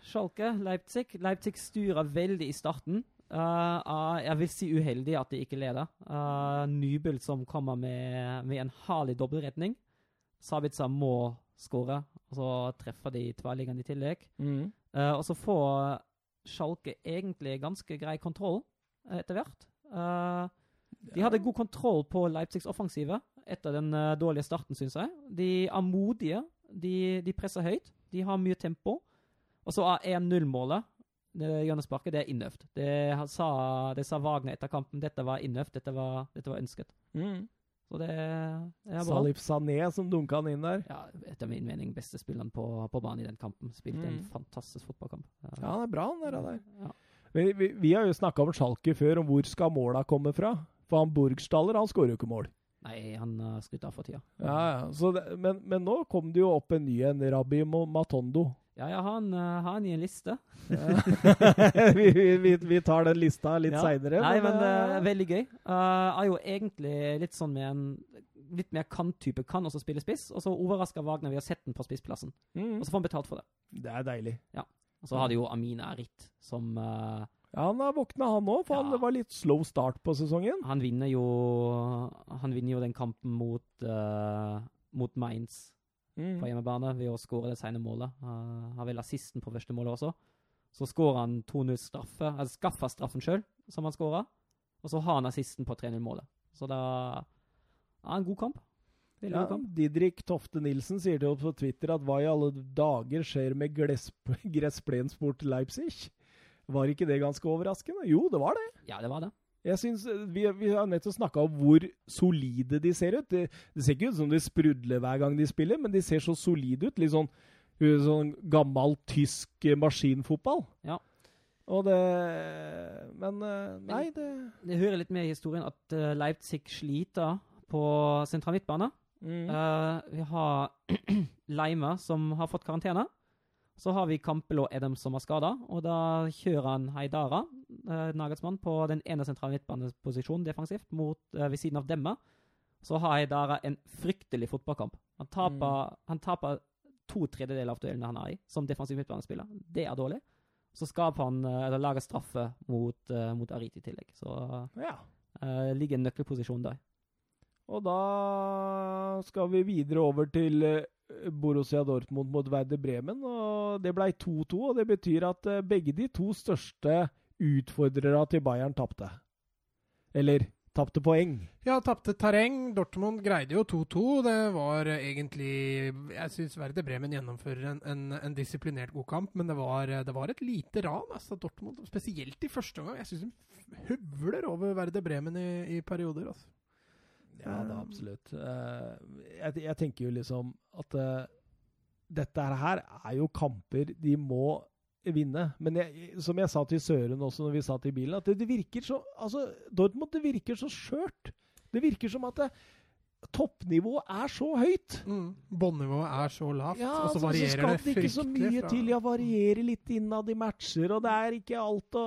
Schalke, Leipzig. Leipzig styrer veldig i starten. Uh, uh, jeg vil si uheldig at de ikke leder. Uh, Nybøl som kommer med, med en herlig dobbeltretning. Sabica må skåre, og så treffer de tverrliggende i tillegg. Mm. Uh, og så får Schalke egentlig ganske grei kontroll etter hvert. Uh, de hadde god kontroll på Leipzigs offensive etter den uh, dårlige starten, syns jeg. De er modige. De, de, presser høyt. De har mye tempo. Og så er 1-0-målet hjørnesparket, det er innøvd. Det sa, det sa Wagner etter kampen. Dette var innøvd. Dette var, dette var ønsket. Mm. Så det er bra. Salif Sané som dunka han inn der. Ja, etter min mening beste spilleren på, på banen i den kampen. Spilte mm. en fantastisk fotballkamp. Ja, ja han er bra, han der. der. Ja. Vi, vi, vi, har jo snakka om Schalke før, om hvor skal måla komme fra. For han Burgstaller han skårer jo ikke mål. Nei, han har skutt av for tida. Ja, ja. Det, men, men, nå kom det jo opp en ny en, Rabbi Matondo. Ja, jeg har han, har han i en liste. vi, vi, vi, tar den lista litt ja. seinere. Nei, men, men uh, veldig gøy. Uh, er jo egentlig litt sånn med en litt mer kant-type. Kan også spille spiss. Og så overrasker Wagner ved å sette den på spissplassen. Mm. Og så får han betalt for det. Det er deilig. Ja. Og så har de jo Amina Arit, som uh, ja, Han har våkna, han òg, for ja. han var litt slow start på sesongen. Han vinner jo, han vinner jo den kampen mot, uh, mot Mainz mm. på hjemmebane ved å skåre det sene målet. Uh, har vel assisten på første målet også. Så skårer han 2-0-straffe, altså skaffer straffen sjøl, som han skåra. Og så har han assisten på 3-0-målet. Så da er en god kamp. Veldig ja, god kamp. Didrik Tofte Nilsen sier til oss på Twitter at hva i alle dager skjer med gressplensport Leipzig? Var ikke det ganske overraskende? Jo, det var det. Ja, det var det. Jeg synes, eh, Vi, vi har nettopp snakka om hvor solide de ser ut. Det, det, ser ikke ut som de sprudler hver gang de spiller, men de ser så solide ut. Litt sånn, sånn gammel tysk maskinfotball. Ja. Og det Men eh, nei, det Det hører litt med i historien at uh, Leipzig sliter på sentral midtbane. Mm. Uh, vi har Leime, som har fått karantene. Så har vi Kampel og Edem som er skada, og da kjører han Heidara. Uh, Nagelsmann, på den ene sentrale midtbaneposisjonen defensivt mot, uh, ved siden av Demma, så har Haidara en fryktelig fotballkamp. Han taper, mm. han taper to tredjedeler av duellene han er i, som defensiv midtbanespiller. Det er dårlig. Så skaper han, eller lager straffe mot, mot Arit i tillegg. Så ja. ligger en nøkkelposisjon der. Og da skal vi videre over til Borussia Dortmund mot Werder Bremen. og Det ble 2-2, og det betyr at eh, begge de to største utfordrere til Bayern tapte. Eller tapte poeng. Ja, tapte terreng. Dortmund greide jo 2-2. Det var egentlig Jeg syns Verde Bremen gjennomfører en, en, en, disiplinert god kamp, men det var, det var et lite ran. altså Dortmund, Spesielt i første omgang. Jeg syns de høvler over Verde Bremen i, i perioder. altså. Ja, det er absolutt. Eh, jeg, jeg, tenker jo liksom at uh, dette her er jo kamper de må vinne. Men jeg, som jeg sa til Søren også når vi satt i bilen, at det, det virker så altså, Dortmund det virker så skjørt. Det virker som at det, toppnivået er så høyt. Mm. Båndnivået er så lavt, ja, og så altså, varierer så skal det, det ikke så mye fra... til. Ja, varierer litt innad i matcher, og det er ikke alt å,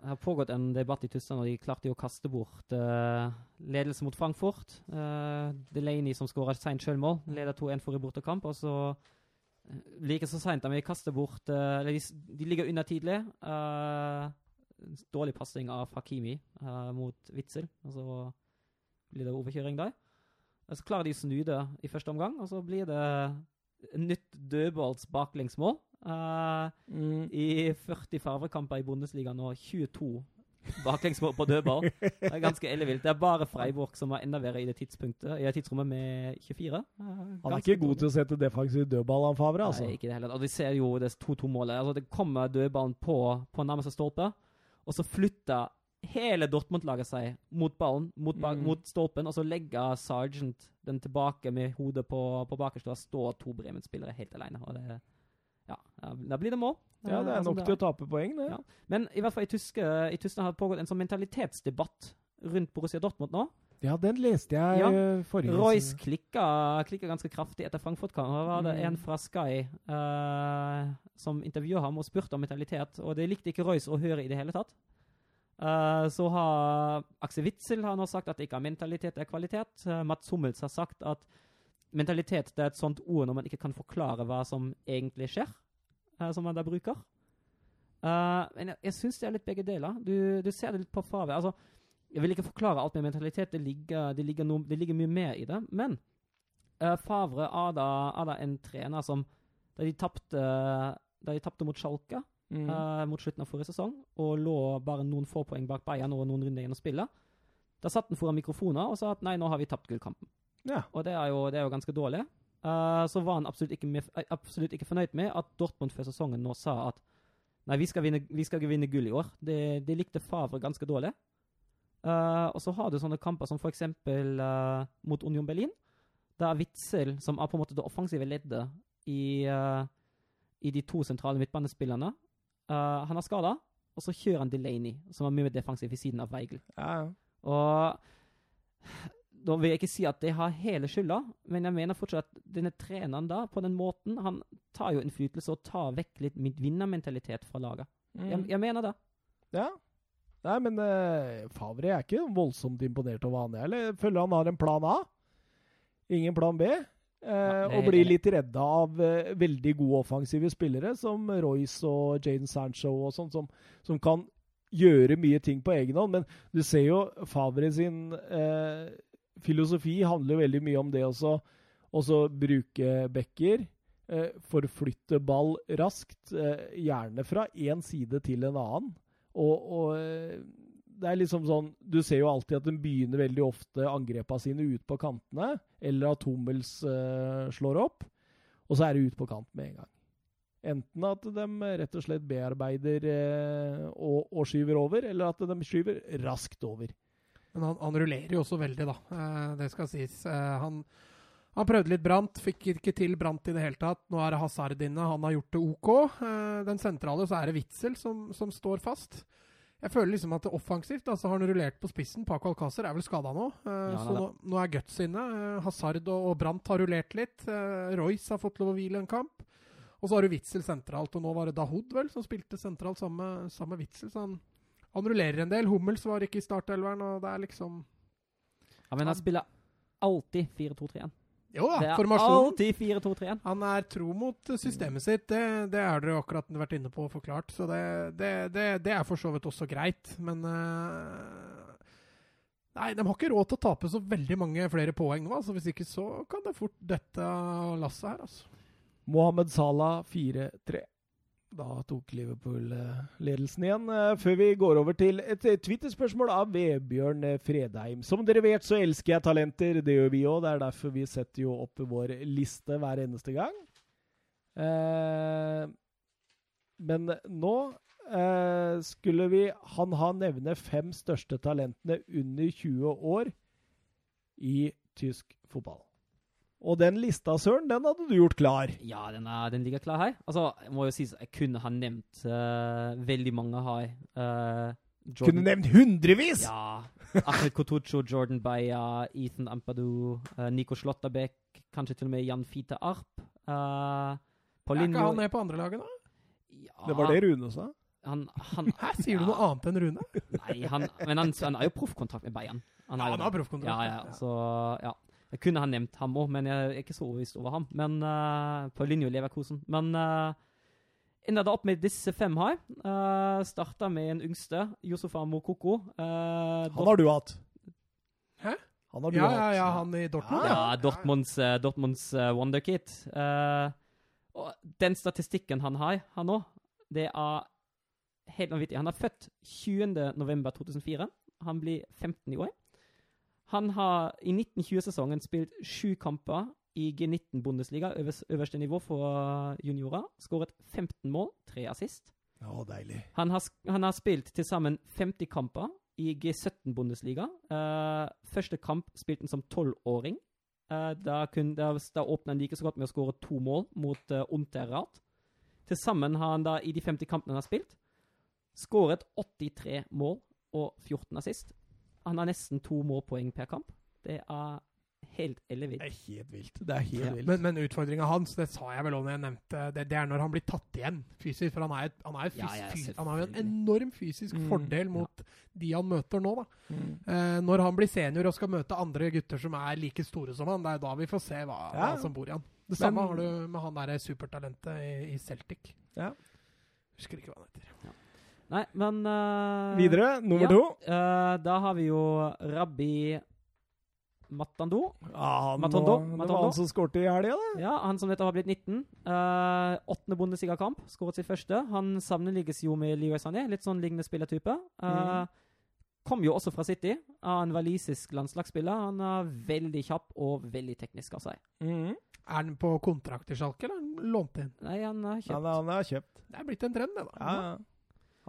Det har pågått en debatt i Tyskland, og de klarte jo å kaste bort uh, ledelse mot Frankfurt. Uh, Delaney, som skåra seint sjølmål, leder 2-1 for i bortekamp. Og så like så seint de kaster bort Eller de, de, ligger under tidlig. Uh, dårlig passing av Hakimi mot Witzel, og så blir det overkjøring der. Så klarer de å snu det i første omgang, og så blir det nytt dødballs baklengsmål. Uh, mm. I 40 farvekamper i Bundesliga nå, 22 baklengsmål på dødball. Det er ganske ellevilt. Det er bare Freiburg som var enda verre i det tidspunktet, i det tidsrommet med 24. Uh, han er ikke god til å sette defensiv dødball, han Favre, altså. Nei, ikke det heller. Og de ser jo det 2-2-målet. Altså, det kommer dødballen på, på nærmeste stolpe, og så flytter hele Dortmund-laget seg mot ballen, mot, mm. mot, stolpen, og så legger Sergeant den tilbake med hodet på, på bakerste, og står to Bremen-spillere helt alene. Og det, ja, da blir det mål. Ja, det er nok til å tape poeng, det. Ja. Men i hvert fall i, tyske, i Tyskland har det pågått en sånn mentalitetsdebatt rundt Borussia Dortmund nå. Ja, den leste jeg ja. Eh, forrige Royce klikka, klikka, ganske kraftig etter Frankfurt-kampen. Var det mm. en fra Sky uh, som intervjua ham og spurte om mentalitet, og det likte ikke Royce å høre i det hele tatt. Uh, så har Aksel Witzel har nå sagt at det ikke er mentalitet, det er kvalitet. Uh, Mats Hummels har sagt at mentalitet det er et sånt ord når man ikke kan forklare hva som egentlig skjer, uh, som man da bruker. men jeg, jeg syns det er litt begge deler. Du, du ser det litt på fravær. Altså, jeg vil ikke forklare alt med mentalitet, det ligger, det ligger, no, det ligger mye mer i det. Men Favre er da, er da en trener som Da de tapte mot Schalke mm. uh, mot slutten av forrige sesong, og lå bare noen få poeng bak Bayern og noen runder igjen å spille. Da satt han foran mikrofoner og sa at nei, nå har vi tapt gullkampen. Ja. Og det er, jo, det er, jo, ganske dårlig. Uh, så var han absolutt ikke, med, absolutt ikke, fornøyd med at Dortmund før sesongen nå sa at nei, vi skal vinne, vi skal vinne gull i år. Det, det likte Favre ganske dårlig. Uh, og så har du sånne kamper som f.eks. Uh, mot Union Berlin. Da er Witzel, som er på en måte det offensive leddet i, uh, i de to sentrale midtbanespillerne, Uh, han er skada, og så kjører han Delaney, som er mye mer defensiv, ved siden av Weigel. Ja, ja. Og da vil jeg ikke si at det har hele skylda, men jeg mener fortsatt at denne treneren da, på den måten, han tar jo innflytelse og tar vekk litt vinnermentalitet fra laget. Mm. Jeg, jeg, mener det. Ja. Nei, men uh, Favre er ikke voldsomt imponert over han, Jeg føler han har en plan A? Ingen plan B? Eh, og blir litt redda av eh, veldig gode offensive spillere som Royce og Jaden Sancho og sånn, som, som, kan gjøre mye ting på egen hånd. Men du ser jo Favre sin eh, filosofi handler veldig mye om det også. Også bruke backer. Eh, forflytte ball raskt. Eh, gjerne fra én side til en annen. Og, og eh, det er liksom sånn Du ser jo alltid at de begynner veldig ofte angrepene sine ut på kantene, eller at Hummels uh, slår opp, og så er det ut på kant med en gang. Enten at de rett og slett bearbeider og, og, skyver over, eller at de skyver raskt over. Men han, han rullerer jo også veldig, da. Uh, det skal sies. han, han prøvde litt Brant, fikk ikke til Brant i det hele tatt. Nå er det Hazard inne, han har gjort det OK. den sentrale så er det Witzel som, som står fast. Jeg føler liksom at det er offensivt altså har han rullert på spissen. Paco Alcázar er vel skada nå. Ja, så nå, nå, er Guts inne. Hazard og, og Brandt har rullert litt. Royce har fått lov å hvile en kamp. Og så har du Witzel sentralt, og nå var det Dahoud vel som spilte sentralt sammen med Witzel. Så han, Han rullerer en del. Hummels var ikke i startelveren, og det er liksom Ja, men han spiller alltid 4-2-3-1. Jo da, Det er formasjonen. alltid 4-2-3-1. Han er tro mot systemet sitt. Det, det har dere akkurat vært inne på og forklart. Så det, det, det, det er for så vidt også greit, men uh, Nei, de har ikke råd til å tape så veldig mange flere poeng nå. Altså, hvis ikke så kan det fort dette lasset her, altså. Mohammed Salah 4-3. Da tok Liverpool eh, ledelsen igjen. Eh, Før vi går over til et eh, Twitter-spørsmål av Vebjørn Fredheim. Som dere vet, så elsker jeg talenter. Det gjør vi òg. Det er derfor vi setter jo opp vår liste hver eneste gang. Eh, men nå eh, skulle vi han ha nevne fem største talentene under 20 år i tysk fotball. Og den lista, Søren, den hadde du gjort klar. Ja, den, er, den ligger klar her. Altså, jeg må jo si Jeg kunne ha nevnt uh, veldig mange her. Uh, Kunne nevnt hundrevis! Ja. Ahmed Kotucho, Jordan Baya, Ethan Ampadu, uh, Nico Slotterbeck, kanskje til og med Jan Fite Arp. Uh, Er ikke han med på andre laget, da? Ja, Det var det Rune sa. Han, han, Hæ, sier du noe annet enn Rune? Nei, han, men han, han har jo proffkontrakt med Bayern. Han Ja, han har proffkontrakt. Ja, ja, så ja. Jeg kunne ha nevnt ham òg, men jeg er ikke så overbevist over ham. Men uh, linje Leverkosen. Men uh, ender det opp med disse fem her. Uh, Starta med en yngste, Josefa Mokoko. Uh, Han har du hatt. Hæ? Han har du Ja, hatt. ja, ja, han i Dortmund. ja, Dortmunds, uh, Dortmunds uh, wonderkid. Uh, og den statistikken han har, han òg, det er helt vanvittig. Han er født 20.11.2004. Han blir 15 i år. Han har i 1920-sesongen spilt sju kamper i G19-Bundesliga, øverste nivå for juniorer. Skåret 15 mål, tre assist. Å, deilig. Han har, han har spilt til sammen 50 kamper i G17-Bundesliga. Uh, første kamp spilte han som tolvåring. Uh, da, kun- da, da åpna han like så godt med å skåre to mål mot uh, Unterrat. Til sammen har han da i de 50 kampene han har spilt, skåret 83 mål og 14 assist. Han har nesten to målpoeng per kamp. Det er helt eller vilt. Det er helt vilt. Det er helt Ja. vilt. Men, men utfordringa hans, det sa jeg vel også når jeg nevnte det, det er når han blir tatt igjen fysisk. For han, er, han, er fys, Ja, ja, fys, han har jo en enorm fysisk Mm, fordel mot de han møter nå, da. Mm. Eh, når han blir senior og skal møte andre gutter som er like store som han, det er da vi får se hva, Ja. hva som bor i han. Det Men- samme har du med han derre supertalentet i, i Celtic. Ja. Husker ikke hva han heter. Nei, men uh, Videre, nummer ja. to. Uh, da har vi jo Rabbi Matando. Ja, han, Matondo, Matondo. Det var han som skårte i helga, det. Ja, Han som nettopp har blitt 19. Uh, åttende Bundesliga-kamp. Skåret sitt første. Han sammenlignes jo med Leroy Sané. Litt sånn lignende spillertype. Uh, mm. Kom jo også fra City. Av en walisisk landslagsspiller. Han er veldig kjapp og veldig teknisk av seg. Mm. Er han på kontrakt i Schalke, eller er han lånt inn? Nei, han er Han, kjapp. er- han er kjøpt. Det er blitt en trend, det, da. Ja, ja.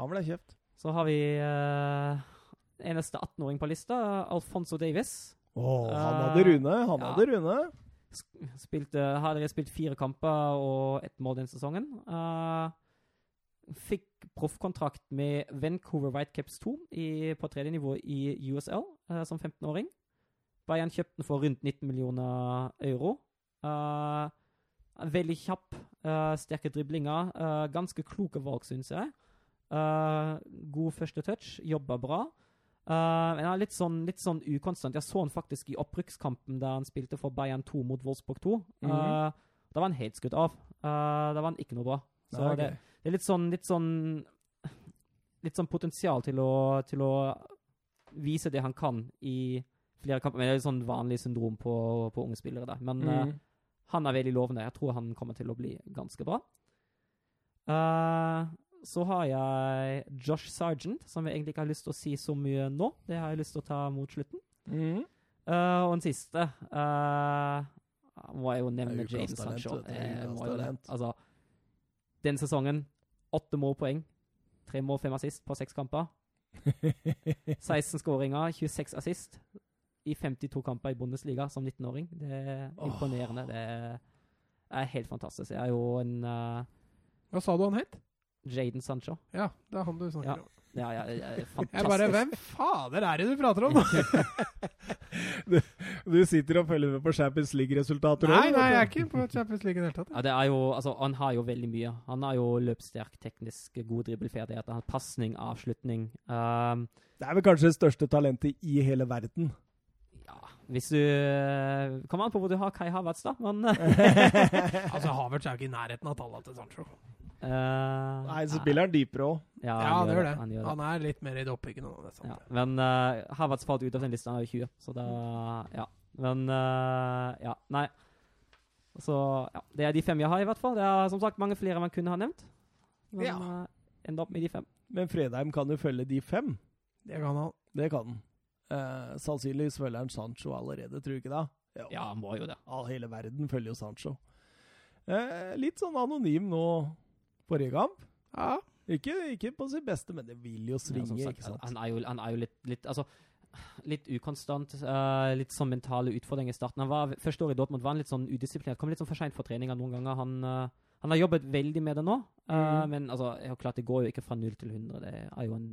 Han ble kjøpt. Så har vi uh, eneste 18-åring på lista, Alfonso Davis. Å, han Eh, hadde Rune. Han ja. hadde Rune. Spilte, har dere spilt fire kamper og ett mål den sesongen. Uh, fikk proffkontrakt med Vancouver Whitecaps 2 i, på tredje nivå i USL uh, som 15-åring. Bayern kjøpte den for rundt 19 millioner euro. Uh, veldig kjapp, uh, sterke driblinger. Ganske kloke valg, syns jeg. Uh, god første touch, jobba bra. Uh, men han er litt sånn, litt sånn ukonstant. Jeg så han faktisk i opprykkskampen da han spilte for Bayern 2 mot Wolfsburg 2. Uh, Mhm. Da var han helt skutt av. Uh, da var han ikke noe bra. Så det, det er litt sånn, litt sånn Litt sånn potensial til å, til å vise det han kan i flere kamper. Men det er litt sånn vanlig syndrom på, på unge spillere. der. Men uh, Mm. han er veldig lovende. Jeg tror han kommer til å bli ganske bra. Eh, så har jeg Josh Sargent, som jeg egentlig ikke har lyst til å si så mye nå. Det har jeg lyst til å ta mot slutten. Mm. Uh, og den siste uh, må jeg jo nevne talent, Sancho. talent. Altså, den sesongen åtte målpoeng. Tre mål, fem assist på seks kamper. 16 skåringer, 26 assist i 52 kamper i Bundesliga som 19-åring. Det er imponerende. Det er helt fantastisk. Jeg er jo en uh, Hva sa du han het? Jaden Sancho. Ja, det er han du snakker Ja. om. Ja, ja, ja, Jeg bare Hvem fader er det du prater om? Du sitter og følger med på Champions League-resultater? Nei, nei, jeg er ikke på Champions League i det hele tatt. Ja, det er jo, altså, han har jo veldig mye. Han har jo løpssterk, teknisk, god dribbelferdighet. Han har pasning, avslutning. Um, Det er vel kanskje det største talentet i hele verden. ja, hvis du Kommer an på hvor du har Kai Havertz, da, men Altså, Havertz er jo ikke i nærheten av tallene til Sancho. Eh, Nei, så spiller han dypere òg. Ja, Ja, han det gjør det. Han gjør det. Han er litt mer i det oppbyggende nå. Det er. Ja, men uh, Havertz falt ut av den lista, han er jo 20, så da Ja. Men uh, ja, nei. Så ja, det er de fem jeg har, i hvert fall. Det er som sagt mange flere man kunne ha nevnt. Men Ja. uh, ender opp med de fem. Men Fredheim kan jo følge de fem. Det kan han. Det kan han. Uh, sannsynligvis følger han Sancho allerede, tror du ikke det? Ja, han må jo det. All, hele verden følger jo Sancho. Uh, litt sånn anonym nå forrige kamp. Ja. Ikke, ikke på sitt beste, men det vil jo svinge, ja, sagt, ikke sant? Han er jo, han er jo litt, litt Altså, litt ukonstant. Uh, litt sånn mentale utfordringer i starten. Han var, Første året i Dortmund var han litt sånn udisiplinert. Kom litt sånn for seint for treninga noen ganger. Han, uh, han har jobbet veldig med det nå, uh, mm. men altså, det jo klart det går jo ikke fra null til 100. Det er jo en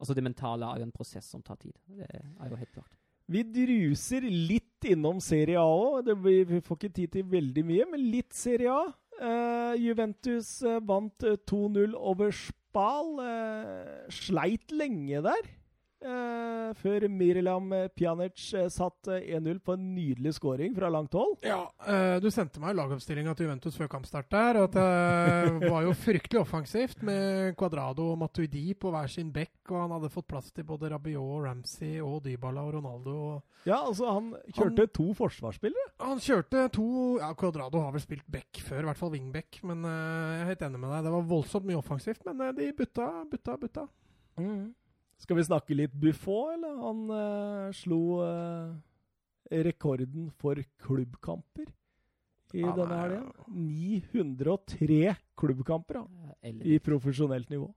Altså, det mentale er jo en prosess som tar tid. Det er jo helt klart. Vi druser litt innom Serie A òg. Vi får ikke tid til veldig mye, men litt Serie A. Eh, Juventus eh, vant eh, 2-0 over Spal. Eh, sleit lenge der. Eh, før Mirilam Pjanic eh, satt eh, 1-0 på en nydelig scoring fra langt hold. Ja, uh, Du sendte meg lagoppstillinga til Juventus før kampstart der. og Det var jo fryktelig offensivt med Cuadrado og Matuidi på hver sin bekk. og Han hadde fått plass til både Rabiot, Ramsey og Dybala og Ronaldo. og Ja, altså, han kjørte to forsvarsspillere. Han kjørte to ja, Cuadrado har vel spilt back før, i hvert fall wingback. Men uh, jeg er helt enig med deg. Det var voldsomt mye offensivt, men eh, de butta, butta, butta. Skal vi snakke litt Buffon, eller? Han uh, slo uh, rekorden for klubbkamper i ah, denne helga. 903 klubbkamper da, i profesjonelt nivå.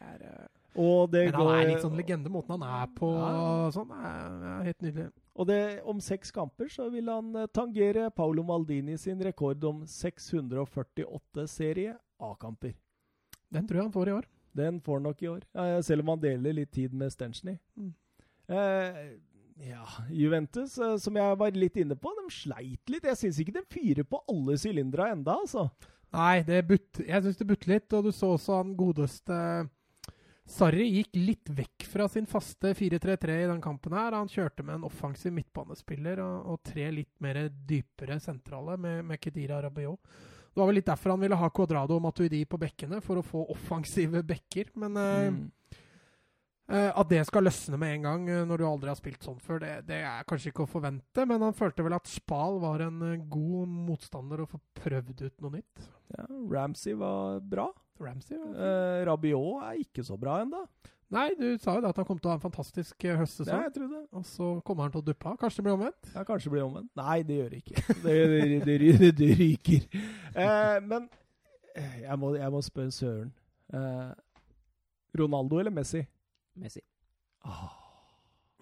Er, uh, Og det men han går er litt sånn legende, måten han er på. Ja. sånn, er, er helt nydelig. Og det, om seks kamper så vil han eh, tangere Paolo Maldini sin rekord om 648 serie A-kamper. Den tror jeg han får i år. Den får han nok i år, selv om han deler litt tid med Stenchny. Mm. Eh, ja, Juventus, eh, som jeg var litt inne på, de sleit litt. Jeg syns ikke de fyrer på alle sylindere enda, altså. Nei, det butt, jeg syns det butter litt. Og du så også han godeste Sarri gikk litt vekk fra sin faste 4-3-3 i den kampen her. Han kjørte med en offensiv midtbanespiller og, og tre litt mer dypere sentrale med, med Kedira Rabiot. Det var vel litt derfor han ville ha Cuadrado og Matuidi på bekkene, for å få offensive bekker. Men eh, Mm. uh, at det skal løsne med en gang eh, når du aldri har spilt sånn før, det, det er kanskje ikke å forvente. Men han følte vel at Spal var en god motstander å få prøvd ut noe nytt. Ja, Ramsey var bra. Ramsey Eh, Rabiot er ikke så bra ennå. Nei, du sa jo det at han kom til å ha en fantastisk høstsesong. Ja, jeg tror det. Og så kommer han til å duppe av. Kanskje det blir omvendt? Ja, kanskje det blir omvendt. Nei, det gjør det ikke. Det, det, det, det, det ryker. Eh, men eh, jeg må, jeg må spørre Søren. Eh, Ronaldo eller Messi? Messi. Ah,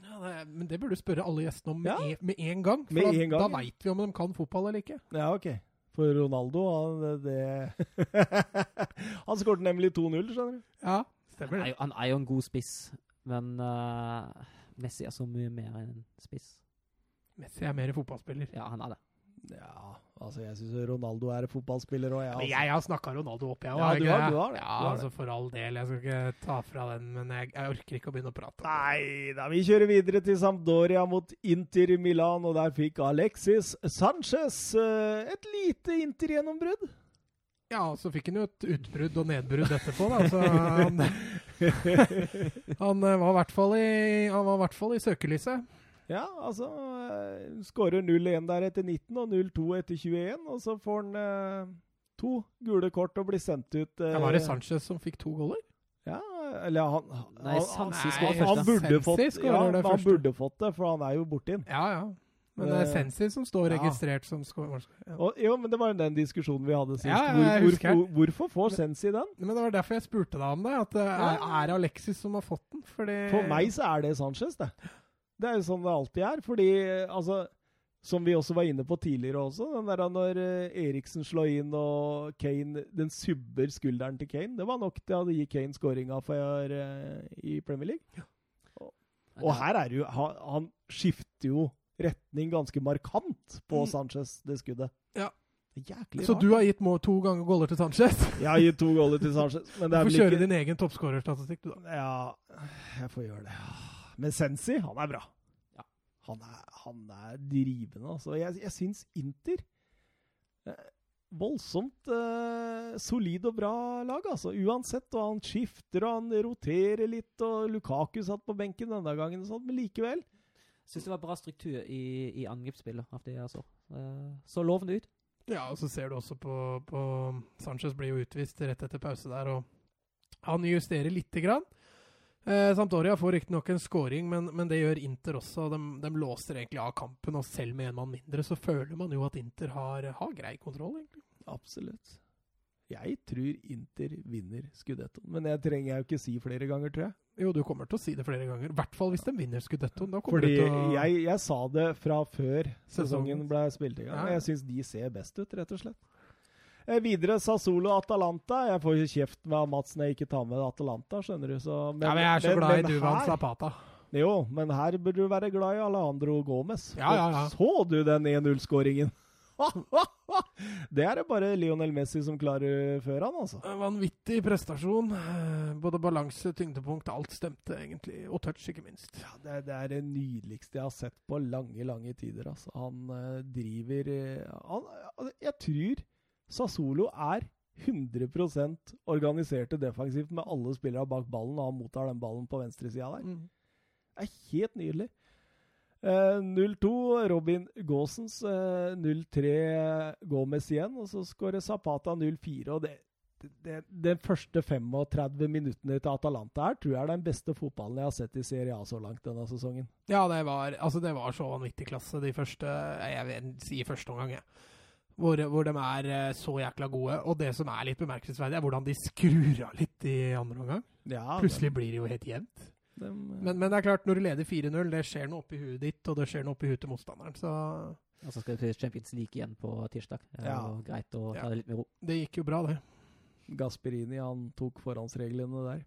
Ja, det, er- men det burde du spørre alle gjestene om med, Ja. en, med en gang. For Med da, en gang, da veit vi om de kan fotball eller ikke. Ja, ok. For Ronaldo, han, det Han skåret nemlig 2-0, skjønner du. Ja, stemmer er, det. han er jo en god spiss, men uh, Messi er så mye mer enn en spiss. Messi er mer fotballspiller. Ja, han er det. Ja, altså jeg syns Ronaldo er fotballspiller òg, jeg. Altså. jeg har snakka Ronaldo opp, jeg òg. Ja, du har- du har det, Ja, altså For all del. Jeg skal ikke ta fra den, men jeg, jeg orker ikke å begynne å prate. Nei da, vi kjører videre til Sampdoria mot Inter i Milan, og der fikk Alexis Sanchez eh, et lite Inter-gjennombrudd. Ja, og så fikk han jo et utbrudd og nedbrudd etterpå, da. Så han, eh, var i hvert fall i, han var i, hvert fall i søkelyset. Ja, altså uh, Skårer 0-1 der etter 19 og 0-2 etter 21, og så får han eh, to gule kort og blir sendt ut. eh, Ja, var det Sanchez som fikk to goller? Ja, eller han Nei, han, Sansi Nei, skåret han, burde fått skårer ja, det han burde fått det, for han er jo borte inn. Ja, ja. Men det er Eh, Sensi som står ja. registrert som skår. Ja. Jo, men det var jo den diskusjonen vi hadde sist. Ja, hvor, Hvor, jeg hvorfor, hvorfor får Sensi den? Men det var derfor jeg spurte deg om det. At det er, er Alexis som har fått den? Fordi For meg så er det Sanchez, det. Det er jo sånn det alltid er. Fordi, altså Som vi også var inne på tidligere også, den der når eh, Eriksen slår inn og Kane Den subber skulderen til Kane. Det var nok til å gi Kane skåringa for eh, i Premier League. Og her er jo Han, han skifter jo retning ganske markant på Mm. Sanchez, det skuddet. Ja. Jæklig Så rart. du har gitt to ganger goller til Sanchez? Jeg har gitt to goller til Sanchez, men Du det er får kjøre ikke din egen toppskårerstatistikk, du, da. Ja, jeg får gjøre det. Men Sensi, han er bra. Ja. Han, er, han er drivende, altså. Jeg, jeg syns Inter eh, Voldsomt eh, solid og bra lag, altså. Uansett. Og han skifter og han roterer litt. Og Lukaku satt på benken denne gangen, og sånt, men likevel. Syns det var bra struktur i, i angrepsspillet. av det jeg så. Eh, så lovende ut. Ja, og så ser du også på, på Sanchez blir jo utvist rett etter pause der, og han justerer lite grann. Eh, Sampdoria får riktignok en scoring, men, men det gjør Inter også. De, de låser egentlig av kampen, og selv med en mann mindre så føler man jo at Inter har, har grei kontroll, egentlig. Absolutt. Jeg tror Inter vinner skudettoen, men det trenger jeg jo ikke si flere ganger, tror jeg. Jo, du kommer til å si det flere ganger. I hvert fall hvis de vinner skudettoen. Da Fordi jeg, jeg sa det fra før Sesongen. ble spilt i gang. Ja. Jeg syns de ser best ut, rett og slett. Eh, videre Sassolo Atalanta. Jeg får jo kjeft med Mats når jeg ikke tar med Atalanta, skjønner du. Så, men, Ja, men jeg er så men- glad i men Duvan her- Zapata. Jo, men her burde du være glad i Alejandro Gomez. Ja, ja, ja. Så du den 1-0-skåringen? det er det bare Lionel Messi som klarer før han, altså. Vanvittig prestasjon. Eh, Både balanse, tyngdepunkt, alt stemte egentlig. Og touch, ikke minst. Ja, det, er- det er det nydeligste jeg har sett på lange, lange tider. Altså. Han eh, driver eh, han, Jeg tror Sassolo er 100% organiserte defensivt med alle spillere bak ballen, og han mottar den ballen på venstresida der. Mm. Det er helt nydelig. Eh, 0-2 Robin Gaasens. Eh, 0-3 Gomez igjen. Og så skårer Zapata 0-4. og det, den første 35 minuttene til Atalanta her tror jeg er den beste fotballen jeg har sett i Serie A så langt denne sesongen. Ja, det var, altså det var så vanvittig klasse de første Jeg vil si første omgang, jeg. Hvor, hvor de er eh, så jækla gode. Og det som er litt bemerkelsesverdig, er hvordan de skrur av litt i andre omgang. Ja, Plutselig blir det jo helt jevnt. de, de, Men, men det er klart, når du leder 4-0, det skjer noe oppi huet ditt, og det skjer noe oppi huet til motstanderen. Så Og så skal det til Champions League igjen på tirsdag. Det er Ja. jo greit å Ja. ta det litt med ro. det gikk jo bra, det. Gasperini han tok forhåndsreglene der.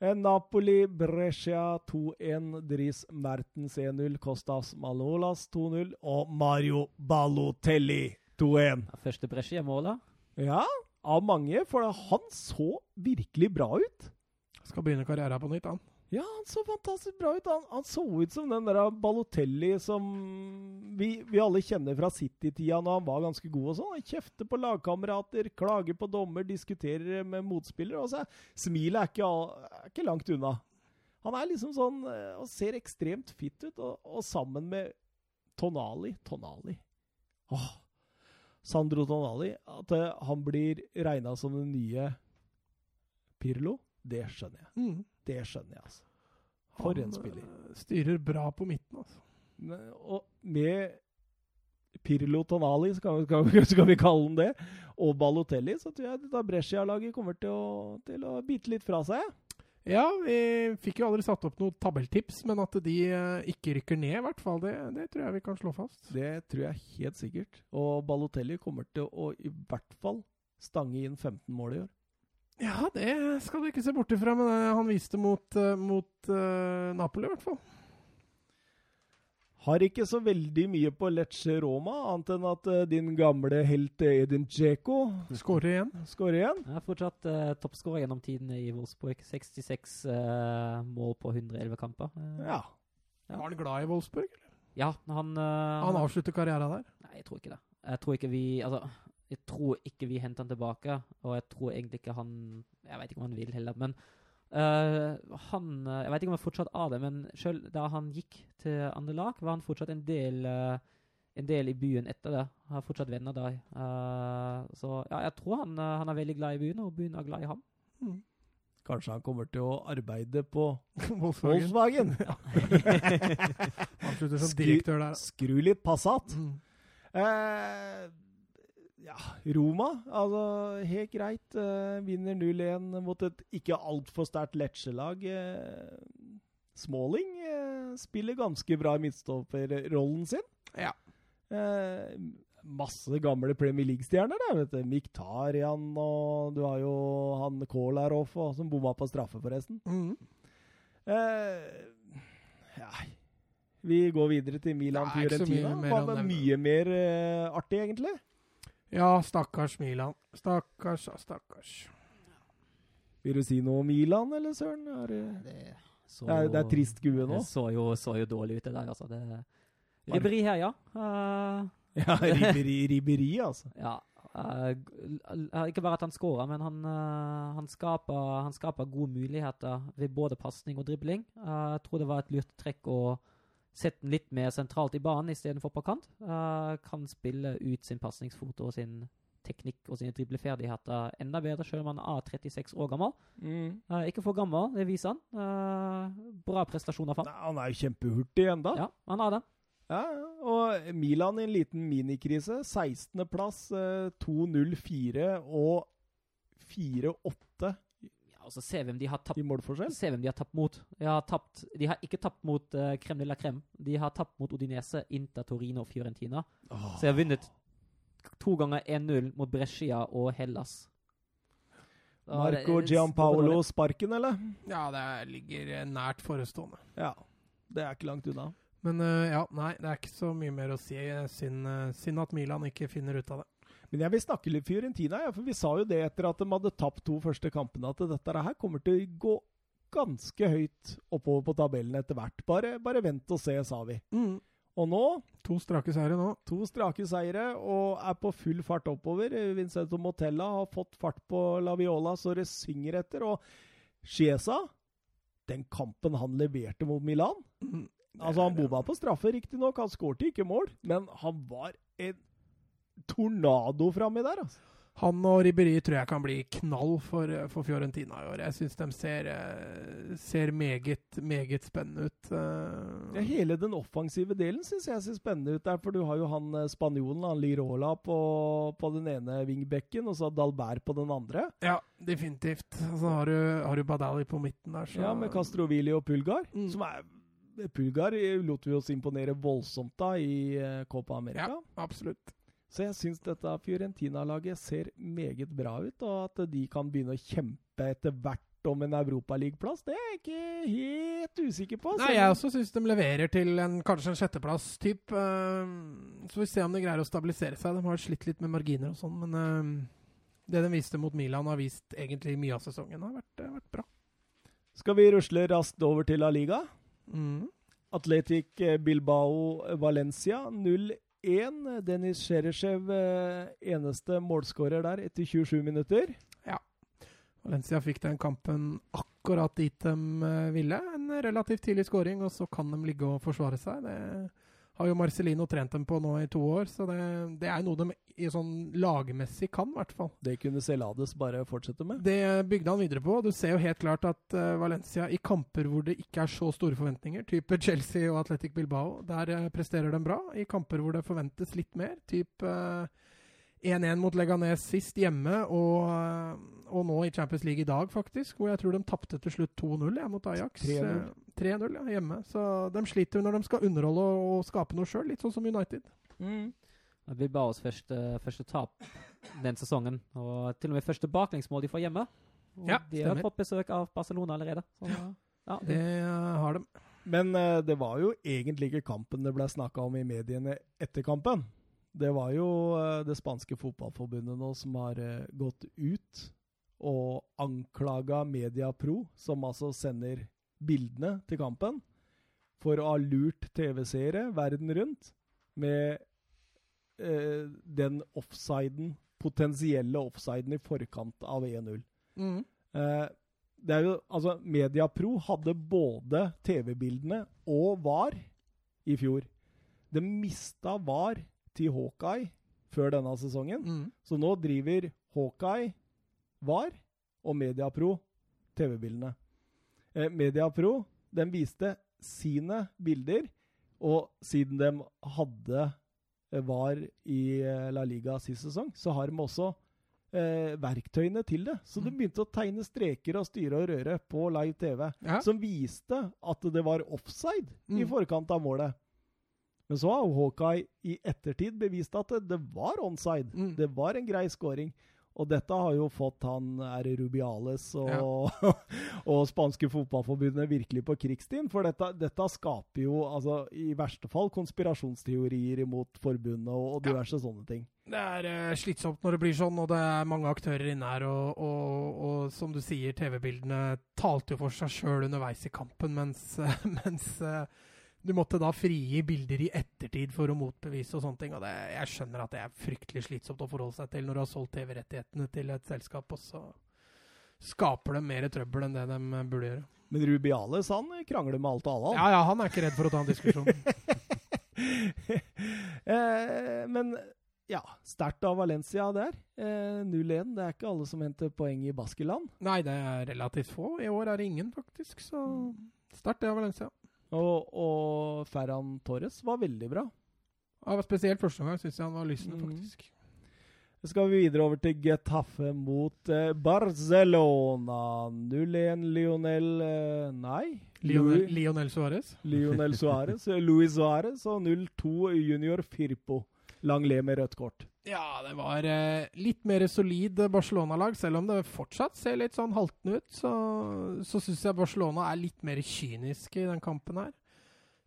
Eh, Napoli, Brescia 2-1. Dris Mertens 1-0. Kostas Malolas 2-0. Og Mario Balotelli 2-1. Ja, Første Brescia-målet. Ja, av mange, for han så virkelig bra ut. Skal begynne karrieren på nytt, han. Ja, han så fantastisk bra ut. Han, han så ut som den der Balotelli som vi, vi alle kjenner fra City-tida når han var ganske god og sånn. Han kjefter på lagkamerater, klager på dommer, diskuterer med motspillere. Og så smilet er ikke, er ikke langt unna. Han er liksom sånn eh, og ser ekstremt fit ut, og, og sammen med Tonali Tonali. Åh, Sandro Tonali. At eh, han blir regna som den nye Pirlo, det skjønner jeg. Mm. Det skjønner jeg, altså. For Han, en spiller. Han Styrer bra på midten, altså. Og med Pirlo Tonali, så kan skal, vi, skal vi kalle han det, og Balotelli, så tror jeg dette Brescia-laget kommer til å, til å bite litt fra seg. Ja, vi fikk jo aldri satt opp noe tabelltips, men at de eh, ikke rykker ned, i hvert fall, det, det tror jeg vi kan slå fast. Det tror jeg helt sikkert. Og Balotelli kommer til å i hvert fall stange inn 15 mål i år. Ja, det skal du ikke se bort ifra, men han viste mot, eh, mot uh, Napoli, i hvert fall. Har ikke så veldig mye på Lecce Roma, annet enn at uh, din gamle helt Edin Djeko Skårer igjen. skårer igjen. Jeg er fortsatt uh, toppskårer gjennom tidene i Wolfsburg. 66 uh, mål på 111 kamper. Eh, Ja. Ja. Var han glad i Wolfsburg? eller? ja, han eh, Han avslutter karrieren der. Nei, jeg tror ikke det. Jeg tror ikke vi Altså, jeg tror ikke vi henter han tilbake, og jeg tror egentlig ikke han Jeg vet ikke om han vil heller, men eh, han eh, Jeg vet ikke om han fortsatt av det, men selv da han gikk til andre lag, var han fortsatt en del uh, en del i byen etter det. Har fortsatt venner der. Uh, så ja, jeg tror han, han er veldig glad i byen, og byen er glad i ham. Mm. Kanskje han kommer til å arbeide på Volkswagen. Volkswagen. Avslutter Skru- Skru litt Passat. Mm. Ja, Roma, altså helt greit. Uh, vinner 0-1 mot et ikke altfor sterkt Lecce-lag. Uh, Smalling uh, spiller ganske bra i midtstopperrollen sin. Ja. Masse gamle Premier League-stjerner der, vet du. Miktarian og du har jo han Kolarov og- som bomma på straffe, forresten. Mm. Ja, Vi går videre til Milan Fiorentina. Hva med mye mer artig, egentlig? Ja, stakkars Milan. Stakkars, ja, stakkars. Vil du si noe om Milan, eller søren? Er det, Det, så det, er, det er trist skue nå. Det så jo, så jo dårlig ut, det der. altså. Det, Ribberi her, ja. Uh, Ja, ribberi, ribberi, altså. ja. Uh, ikke bare at han skårer, men han, uh, han, skaper, han skaper gode muligheter ved både pasning og dribling. Eh, jeg tror det var et lurt trekk å sette den litt mer sentralt i banen istedenfor på kant. Uh, kan spille ut sin pasningsfot og sin teknikk og sine dribleferdigheter enda bedre, selv om han er 36 år gammel. Mm. Uh, ikke for gammel, det viser han. Uh, bra prestasjoner for han. Han er jo kjempehurtig ennå. Ja, han er det. Ja. Og Milan i en liten minikrise. 16.-plass, eh, 2-0-4 og 4-8 Ja, og så ser vi hvem de har tapt i målforskjell. Se hvem de har tapt mot. De har, tapt, de har ikke tapt mot uh, Crème de la Crème. De har tapt mot Odinese, Inter, Torino og Fiorentina. Så de har vunnet to ganger 1-0 mot Brescia og Hellas. Marco det- Giampaolo Sparken, eller? Ja, det ligger eh, nært forestående. Ja. Det er ikke langt unna. Men uh, ja, nei, det er ikke så mye mer å si. Synd, uh, synd at Milan ikke finner ut av det. Men jeg vil snakke litt Fiorentina, ja, for vi sa jo det etter at de hadde tapt to første kampene, at dette her kommer til å gå ganske høyt oppover på tabellen etter hvert. Bare, bare vent og se, sa vi. Og nå To strake seire nå. to strake seire og er på full fart oppover. Vincento Motella har fått fart på La Viola så det synger etter. Og Chiesa, den kampen han leverte mot Milan Mm. Altså, han bomma på straffe, riktignok. Han skårte ikke mål, men han var en tornado framme der, altså. Han og Ribberi tror jeg kan bli knall for, eh, for Fiorentina i år. Jeg syns de ser, eh, ser meget, meget spennende ut. eh. Ja, hele den offensive delen syns jeg ser spennende ut der, for du har jo han spanjolen, han Lirola, på, på den ene vingbekken, og så Dalbert på den andre. Ja, definitivt. Så har du, har du Badali på midten der, så Ja, med Castrovili og Pulgar. Mm. Som er Pulgar lot vi oss imponere voldsomt da i Copa America. Ja. Absolutt. Så jeg syns dette Fiorentina-laget ser meget bra ut, og at de kan begynne å kjempe etter hvert om en Europaligaplass, det er jeg ikke helt usikker på. Nei, jeg også syns de leverer til en, kanskje en sjetteplass typ. eh, så får vi se om de greier å stabilisere seg. De har slitt litt med marginer og sånn, men eh, det de viste mot Milan, har vist egentlig mye av sesongen. har vært, vært bra. Skal vi rusle raskt over til La Liga? Mm. Atletic Bilbao Valencia 0-1. Dennis Shereshev eh, eneste målskårer der etter 27 minutter. Ja. Valencia fikk den kampen akkurat dit de eh, ville. En relativt tidlig skåring, og så kan de ligge og forsvare seg. Det har jo Marcelino trent dem på nå i to år, så det, det er noe de i sånn lagmessig kan, i hvert fall. Det kunne Celades bare fortsette med. Det bygde han videre på. Du ser jo helt klart at uh, Valencia i kamper hvor det ikke er så store forventninger, type Chelsea og Athletic Bilbao, der uh, presterer de bra. I kamper hvor det forventes litt mer, type eh, 1-1 mot Leganes sist hjemme, og, og nå i Champions League i dag, faktisk, hvor jeg tror de tapte til slutt 2-0 ja, mot Ajax. 3-0. Eh, 3-0 ja, hjemme. Så de sliter når de skal underholde og, skape noe sjøl, litt sånn som United. Mm. Vi ba oss første, første tap den sesongen. Og til og med første baklengsmål de får hjemme. Og Ja, de har fått besøk av Barcelona allerede. Så, ja, Det eh, har de. Men uh, det var jo egentlig ikke kampen det ble snakka om i mediene etter kampen. Det var jo eh, det spanske fotballforbundet nå som har eh, gått ut og anklaga Mediapro, som altså sender bildene til kampen, for å ha lurt TV-seere verden rundt med eh, den offsiden, potensielle offsiden i forkant av 1-0. Mm. Eh, det er jo, altså, Mediapro hadde både TV-bildene og VAR i fjor. De mista VAR til Hawkeye før denne sesongen. Mm. Så nå driver Hawkeye VAR og Mediapro TV-bildene. Eh, Mediapro den viste sine bilder, og siden de hadde eh, VAR i eh, La Liga sist sesong, så har de også eh, verktøyene til det. Så de Mm. begynte å tegne streker og styre og røre på live TV, Ja. som viste at det var offside i Mm. forkant av målet. Men så har Hawkeye i ettertid bevist at det, det var onside. Mm. Det var en grei scoring. Og dette har jo fått han R. Rubiales og, ja. og spanske fotballforbundet virkelig på krigsstien. For dette, dette, skaper jo altså, i verste fall konspirasjonsteorier imot forbundet og, og diverse ja. sånne ting. Det er uh, slitsomt når det blir sånn, og det er mange aktører inne her. Og, og, og som du sier, TV-bildene talte jo for seg sjøl underveis i kampen, mens, mens uh, du måtte da frigi bilder i ettertid for å motbevise og sånne ting. og det, Jeg skjønner at det er fryktelig slitsomt å forholde seg til når du har solgt TV-rettighetene til et selskap, og så skaper de mer trøbbel enn det de burde gjøre. Men Rubiales han krangler med alt og alle? Ja, ja, han er ikke redd for å ta en diskusjon. eh, men ja, sterkt av Valencia der. Eh, 0-1. Det er ikke alle som henter poeng i Baskeland. Nei, det er relativt få. I år er det ingen, faktisk. Så sterkt det av Valencia. Og, og Ferran Torres var veldig bra. Ja, spesielt første gang syns jeg han var lysende, mm. faktisk. Så skal vi videre over til Getafe mot eh, Barcelona. 0-1 Lionel eh, Nei. Lionel, Lionel Suárez. Lionel Suárez. Luis Suárez og 0-2 Junior Firpo. Langlet med rødt kort. Ja, det var eh, litt mer solid Barcelona-lag. Selv om det fortsatt ser litt sånn haltende ut, så, så syns jeg Barcelona er litt mer kyniske i den kampen her.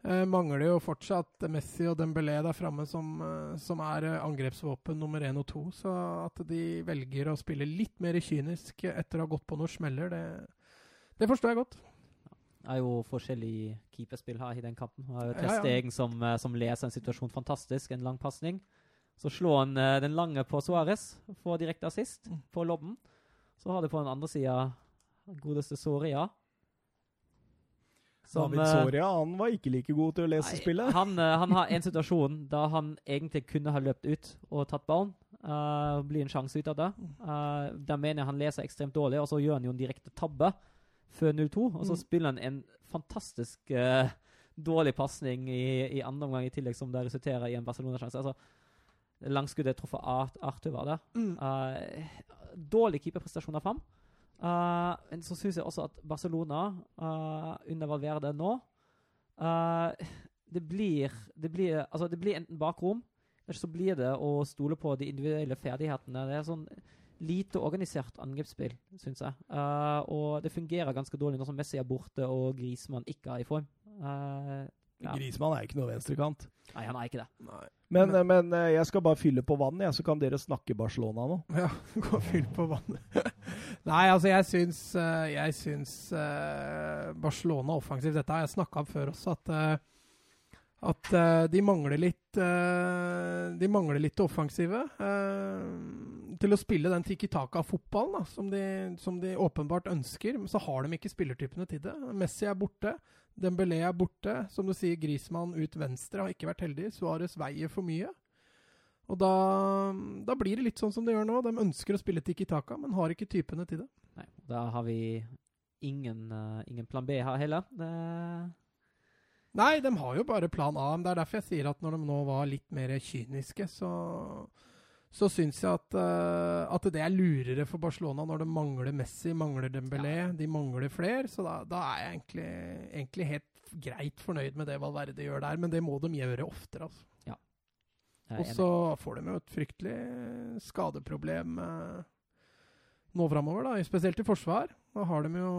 Eh, mangler jo fortsatt Messi og Dembélé der framme, som, eh, som, er eh, angrepsvåpen nummer én og to. Så at de velger å spille litt mer kynisk etter å ha gått på noen smeller, det, det forstår jeg godt. Det er jo forskjellig keeperspill her i den kampen. Det er jo Testegen ja, ja. som, eh, som leser en situasjon fantastisk, en lang pasning. Så slår han uh, den lange på Suárez, får direkte assist mm. på lobben. Så har du på den andre sida godeste Soria. Som, David eh, Soria han var ikke like god til å lese nei, spillet. Han, uh, han, har en situasjon da han egentlig kunne ha løpt ut og tatt ballen. Uh, blir en sjanse ut av det. Uh, da mener jeg han leser ekstremt dårlig, og så gjør han jo en direkte tabbe før 0-2. Og så mm. spiller han en fantastisk dårlig pasning i, i andre omgang i tillegg, som det resulterer i en Barcelona-sjanse. Altså, Langskuddet truffet Art, Arthur var det. Mm. Uh, dårlig keeperprestasjoner fram. Uh, men så syns jeg også at Barcelona, uh, under Valverde nå det blir, det, blir, altså det blir enten bakrom, eller så blir det å stole på de individuelle ferdighetene. Det er sånn lite organisert angrepsspill, syns jeg. og det fungerer ganske dårlig når Messi er borte og Grismann ikke er i form. Uh, ja. Grismann er ikke noe venstrekant. Nei, han er ikke det. Nei. Men, men, men, eh, jeg skal bare fylle på vann, ja, så kan dere snakke Barcelona nå. Ja, gå og fyll på vann. Nei, altså jeg syns, eh, jeg syns Barcelona offensivt Dette har jeg snakka om før også, at, at de mangler litt De mangler litt offensive. til å spille den tiki-taka-fotballen som, de, som de åpenbart ønsker. Men så har de ikke spillertypene til det. Messi er borte. Dembélé er borte. Som du sier, Grismann ut venstre har ikke vært heldig. Suárez veier for mye. Og da, da, blir det litt sånn som det gjør nå. De ønsker å spille Tiki Taka, men har ikke typene til det. Nei, Da har vi ingen, uh, ingen plan B her heller. Det... Nei, de har jo bare plan A. Men det er derfor jeg sier at når de nå var litt mer kyniske, så så syns jeg at, uh, at, det er lurere for Barcelona når det mangler Messi, mangler Dembélé, ja. de mangler flere. Så da, da er jeg egentlig, egentlig, helt greit fornøyd med det Valverde gjør der, men det må de gjøre oftere. altså. Ja. Og så får de jo et fryktelig skadeproblem uh, nå framover, da, spesielt i forsvar. Da har de jo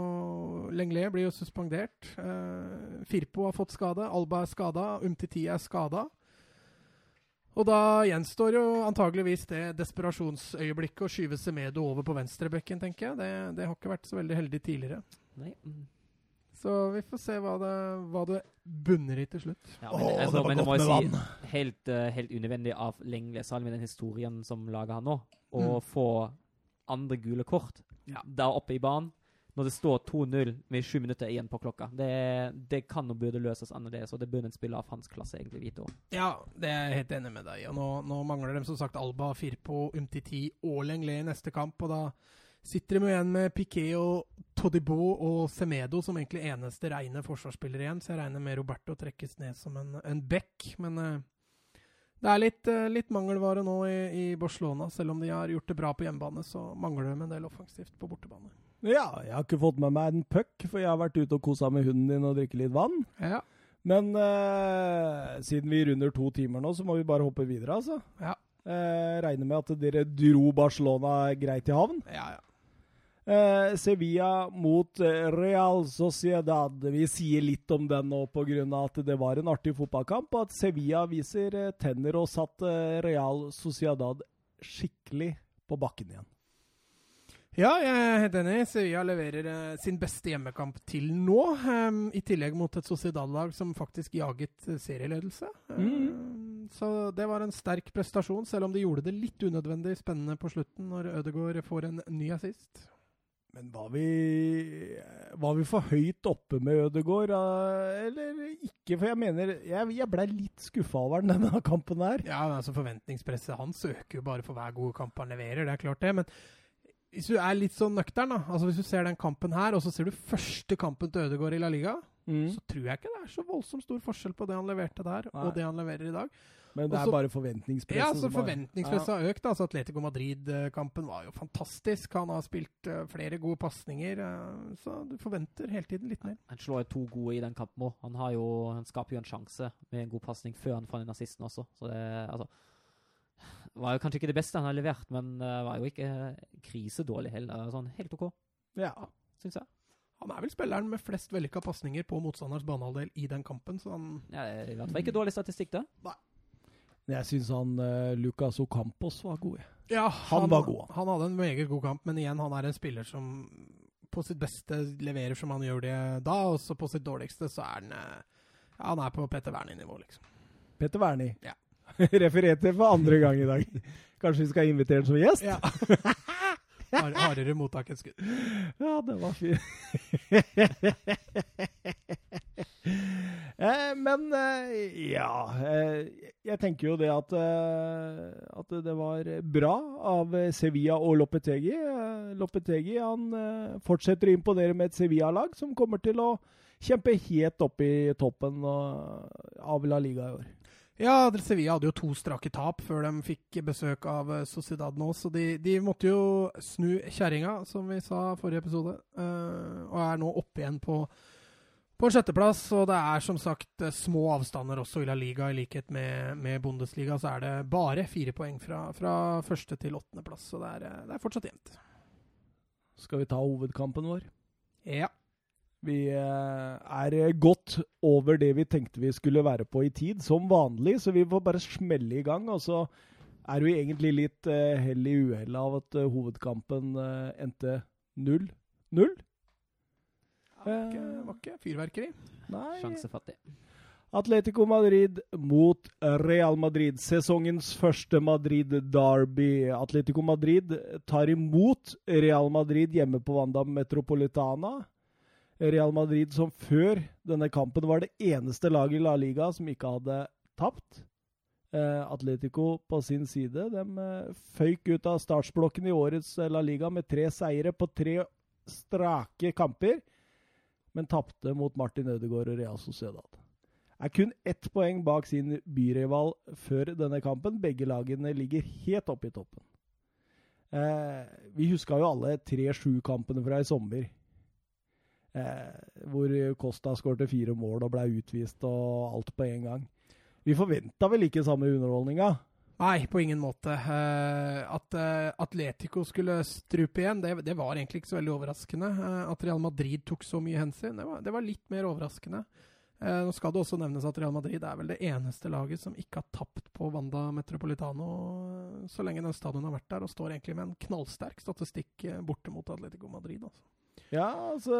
Lenglet blir jo suspendert. Uh, Firpo har fått skade, Alba er skada, Umtiti er skada. Og da gjenstår jo antageligvis det desperasjonsøyeblikket å skyve Semedo over på venstrebekken, tenker jeg. Det, det, har ikke vært så veldig heldig tidligere. Nei. Mm. Så vi får se hva det, hva det bunner i til slutt. Ja, men, Åh, altså, det var godt med vann. Si, helt, uh, helt unødvendig av Lengle, særlig i den historien som lager han nå, å mm. få andre gule kort ja. der oppe i banen når det står 2-0 med sju minutter igjen på klokka. Det, det kan og burde løses annerledes, og det burde en spiller av hans klasse egentlig vite òg. Ja, det er jeg helt enig med deg i. Nå, nå, mangler de som sagt Alba, Firpo, Umtiti og Lenglet i neste kamp, og da sitter de igjen med Piquet og Todibo og Semedo som egentlig eneste rene forsvarsspillere igjen, så jeg regner med Roberto trekkes ned som en, en back, men uh, det er litt, uh, litt mangelvare nå i, i, Barcelona. Selv om de har gjort det bra på hjemmebane, så mangler de en del offensivt på bortebane. Ja, jeg har ikke fått med meg en puck, for jeg har vært ute og kosa med hunden din og drikke litt vann. Ja. Men eh, siden vi runder to timer nå, så må vi bare hoppe videre, altså. Ja. Eh, regner med at dere dro Barcelona greit i havn. Ja, ja. Eh, Sevilla mot eh, Real Sociedad. Vi sier litt om den nå pga. at det var en artig fotballkamp. Og at Sevilla viser eh, tenner og satt eh, Real Sociedad skikkelig på bakken igjen. Ja, jeg er helt enig. Sevilla leverer eh, sin beste hjemmekamp til nå. em, I tillegg mot et Sociedad-lag som faktisk jaget eh, serieledelse. Em, så det var en sterk prestasjon, selv om de gjorde det litt unødvendig spennende på slutten når Ødegaard får en ny assist. Men var vi, var vi for høyt oppe med Ødegaard, eh, eller ikke? For jeg mener Jeg, jeg blei litt skuffa over den, denne kampen her. Ja, men altså Forventningspresset hans øker jo bare for hver gode kamp han leverer. det er klart det, men hvis du er litt sånn nøktern, da, altså hvis du ser den kampen her, og så ser du første kampen til Ødegaard i La Liga, så tror jeg ikke det er så voldsomt stor forskjell på det han leverte der, Nei. og det han leverer i dag. Men det Også- er bare forventningspresset Ja, altså Forventningspresset har økt. altså Atletico Madrid-kampen var jo fantastisk. Han har spilt uh, flere gode pasninger, uh, så du forventer hele tiden litt mer. Han slår jo to gode i den kampen òg. Han, han skaper jo en sjanse med en god pasning før han får den assisten også. Så det altså, var jo kanskje ikke det beste han har levert, men det var jo ikke krisedårlig heller. Sånn helt OK, Ja. syns jeg. Han er vel spilleren med flest vellykka pasninger på motstanders banehalvdel i den kampen, så han Ja, det er I hvert fall ikke dårlig statistikk, da. Men Jeg syns han uh, Lucas Ocampos var god. Ja, Han var god, Han hadde en meget god kamp, men igjen, han er en spiller som på sitt beste leverer som han gjør det da, og så på sitt dårligste så er han eh, ja, Han er på Petter Wernie-nivå, liksom. Petter Wernie. Ja. Refererte for andre gang i dag. Kanskje vi skal invitere ham som gjest? Ja. Har, hardere mottak enn skudd. Ja, det var fint. eh, men eh, ja eh, Jeg tenker jo det at, at det var bra av Sevilla og Lopetegi. Lopetegi han fortsetter å imponere med et Sevilla-lag som kommer til å kjempe helt opp i toppen av La Liga i år. Ja, Sevilla hadde jo to strake tap før de fikk besøk av eh, Sociedad nå, så de, de måtte jo snu kjerringa, som vi sa forrige episode, uh, og er nå oppe igjen på, på sjetteplass. Og det er som sagt eh, små avstander også i La Liga, i likhet med, med Bundesliga, så er det bare fire poeng fra, fra første til åttendeplass, så det er, det er fortsatt jevnt. Skal vi ta hovedkampen vår? Ja. Vi eh, er godt over det vi tenkte vi skulle være på i tid, som vanlig, så vi får bare smelle i gang. Og så er det jo egentlig litt eh, hell i uhellet av at eh, hovedkampen eh, endte 0-0. Det var ikke, var ikke fyrverkeri. Nei. Sjansefattig. Atletico Madrid mot Real Madrid. Sesongens første Madrid-derby. Atletico Madrid tar imot Real Madrid hjemme på Wanda Metropolitana. Real Madrid som før denne kampen var det eneste laget i La Liga som ikke hadde tapt. Eh, Atletico på sin side de eh, føyk ut av startsblokken i årets eh, La Liga med tre seire på tre strake kamper, men tapte mot Martin Ødegaard og Real Sociedad er kun ett poeng bak sin byrival før denne kampen. Begge lagene ligger helt oppe i toppen. Eh, vi huska jo alle 3-7-kampene fra i sommer. Eh, hvor Costa skårte fire mål og ble utvist og alt på en gang. Vi forventa vel ikke samme underholdninga? Nei, på ingen måte. Uh, at uh, Atletico skulle strupe igjen, det, det var egentlig ikke så veldig overraskende. Uh, at Real Madrid tok så mye hensyn, det var, det var litt mer overraskende. Nå skal det også nevnes at Real Madrid er vel det eneste laget som ikke har tapt på Wanda Metropolitano så lenge den stadion har vært der, og står egentlig med en knallsterk statistikk borte mot Atletico Madrid. Altså. Ja, altså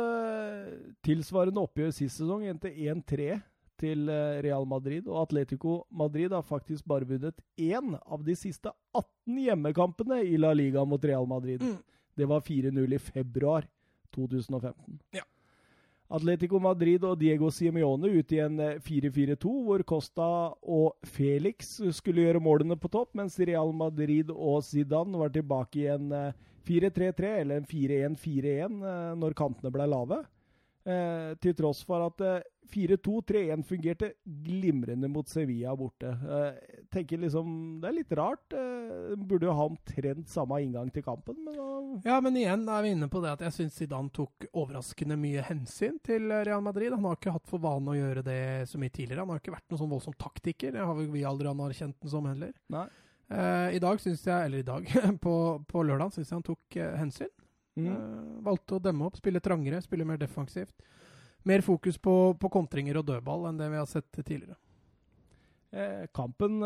Tilsvarende oppgjør sist sesong endte 1-3 til eh, Real Madrid. Og Atletico Madrid har faktisk bare vunnet én av de siste 18 hjemmekampene i La Liga mot Real Madrid. Mm. Det var 4-0 i februar 2015. Ja. Atletico Madrid og Diego Simione ut i en eh, 4-4-2, hvor Costa og Felix skulle gjøre målene på topp, mens Real Madrid og Zidane var tilbake i en eh, 4-3-3, eller en 4-1-4-1, eh, når kantene ble lave. Eh, til tross for at eh, 4-2-3-1 fungerte glimrende mot Sevilla borte. Eh, tenker liksom, Det er litt rart. Eh, burde jo ha omtrent samme inngang til kampen, men Ja, men igjen er vi inne på det at jeg syns Zidane tok overraskende mye hensyn til eh, Real Madrid. Han har ikke hatt for vane å gjøre det så mye tidligere. Han har ikke vært noen sånn voldsom taktiker. Det har vi vi aldri anerkjent den som heller. Nei. Uh, I dag syns jeg, eller i dag, på, på lørdag syns jeg han tok uh, hensyn. Mm. Uh, valgte å demme opp, spille trangere, spille mer defensivt. Mer fokus på, på kontringer og dødball enn det vi har sett tidligere. kampen,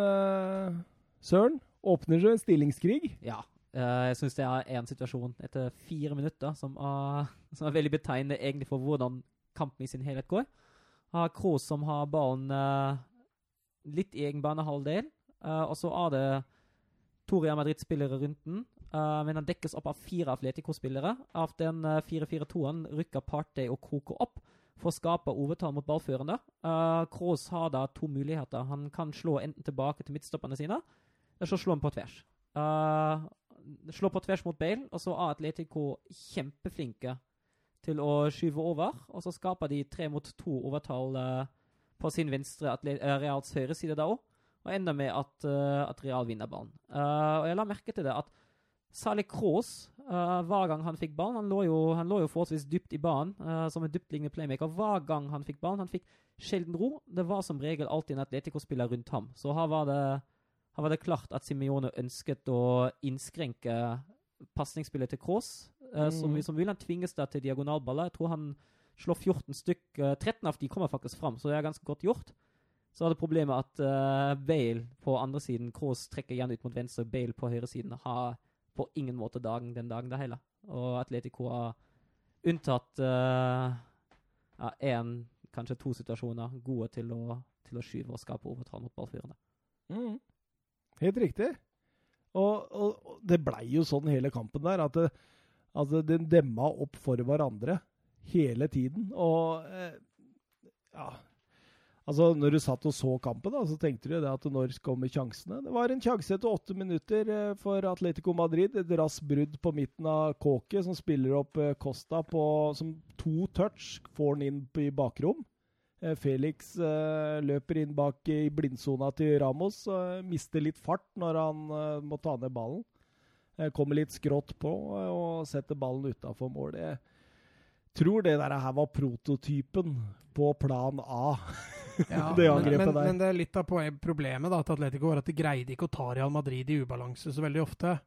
Søren, åpner seg en stillingskrig. Ja. jeg syns det er én situasjon etter fire minutter som er, som er veldig betegnende egentlig for hvordan kampen i sin helhet går. Har Kroos som har ballen litt i egen banehalvdel. Og så er det to Real Madrid-spillere rundt den. Uh, men han dekkes opp av fire Atletico-spillere. Av den uh, 4-4-2-en rykker Partey og Koko opp for å skape overtall mot ballførende. Uh, Kroos har da to muligheter. Han kan slå enten tilbake til midtstopperne sine, eller så slå han på tvers. Uh, slå på tvers mot Bale, og så er Atletico kjempeflinke til å skyve over. Og så skaper de tre mot to overtall på sin venstre, Reals høyre side da òg og ender med at, uh, at Real vinner ballen. Uh, og jeg la merke til det at Sally Kroos, uh, hver gang han fikk ballen Han lå jo, han lå jo forholdsvis dypt i banen som en dyptliggende playmaker. Hver gang han fikk ballen Han fikk sjelden ro. Det var som regel alltid en Atletico-spiller rundt ham. Så her var, det, her var det klart at Simione ønsket å innskrenke pasningsspillet til Kroos. Mm. Som, som vil han tvinges da til diagonalballer. Jeg tror han slår 14 stykk. 13 av de kommer faktisk fram, så det er ganske godt gjort. Så hadde problemet at uh, Bale på andre siden, Kroos trekker igjen ut mot venstre, Bale på høyre siden har på ingen måte dagen den dagen det hele. Og Atletico har unntatt én, uh, ja, kanskje to situasjoner, gode til å, til å skyve og skape overtall mot ballfyrene. Mm. Helt riktig. Og, og, og det blei jo sånn hele kampen der, at, det, at den demma opp for hverandre hele tiden. Og eh, ja Altså, når du satt og så kampen, da, så tenkte du det at når kommer sjansene? Det var en sjanse etter åtte minutter eh, for Atletico Madrid. Et raskt brudd på midten av Kåke, som spiller opp eh, Costa på, som to touch. Får han inn i bakrom. Eh, Felix løper inn bak i blindsona til Ramos. og mister litt fart når han må ta ned ballen. kommer litt skrått på og setter ballen utafor mål. Jeg tror det der her var prototypen på plan A. Ja, det angrepet men, men, der. Men det er litt av problemet da, til Atletico var at de greide ikke å ta Real Madrid i ubalanse så veldig ofte.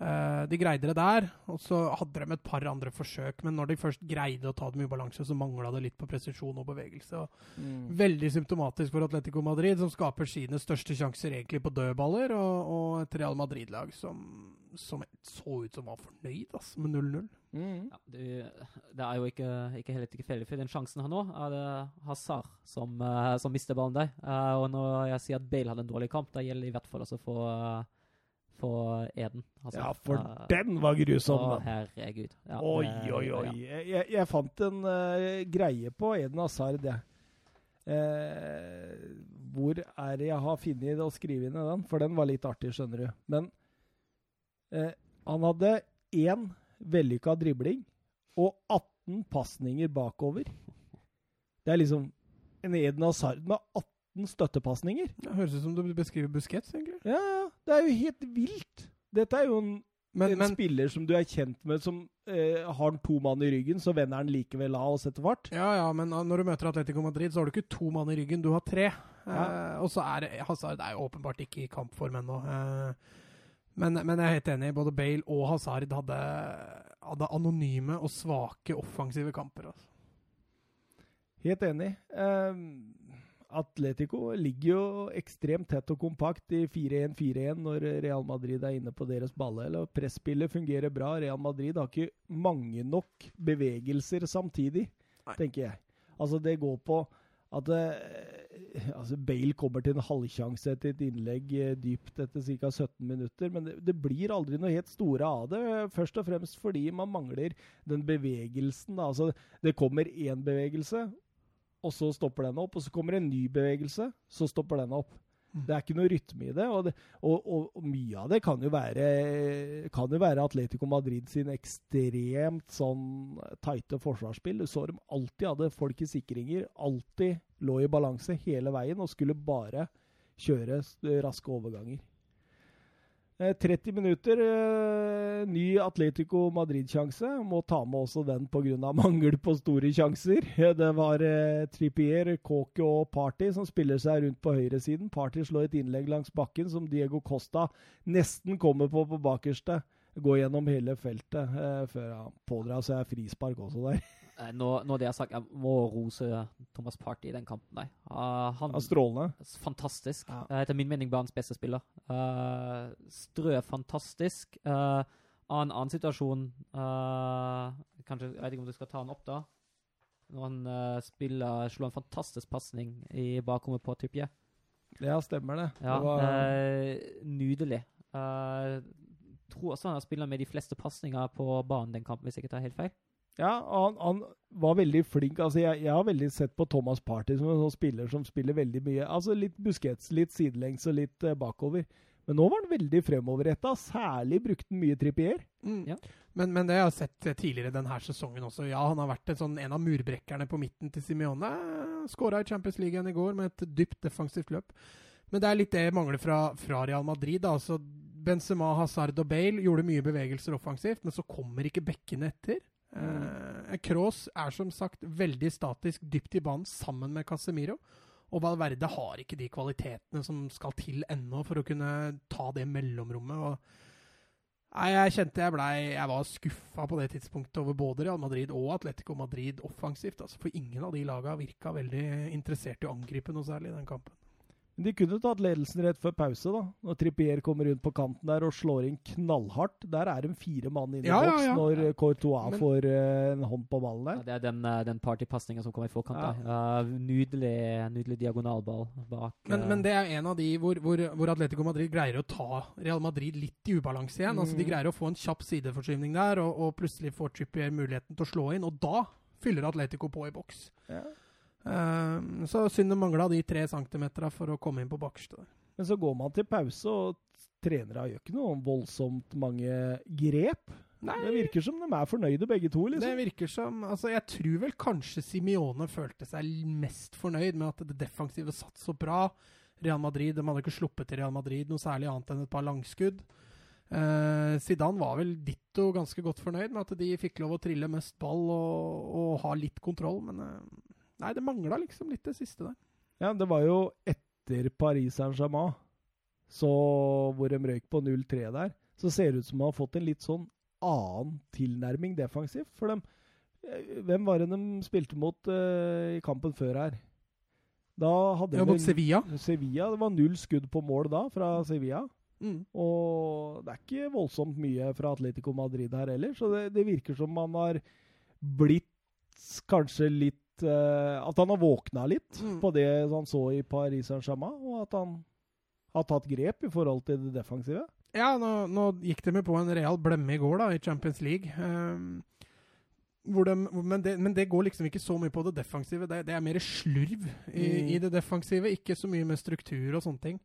Uh, de greide det der, og så hadde de et par andre forsøk. Men når de først greide å ta dem i ubalanse, så mangla det litt på presisjon og bevegelse. Og mm. Veldig symptomatisk for Atletico Madrid, som skaper sine største sjanser egentlig på dødballer, og, og et Real Madrid-lag som, som, så ut som var fornøyd altså, med 0-0. Mm. Ja, det, det, er jo ikke, ikke helt tilfeldig, for den sjansen her nå er det Hazard som, uh, som mister ballen der. Uh, og når jeg sier at Bale hadde en dårlig kamp, da gjelder det i hvert fall også for, uh, for Eden. Altså, ja, for den var grusom! Å, herregud. Ja, oi, det, oi, oi. Ja. Jeg, jeg, fant en greie på Eden Hazard, jeg. hvor er det jeg har funnet å skrive inn i den? For den var litt artig, skjønner du. Men han hadde én vellykka dribling og 18 pasninger bakover. Det er liksom en Eden Hazard med 18 støttepasninger. Det høres ut som du beskriver Busquets, egentlig. Ja, det er jo helt vilt. Dette er jo en, men, en men, spiller som du er kjent med, som eh, har to mann i ryggen, så vender han likevel av og setter fart. Ja, ja, men når du møter Atletico Madrid, så har du ikke to mann i ryggen, du har tre. Ja. Eh, og så er Hazard er jo åpenbart ikke i kampform ennå. Eh, men, men, jeg er helt enig. Både Bale og Hazard hadde, hadde anonyme og svake offensive kamper. Altså. Helt enig. Um, Atletico ligger jo ekstremt tett og kompakt i 4-1-4-1 når Real Madrid er inne på deres balle. Eller Presspillet fungerer bra. Real Madrid har ikke mange nok bevegelser samtidig, Nei. tenker jeg. Altså, det går på at uh, altså Bale kommer til en halvsjanse etter et innlegg uh, dypt etter ca. 17 minutter, men det, det, blir aldri noe helt store av det. Først og fremst fordi man mangler den bevegelsen. Altså, det kommer én bevegelse, og så stopper den opp. Og så kommer en ny bevegelse, så stopper den opp. Mm. Det er ikke noe rytme i det. Og, det, og, og, og mye av det kan jo, være, kan jo være Atletico Madrid sin ekstremt sånn tighte forsvarsspill. Du så dem alltid hadde folk i sikringer. Alltid lå i balanse hele veien og skulle bare kjøre raske overganger. Eh, 30 minutter, eh, ny Atletico Madrid-sjanse. Må ta med også den pga. mangel på store sjanser. Eh, Det var eh, Trippier, Kåke og Party som spiller seg rundt på høyresiden. Party slår et innlegg langs bakken som Diego Costa nesten kommer på på bakerste. Går gjennom hele feltet eh, før han pådrar seg frispark også der. Eh, Nå, når det er sagt, jeg må rose Thomas Party i den kampen. Nei. Uh, han Han er strålende. Fantastisk. Ja. Uh, etter min mening banens beste spiller. Uh, strø fantastisk. Uh, annen, annen situasjon Kanskje, Jeg vet ikke om du skal ta han opp, da. Når han spiller Slår en fantastisk pasning i bakrommet på Trippier. Ja, stemmer det. Ja, det var, nydelig. Tror også han har spilt med de fleste pasninger på banen den kampen, hvis jeg ikke tar helt feil. Ja, han, han var veldig flink. Altså, jeg, jeg har veldig sett på Thomas Party som en sånn spiller som spiller veldig mye. Altså Litt buskets, litt sidelengs og litt uh, bakover. Men nå var han veldig fremoverretta. Særlig brukte han mye Trippier. Mm. Ja. Men, men det jeg har sett eh, tidligere denne sesongen også. Ja, han har vært en, sånn, en av murbrekkerne på midten til Simione. Skåra i Champions League igjen i går med et dypt defensivt løp. Men det er litt det jeg mangler fra, fra Real Madrid. Da. Altså, Benzema, Hazard og Bale gjorde mye bevegelser offensivt, men så kommer ikke bekkene etter. Eh, Kroos er som sagt veldig statisk dypt i banen sammen med Casemiro. Og Valverde har ikke de kvalitetene som skal til ennå for å kunne ta det mellomrommet. og Nei, jeg kjente jeg blei Jeg var skuffa på det tidspunktet over både Real Madrid og Atletico Madrid offensivt. Altså, for ingen av de laga virka veldig interessert i å angripe noe særlig i den kampen. De kunne tatt ledelsen rett før pause, da. Når Trippier kommer rundt på kanten der og slår inn knallhardt. Der er de fire mann inne i Ja, ja, boks ja. når eh, Courtois Men- får eh, en hånd på ballen Ja, der. det er den, eh, den partypasninga som kommer i forkant. Ja. Eh, nydelig, nydelig diagonalball bak. Men, men det er en av de hvor, hvor, hvor Atletico Madrid greier å ta Real Madrid litt i ubalanse igjen. Altså, de Mm. greier å få en kjapp sideforskyvning der, og, og plutselig får Trippier muligheten til å slå inn. Og da fyller Atletico på i boks. Ja. Ehm, så synd det mangla de tre centimeterne for å komme inn på bakerste. Men så går man til pause, og trenere gjør ikke noe voldsomt mange grep. Det virker som de er fornøyde begge to. Det liksom. virker som altså Jeg tror vel kanskje Simione følte seg mest fornøyd med at det defensive satt så bra. Real Madrid de hadde ikke sluppet til Real Madrid noe særlig annet enn et par langskudd. Eh, Zidane var vel ditto ganske godt fornøyd med at de fikk lov å trille mest ball og, og ha litt kontroll, men eh, Nei, det mangla liksom litt det siste der. Ja, det var jo etter Paris Saint-Germain, så hvor de røyk på 0-3 der, så ser det ut som de har fått en litt sånn annen tilnærming defensivt. For dem eh, Hvem var det de spilte mot uh, i kampen før her? Da hadde Ja, mot Sevilla. Sevilla. Det var null skudd på mål da fra Sevilla. Mm. Og det er ikke voldsomt mye fra Atletico Madrid her heller, så det, det virker som man har blitt kanskje litt eh, At han har våkna litt Mm. på det han så i Paris Saint-Germain, og at han har tatt grep i forhold til det defensive. Ja, nå, nå gikk de jo på en real blemme i går, da, i Champions League. Um, hvor de, men, det, men det går liksom ikke så mye på det defensive. Det, det er mer slurv i, Mm. i det defensive, ikke så mye med struktur og sånne ting.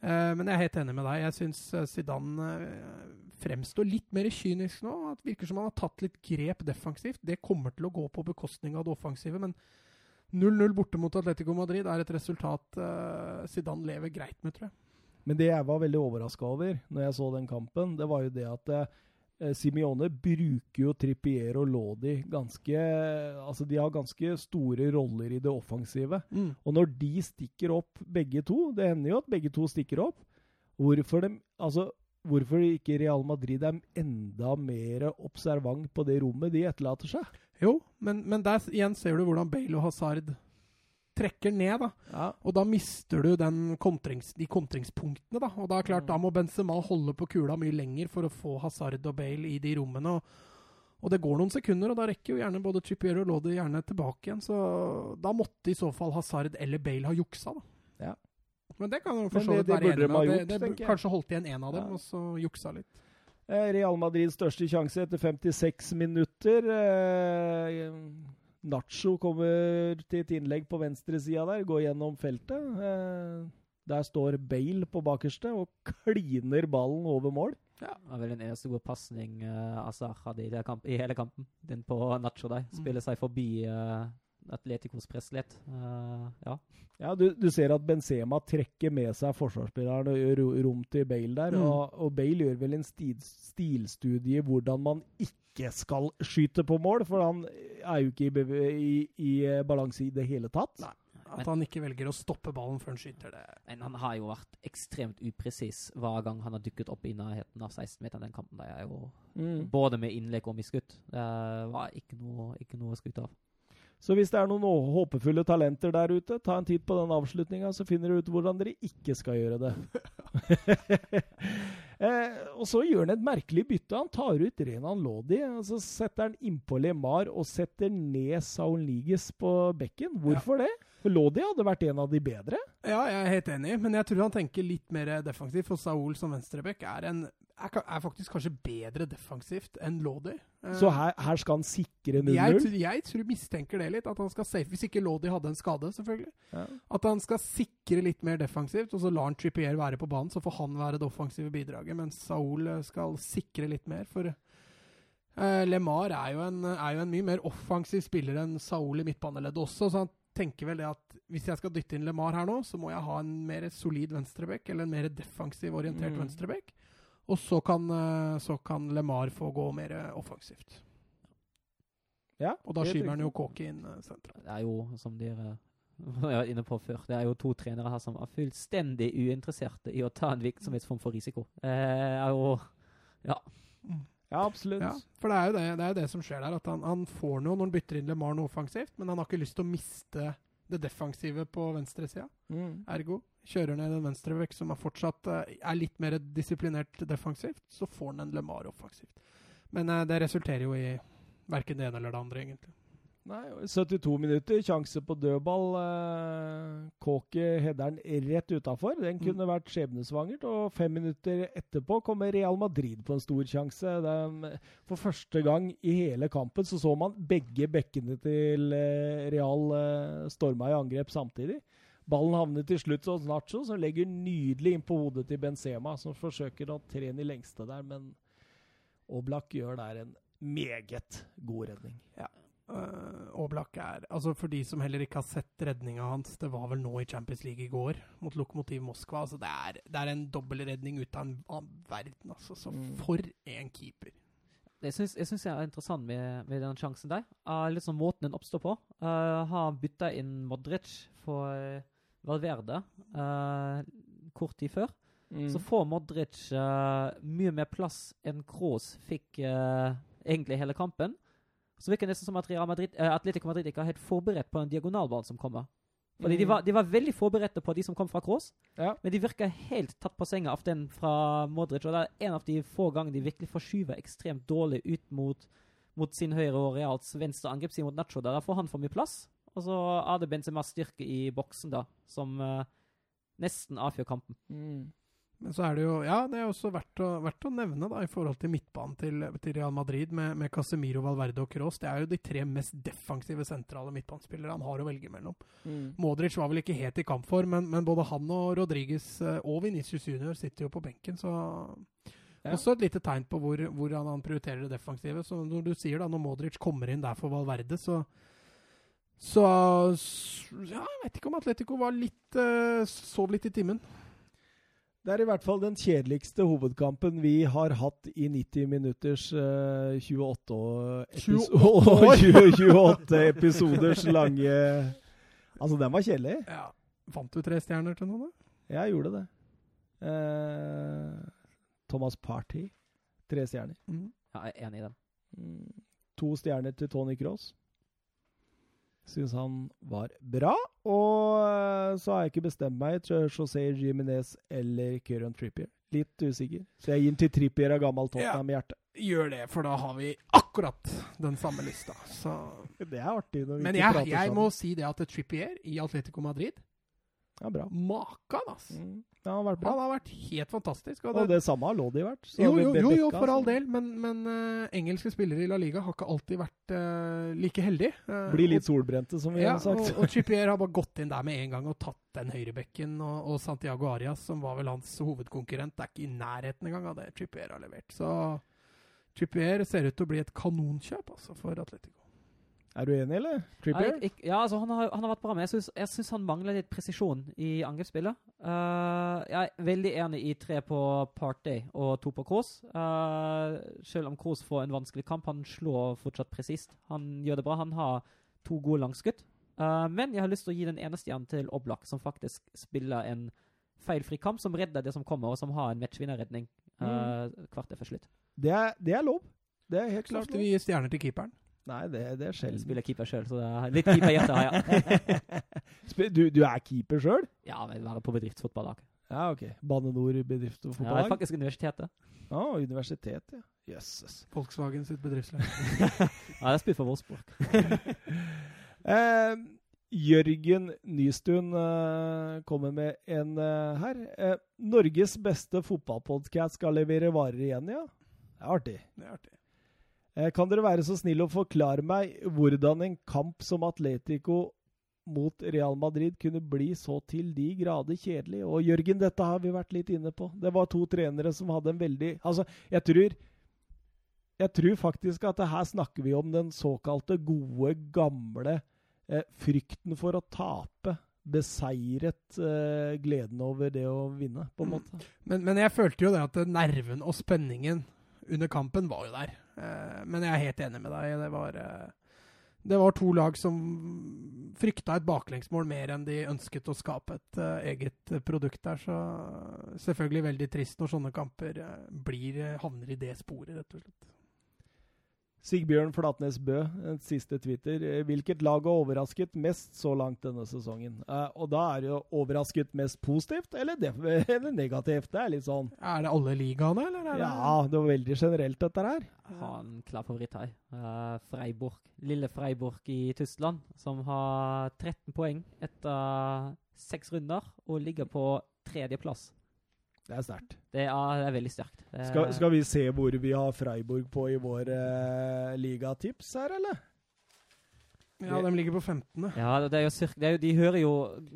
Eh, men jeg er helt enig med deg. Jeg syns eh, Zidane eh, fremstår litt mer kynisk nå. Det virker som han har tatt litt grep defensivt. Det kommer til å gå på bekostning av det offensive, men 0-0 borte mot Atletico Madrid er et resultat Zidane lever greit med, tror jeg. Men det jeg var veldig overraska over når jeg så den kampen, det var jo det at Simione bruker jo Trippier og Lodi ganske Altså, de har ganske store roller i det offensive. Og når de stikker opp begge to, det hender jo at begge to stikker opp, hvorfor, de, altså, hvorfor ikke Real Madrid er enda mer observant på det rommet de etterlater seg? Jo, men, men der igjen ser du hvordan Bale og Hazard trekker ned, da. Ja. Og da mister du den kontrings, de kontringspunktene, da. Og da er klart, da må Benzema holde på kula mye lenger for å få Hazard og Bale i de rommene. Og, og det går noen sekunder, og da rekker jo gjerne både Trippier og Lodi gjerne tilbake igjen. Så da måtte i så fall Hazard eller Bale ha juksa, da. Ja. Men det kan jo for så det- vidt det være enig med. gjort, Det, det, jeg. kanskje holdt igjen én av dem, Ja. og så juksa litt. Eh, Real Madrids største sjanse etter 56 minutter. Eh, Nacho kommer til et innlegg på venstresida der, går gjennom feltet. Eh, der står Bale på bakerste og kliner ballen over mål. Det var vel den eneste gode pasning uh, Azar hadde i, i hele kampen. Den på Nacho der. Mm. Spiller seg forbi uh, Atleticos press litt. Uh, ja. Ja, du, du, ser at Benzema trekker med seg forsvarsspilleren og gjør rom til Bale der. Mm. Og, og, Bale gjør vel en stil, stilstudie i hvordan man ikke skal skyte på mål, for han er jo ikke i, i, i balanse i det hele tatt. Nei. At han ikke velger å stoppe ballen før han skyter det. Men han har jo vært ekstremt upresis hver gang han har dukket opp i nærheten av 16-meteren. Den kampen der er jo mm. både med innlegg og med skudd. Det var ikke noe, ikke noe å skryte av. Så hvis det er noen håpefulle talenter der ute, ta en titt på den avslutninga, så finner dere ut hvordan dere ikke skal gjøre det. eh, og så gjør han et merkelig bytte. Han tar ut Renan Lodi, og så setter han innpå LeMar og setter ned Saul Niges på bekken. Hvorfor ja. det? Lodi hadde vært en av de bedre. Ja, jeg er helt enig, men jeg tror han tenker litt mer defensivt. For Saul som venstreback er er, er, faktisk kanskje bedre defensivt enn Lodi. Eh, så her, her, skal han sikre 0-0? Jeg, jeg, tror mistenker det litt. at han skal safe, Hvis ikke Lodi hadde en skade, selvfølgelig. Ja. At han skal sikre litt mer defensivt, og så lar han Trippier være på banen. Så får han være det offensive bidraget, mens Saul eh, skal sikre litt mer. For uh, LeMar er jo, en, er jo, en, mye mer offensiv spiller enn Saul i midtbaneleddet også. så han tenker vel det at hvis jeg skal dytte inn LeMar her nå, så må jeg ha en mer solid venstrebekk, eller en mer defensiv orientert mm. venstrebekk. Og så kan, eh, så kan LeMar få gå mer offensivt. Ja, og da skyver han jo Kåke inn uh, sentralt. Det er jo, som dere var inne på før, det er jo to trenere her som er fullstendig uinteresserte i å ta en virksomhetsform for risiko. Eh, er jo Ja. Ja, absolutt. Ja, for det er jo det, det, er det som skjer der. At han, han, får noe når han bytter inn LeMar noe offensivt, men han har ikke lyst til å miste det defensive på venstresida. Mm. Ergo kjører ned en venstrebekk som er fortsatt uh, er litt mer disiplinert defensivt, så får han en LeMar offensivt. Men uh, det resulterer jo i verken det ene eller det andre, egentlig. Nei, 72 minutter, sjanse på dødball. Eh, Kåke header den rett utafor. Den mm. kunne mm. vært skjebnesvangert. Og fem minutter etterpå kommer Real Madrid på en stor sjanse. De, for første gang i hele kampen så så man begge bekkene til eh, Real eh, storma i angrep samtidig. Ballen havner til slutt hos Nacho, som legger nydelig inn på hodet til Benzema, som forsøker å tre den i lengste der, men Oblak gjør der en meget god redning. Ja. Uh, Oblak er Altså, for de som heller ikke har sett redninga hans, det var vel nå i Champions League i går, mot Lokomotiv Moskva. Altså, det er, det er en dobbeltredning ut av en annen verden, altså. Så mm. for en keeper. Jeg syns, jeg syns det er interessant med, med den sjansen der. Uh, litt sånn måten den oppstår på. Uh, har bytta inn Modric for uh, Valverde uh, kort tid før. Mm. Så får Modric mye mer plass enn Kroos fikk egentlig hele kampen. Så virker det nesten som at Real Madrid, uh, Atletico Madrid ikke er helt forberedt på den diagonalball som kommer. Fordi mm. de, var, de, var, veldig forberedte på de som kom fra Kroos, ja. men de virker helt tatt på senga av den fra Modric. Og det er en av de få gangene de virkelig forskyver ekstremt dårlig ut mot, mot sin høyre og Reals venstre angrepsside mot Nacho. Der får han for mye plass. Og så er det Benzema styrke i boksen, da, som uh, nesten avgjør kampen. Mm. Men så er det jo Ja, det er også verdt å, verdt å nevne da, i forhold til midtbanen til, til Real Madrid med, med, Casemiro, Valverde og Kroos. Det er jo de tre mest defensive sentrale midtbanespillere han har å velge mellom. Mm. Modric var vel ikke helt i kampform, men, men både han og Rodriguez eh, og Venicius Junior sitter jo på benken, så ja. Også et lite tegn på hvor, hvor han, han, prioriterer det defensive. Så når du sier da, når Modric kommer inn der for Valverde, så så ja, jeg vet ikke om Atletico var litt uh, sov litt i timen. Det er i hvert fall den kjedeligste hovedkampen vi har hatt i 90 minutters uh, 28, epis 28, 28 episoders lange Altså, den var kjedelig. Ja. Fant du tre stjerner til noen, da? Jeg gjorde det. Uh, Thomas Party. Tre stjerner. Mm. Ja, jeg er enig i den. Mm. To stjerner til Tony Cross. Syns han var bra. Og så har jeg ikke bestemt meg til José Jiminez eller Kieran Trippier. Litt usikker. Så jeg gir den til Trippier av gammel Tottenham-hjerte. Ja, gjør det, for da har vi akkurat den samme lista. Så. Det er artig. når vi Men jeg, jeg må si det at Trippier i Atletico Madrid ja, bra. Makan, ass! Mm. Ja, han, har bra. han har vært helt fantastisk. Og det, og det samme har Lodi vært. Jo, jo, jo, jo, for all del. Men, men uh, engelske spillere i La Liga har ikke alltid vært uh, like heldige. Uh, Blir litt solbrente, som vi ja, har sagt. og, og Chipier har bare gått inn der med en gang og tatt den høyrebekken. Og, og, Santiago Arias, som var vel hans hovedkonkurrent, det er ikke i nærheten engang av det Chipier har levert. Så Chipier ser ut til å bli et kanonkjøp altså, for Atletico. Er du enig, eller? Trippier? Ja, ja, altså han har, han har vært bra, men jeg syns, han mangler litt presisjon i angrepsspillet. Uh, jeg er veldig enig i tre på Party og to på Kroos. Uh, selv om Kroos får en vanskelig kamp, han slår fortsatt presist. Han gjør det bra. Han har to gode langskudd. Uh, men jeg har lyst til å gi den ene stjernen til Oblak, som faktisk spiller en feilfri kamp, som redder det som kommer, og som har en matchvinnerredning uh, kvarter før slutt. Det er, det er lov. Det er helt klart ofte vi gir stjerner til keeperen. Nei, det, det er Jeg sjelden. spiller keeper sjøl, så det er litt keeperhjerte har jeg. Du, du er keeper sjøl? ja, men være på bedriftsfotballag. Ja, ok. Bane Nor bedrift og Ja, det er fotballag? faktisk universitetet. Ja, universitetet, ja. Jøsses. Volkswagen sitt bedriftslag. Ja, jeg spiller for Wolfsburg. Eh, Jørgen Nystuen eh, kommer med en eh, her. Eh, Norges beste fotballpodkast skal levere varer igjen, ja? Det er artig. Det er artig. Eh, kan dere være så snill å forklare meg hvordan en kamp som Atletico mot Real Madrid kunne bli så til de grader kjedelig? Og Jørgen, dette har vi vært litt inne på. Det var to trenere som hadde en veldig Altså, jeg tror Jeg tror faktisk at her snakker vi om den såkalte gode, gamle eh, frykten for å tape. Beseiret eh, gleden over det å vinne, på en måte. Men, men jeg følte jo det at nerven og spenningen under kampen var jo der. Eh, men jeg er helt enig med deg. Det var, eh, det var to lag som frykta et baklengsmål mer enn de ønsket å skape et eh, eget produkt der. Så selvfølgelig veldig trist når sånne kamper blir, havner i det sporet, rett og slett. Sigbjørn Flatnes Bø, siste Twitter. Eh, Hvilket lag har overrasket mest så langt denne sesongen? Eh, og da er det jo overrasket mest positivt eller, eller negativt. Det er litt sånn Er det alle ligaene, eller? Er det Ja, det var veldig generelt, dette her. Jeg har en klar favoritt her. Eh, Freiburg. Lille Freiburg i Tyskland, som har 13 poeng etter seks runder og ligger på tredjeplass. Det er sterkt. Det det er veldig sterkt. Det er- Skal, skal vi se hvor vi har Freiburg på i vår eh, ligatips her, eller? Ja, de ligger på 15. Ja, det er jo cirka, det er jo, De hører jo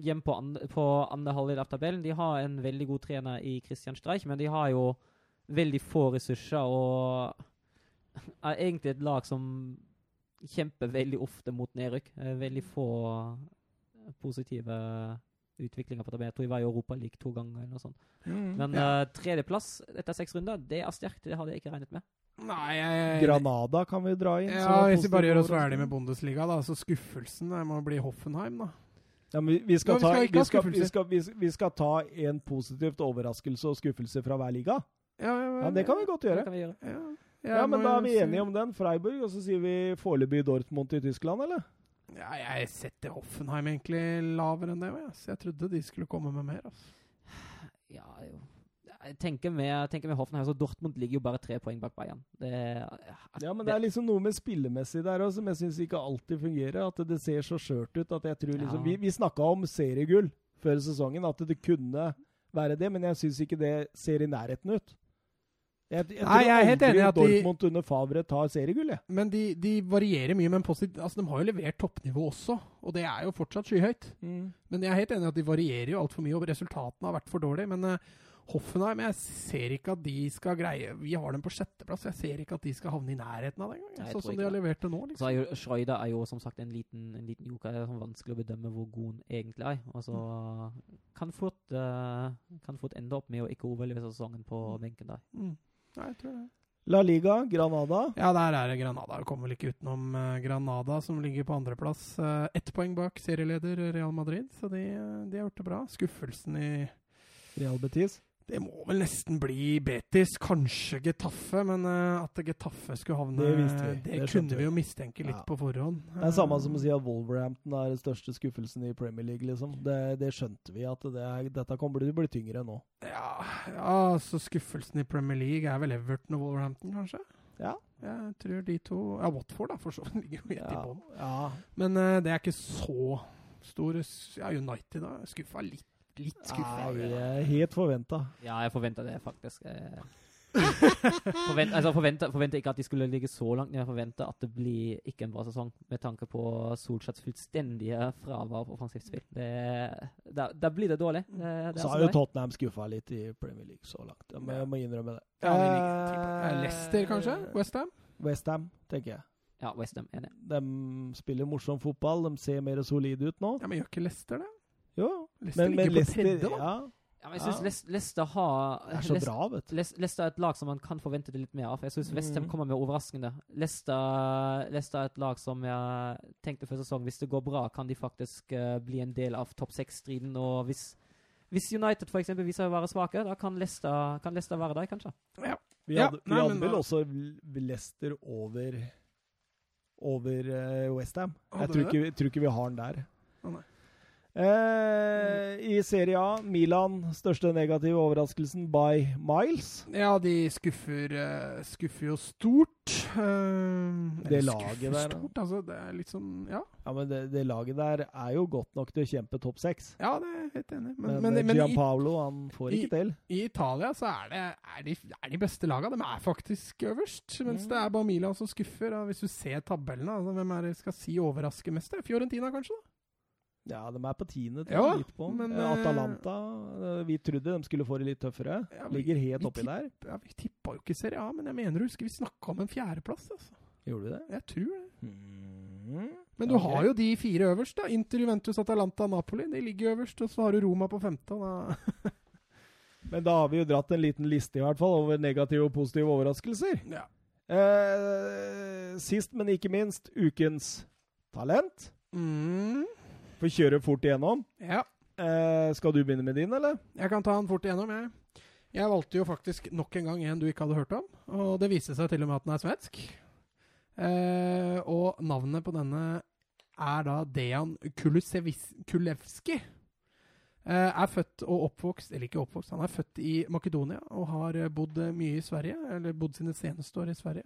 hjem på, på andre halvdel av tabellen. De har en veldig god trener i Christian Streich, men de har jo veldig få ressurser og er egentlig et lag som kjemper veldig ofte mot nedrykk. Eh, Veldig få positive utviklinger på tabellen. Jeg tror vi var i Europa League to ganger eller noe sånt. Men Ja. uh, tredjeplass etter seks runder, det er sterkt. Det hadde jeg ikke regnet med. Nei, jeg Granada kan vi dra inn. Ja, Hvis vi bare gjør oss ferdig med Bundesliga, da, så skuffelsen må bli Hoffenheim, da. Ja, men vi, vi, skal ta, vi, skal, vi, skal, vi, skal ta en positivt overraskelse og skuffelse fra hver liga. Ja, Det kan vi godt gjøre. vi gjøre. Ja, Ja, men Da er vi enige om den. Freiburg, og så sier vi foreløpig Dortmund i Tyskland, eller? Ja, jeg setter Hoffenheim egentlig lavere enn det. Ja. Så jeg trodde de skulle komme med mer. Altså. Ja, jo. Jeg tenker med, tenker med Hoffenheim, så Dortmund ligger jo bare tre poeng bak Bayern. Det, Ja, men det er liksom noe med spillemessig der òg som jeg syns ikke alltid fungerer. At det ser så skjørt ut at jeg tror liksom Ja. Vi, vi snakka om seriegull før sesongen, at det kunne være det, men jeg syns ikke det ser i nærheten ut. Jeg, jeg Nei, jeg er helt enig i at at de- Dortmund under Favre tar seriegull. Men de, de varierer mye. Men posit- altså, de har jo levert toppnivå også, og det er jo fortsatt skyhøyt. Men jeg er helt enig i at de varierer jo altfor mye, og resultatene har vært for dårlige. Men uh, Hoffenheim, jeg ser ikke at de skal greie Vi har dem på sjetteplass. Jeg ser ikke at de skal havne i nærheten av det engang. Sånn som ikke de har levert det nå. Så liksom. er jo Schreuder er jo som sagt en liten, en liten joker. Det er sånn vanskelig å bedømme hvor god han egentlig er. Altså, kan, fort, uh, kan fort ende opp med å ikke overleve sesongen på benken der. Mm. Nei, jeg tror det. La Liga, Granada. Ja, der er det Granada. Vi kommer vel ikke utenom eh, Granada, som ligger på andreplass. Uh, Ett poeng bak serieleder Real Madrid, så de, eh, de har gjort det bra. Skuffelsen i Real Betis. Det må vel nesten bli Betis, kanskje Getafe, men eh, at Getafe skulle havne Det vi. Det, Det kunne vi. jo mistenke litt Ja. på forhånd. Det er samme som å si at Wolverhampton er den største skuffelsen i Premier League, liksom. Det, det skjønte vi, at det er, dette kommer til å bli tyngre nå. Ja, ja, så skuffelsen i Premier League er vel Everton og Wolverhampton, kanskje? Ja. Jeg tror de to Ja, Watford, da, for så vidt. Ligger jo helt i Ja, bånn. ja. Men uh, det er ikke så stor Ja, United da. Skuffa litt. Litt skuffa. Nei, eh, helt forventa. Ja, jeg forventer det faktisk. Eh, forvent, altså, forventer ikke at de skulle ligge så langt, men jeg forventer at det blir ikke en bra sesong, med tanke på Solskjærs fullstendige fravær på offensivt spill. Da, blir det dårlig. Det, det er Så altså har jo. Tottenham skuffa litt i Premier League så langt. Jeg må, jeg må innrømme det. Ja, eh, Leicester, kanskje? Westham? Westham, tenker jeg. Ja, Westham. Enig. De spiller morsom fotball, de ser mer solide ut nå. Ja, Men gjør ikke Leicester det? Jo, Leicester men, men ligger på tredje, da. ja, Ja, men jeg syns Ja. Leicester har det er så bra, vet du. Leicester er et lag som man kan forvente det litt mer av. Jeg syns Westham Mhm. kommer med overraskende. Leicester, Leicester er et lag som jeg tenkte før sesong Hvis det går bra, kan de faktisk uh, bli en del av topp seks-striden. Og hvis, hvis United for eksempel viser seg å være svake, da kan Leicester, kan Leicester være der, kanskje. Vi Ja, nei, vi hadde vel da- også Leicester over over uh, Westham. Jeg Hadde tror ikke, vi- tror ikke vi har den der. Å, nei. Eh, I Serie A, Milan, største negative overraskelsen by miles. Ja, de skuffer, eh, skuffer jo stort. Eh, Det laget der. Stort, altså, det er litt sånn Ja, Ja, men det, det laget der er jo godt nok til å kjempe topp seks. ja det er helt enig. Men, Men, men, i, Gianpaolo, han får i- ikke til. i Italia så er det er de, er de beste laga. De er faktisk øverst. Mens Mm. det er bare Milan som skuffer. Hvis du ser tabellene, altså, hvem er det skal si overrasker mest? Fiorentina, kanskje? da? Ja, de er på tiende, til Ja, på. men, Eh, eh, Atalanta, eh, vi trodde de skulle få det litt tøffere. Ja, vi- Ligger helt oppi der. Ja, Vi tippa jo ikke Serie A, men jeg mener husker vi snakka om en fjerdeplass. Altså. Gjorde vi det? Jeg tror det. Mm. Men du okay. har jo de fire øverst. da Inter, Juventus, Atalanta, Napoli. De ligger øverst. Og så har du Roma på femte. Og da Men da har vi jo dratt en liten liste i hvert fall over negative og positive overraskelser. ja. Eh, sist, men ikke minst, ukens talent. Mm. Får kjøre fort igjennom. ja. Eh, skal du begynne med din, eller? Jeg kan ta den fort igjennom, jeg. Jeg valgte jo faktisk nok en gang en du ikke hadde hørt om. Og det viste seg til og med at den er svensk. Eh, og navnet på denne er da Dejan Kulevski. Eh, er født og oppvokst Eller ikke oppvokst, han er født i Makedonia og har bodd mye i Sverige. Eller bodd sine seneste år i Sverige.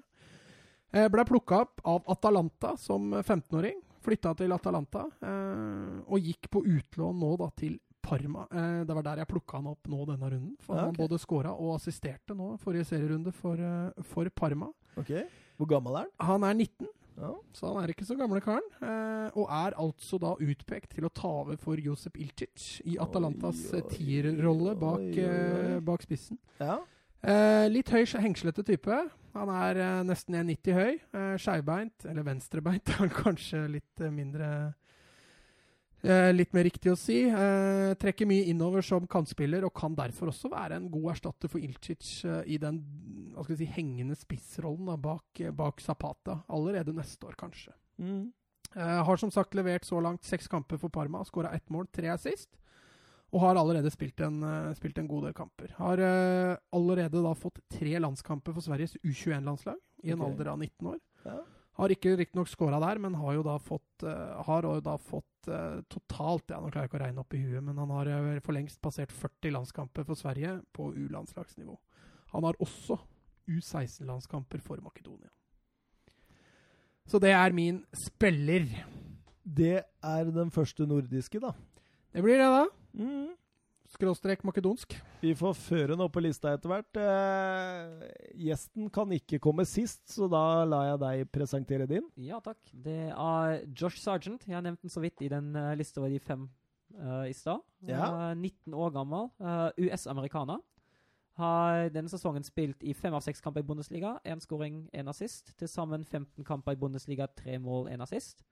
Eh, ble plukka opp av Atalanta som 15-åring. Flytta til Atalanta eh, og gikk på utlån nå da til Parma. Eh, det var der jeg plukka han opp nå denne runden. For Ja, han både skåra og assisterte nå forrige serierunde for, eh, for Parma. Ok. Hvor gammel er han? Han er 19, Ja. så han er ikke så gamle karen. Eh, og er altså da utpekt til å ta over for Josep Ilcic i Atalantas tierrolle bak, oi, eh, bak spissen. ja. Eh, litt høy, hengslete type. Han er eh, nesten 1,90 høy. Eh, Skeivbeint, eller venstrebeint er kanskje litt eh, mindre eh, Litt mer riktig å si. Eh, trekker mye innover som kantspiller, og kan derfor også være en god erstatter for Ilcic eh, i den hva skal vi si, hengende spissrollen da, bak, bak Zapata. Allerede neste år, kanskje. Mm. Har som sagt levert så langt seks kamper for Parma. Skåra ett mål, tre assist. Og har allerede spilt en, eh, spilt en god del kamper. Har uh, allerede da fått tre landskamper for Sveriges U21-landslag i en okay. alder av 19 år. Ja. Har ikke riktignok scora der, men har jo da fått, uh, har jo da fått uh, totalt ja, Nå klarer jeg ikke å regne opp i huet, men han har for lengst passert 40 landskamper for Sverige på U-landslagsnivå. Han har også U16-landskamper for Makedonia. Så det er min spiller. Det er den første nordiske, da. Det blir det, da. Mm. Skråstrek makedonsk. Vi får føre den opp på lista etter hvert. Eh, gjesten kan ikke komme sist, så da lar jeg deg presentere din. Ja, takk. Det er Josh Sargent. Jeg nevnte den så vidt i den uh, lista over de fem uh, i stad. Ja. Uh, 19 år gammel. eh, US-amerikaner. Har denne sesongen spilt i fem av seks kamper i Bundesliga. Én scoring, én assist. Til sammen 15 kamper i Bundesliga, tre mål, én assist.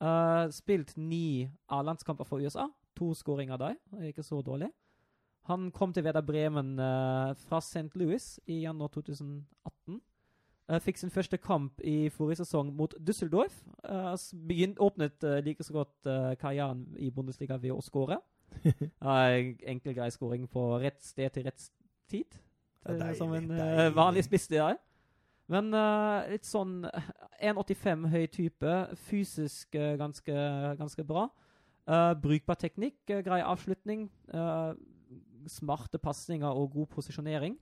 Eh, spilt ni A-landskamper for USA. To skåringer der. Er Ikke så dårlig. Han kom til Veda Bremen uh, fra St. Louis i januar 2018. Uh, fikk sin første kamp i forrige sesong mot Düsseldorf. Uh, begynt, åpnet eh, like så godt eh, karrieren i Bundesliga ved å skåre. Enkel, grei skåring på rett sted til rett tid. Til, Eh, som en deilig, eh, vanlig spiss det er. Men eh, litt sånn eh, 1,85 høy type. Fysisk eh, ganske, ganske bra. Eh, brukbar teknikk, uh, grei avslutning. uh, smarte pasninger og god posisjonering.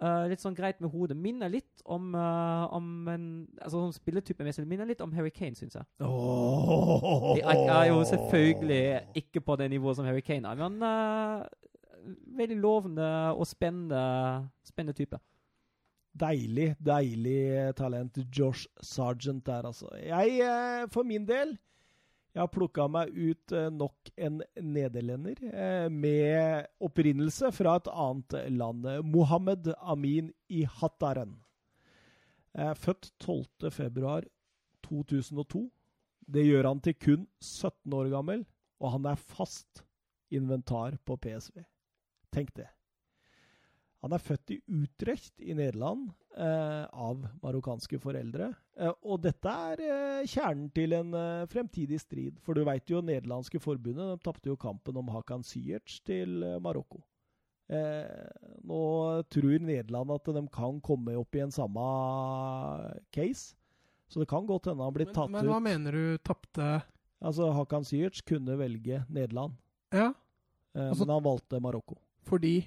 Litt sånn greit med hodet. Minner litt om, om en altså sånn spilletypemessig minner litt om Harry Kane, syns jeg. Oh. Jeg er jo selvfølgelig ikke på det nivået som Harry Kane er, men veldig lovende og spennende, spennende type. Deilig, deilig talent. Josh Sargent der, altså. Jeg, for min del, jeg har plukka meg ut eh, nok en nederlender eh, med opprinnelse fra et annet land. Mohammed Amin i Hattaren. Født 2002. Det gjør han til kun 17 år gammel, og han er fast inventar på PSV. Tenk det. Han er født i Utrecht i Nederland eh, av marokkanske foreldre. Eh, og dette er eh, kjernen til en eh, fremtidig strid. For du veit jo, nederlandske forbundet de tapte jo kampen om Hakan Siertz til eh, Marokko. Eh, nå tror Nederland at de kan komme opp i en samme case. Så det kan godt hende han blir Men, tatt men hva mener du tapte Altså, Hakan Siertz kunne velge Nederland, Ja, eh, Altså- men han valgte Marokko. fordi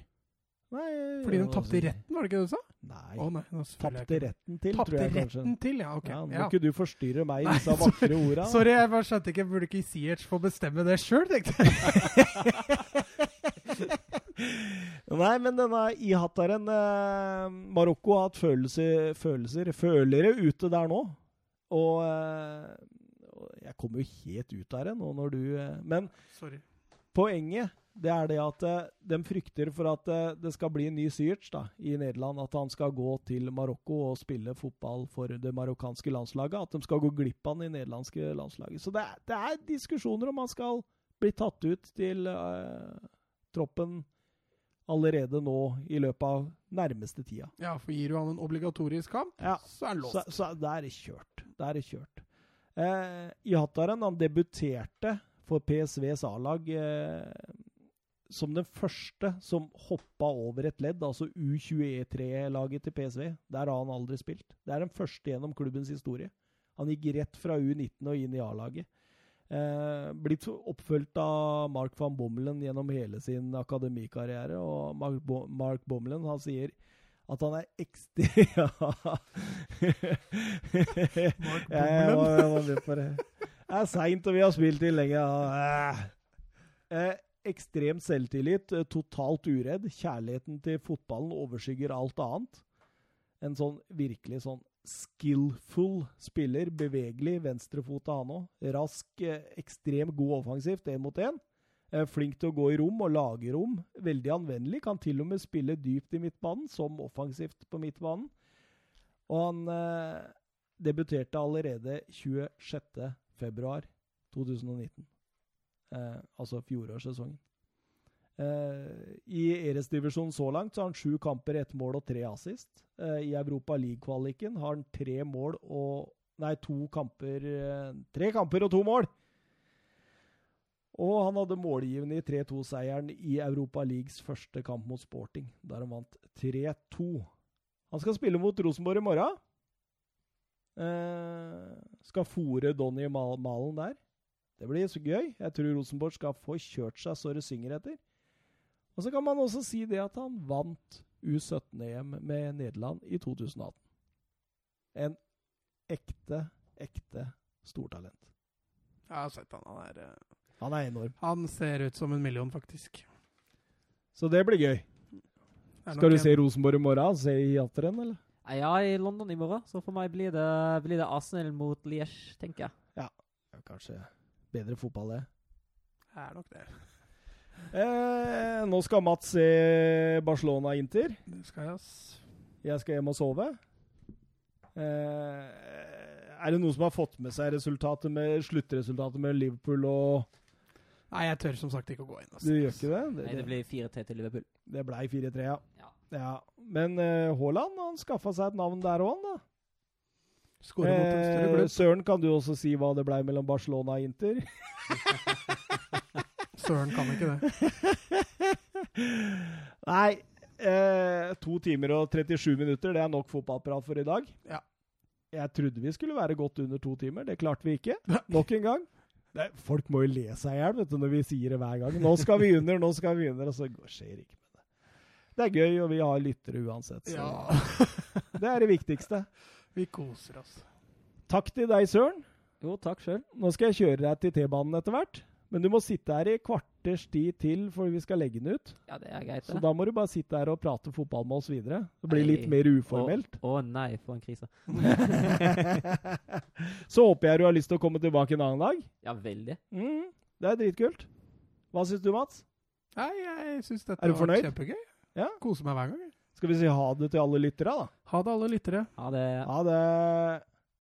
Nei, Fordi de tapte retten, var det ikke det du sa? Nei. Oh, nei, Tapte retten til, Tapte tror jeg kanskje. retten til, ja. Ok. Ja, nå Ja. ikke du forstyrre meg i disse vakre orda. Sorry, jeg bare skjønte ikke. Burde ikke Siech få bestemme det sjøl, tenkte jeg. Nei, men denne ihattaren eh, Marokko har hatt følelser, følelser følere ute der nå. Og eh, jeg kommer jo helt ut der nå når du eh, Men Sorry. Poenget det er det at eh, de frykter for at eh, det skal bli en ny Syrts da, i Nederland. At han skal gå til Marokko og spille fotball for det marokkanske landslaget. At de skal gå glipp av det nederlandske landslaget. Så det er, det er diskusjoner om han skal bli tatt ut til uh, troppen allerede nå i løpet av nærmeste tida. Ja, for gir du han en obligatorisk kamp, Ja, så er han låst. så der er det kjørt. Da er det kjørt. Uh, Ihataren han debuterte for PSVs A-lag eh, som den første som hoppa over et ledd, altså U23-laget til PSV. Der har han aldri spilt. Det er den første gjennom klubbens historie. Han gikk rett fra U19 og inn i A-laget. Eh, blitt oppfulgt av Mark van Bommelen gjennom hele sin akademikarriere. Og Mark, Bo Mark Bommelen han sier at han er ekstra... Mark Ja, jeg, Bommelen. var, jeg var med på det. Det er seint, og vi har spilt inn lenge. ja. Eh, ekstremt selvtillit, eh, totalt uredd. Kjærligheten til fotballen overskygger alt annet. En sånn virkelig sånn skillful spiller. Bevegelig, venstrefota han òg. Rask, eh, ekstremt god offensivt, én mot én. Eh, Flink til å gå i rom og lage rom. Veldig anvendelig. Kan til og med spille dypt i midtbanen, som offensivt på midtbanen. Og han eh, debuterte allerede 26. februar 2019. Eh, altså fjorårssesongen. Eh, I Eres-divisjonen så langt så har han sju kamper, ett mål og tre assist. Eh, I Europa League-kvaliken har han tre mål og Nei, to kamper eh, Tre kamper og to mål! Og han hadde målgivende i 3-2-seieren i Europa Leagues første kamp mot Sporting, der han vant 3-2. Han skal spille mot Rosenborg i morgen. Eh, skal fòre Donny Mal Malen der. Det blir så gøy. Jeg tror Rosenborg skal få kjørt seg så det synger etter. Og så kan man også si det at han vant U17-EM med Nederland i 2018. En ekte, ekte stortalent. Jeg har sett han. Han, er, eh, Han er enorm. han ser ut som en million, faktisk. Så det blir gøy. Skal du se Rosenborg i morgen? Se i Jatteren, eller? Ja, i London i morgen, så for meg blir det, blir det Arsenal mot Liège, tenker jeg. Ja, kanskje bedre fotball, det. Det er nok det. Eh, nå skal Mats se Barcelona-Inter. Det skal jeg, ass. Jeg skal hjem og sove. Eh, er det noen som har fått med seg resultatet med, sluttresultatet med Liverpool og Nei, jeg tør som sagt ikke å gå inn. ass. Du gjør ikke det? Det, Nei, det blir 4-3 til Liverpool. det blei 4-3, ja. Ja. Men eh, Haaland han skaffa seg et navn der òg, da. Mot Eh. Søren, kan du også si hva det blei mellom Barcelona og Inter? Søren kan ikke det. Nei. Eh, to timer og 37 minutter, det er nok fotballprat for i dag. Ja. Jeg trodde vi skulle være godt under to timer. Det klarte vi ikke. Nok en gang. Det, folk må jo le seg i hjel når vi sier det hver gang. Nå skal vi under, nå skal vi under, og så skjer skjer ikke det. Er gøy, og vi har lyttere uansett. Så Ja. det er det viktigste. Vi koser oss. Takk til deg, Søren. Jo, takk sjøl. Nå skal jeg kjøre deg til T-banen etter hvert. Men du må sitte her i kvarters tid til, for vi skal legge den ut. Ja, det er greit, Så da må du bare sitte her og prate fotball med oss videre. Det blir litt mer uformelt. Å nei, for en krise. Så håper jeg du har lyst til å komme tilbake en annen dag. Ja, veldig. Mm, det er dritkult. Hva syns du, Mats? Nei, jeg syns dette Er du var kjempegøy. Ja. Koser meg hver gang. Skal vi si ha det til alle lyttere, da? Ha det, alle lyttere. Ha det. Ha det.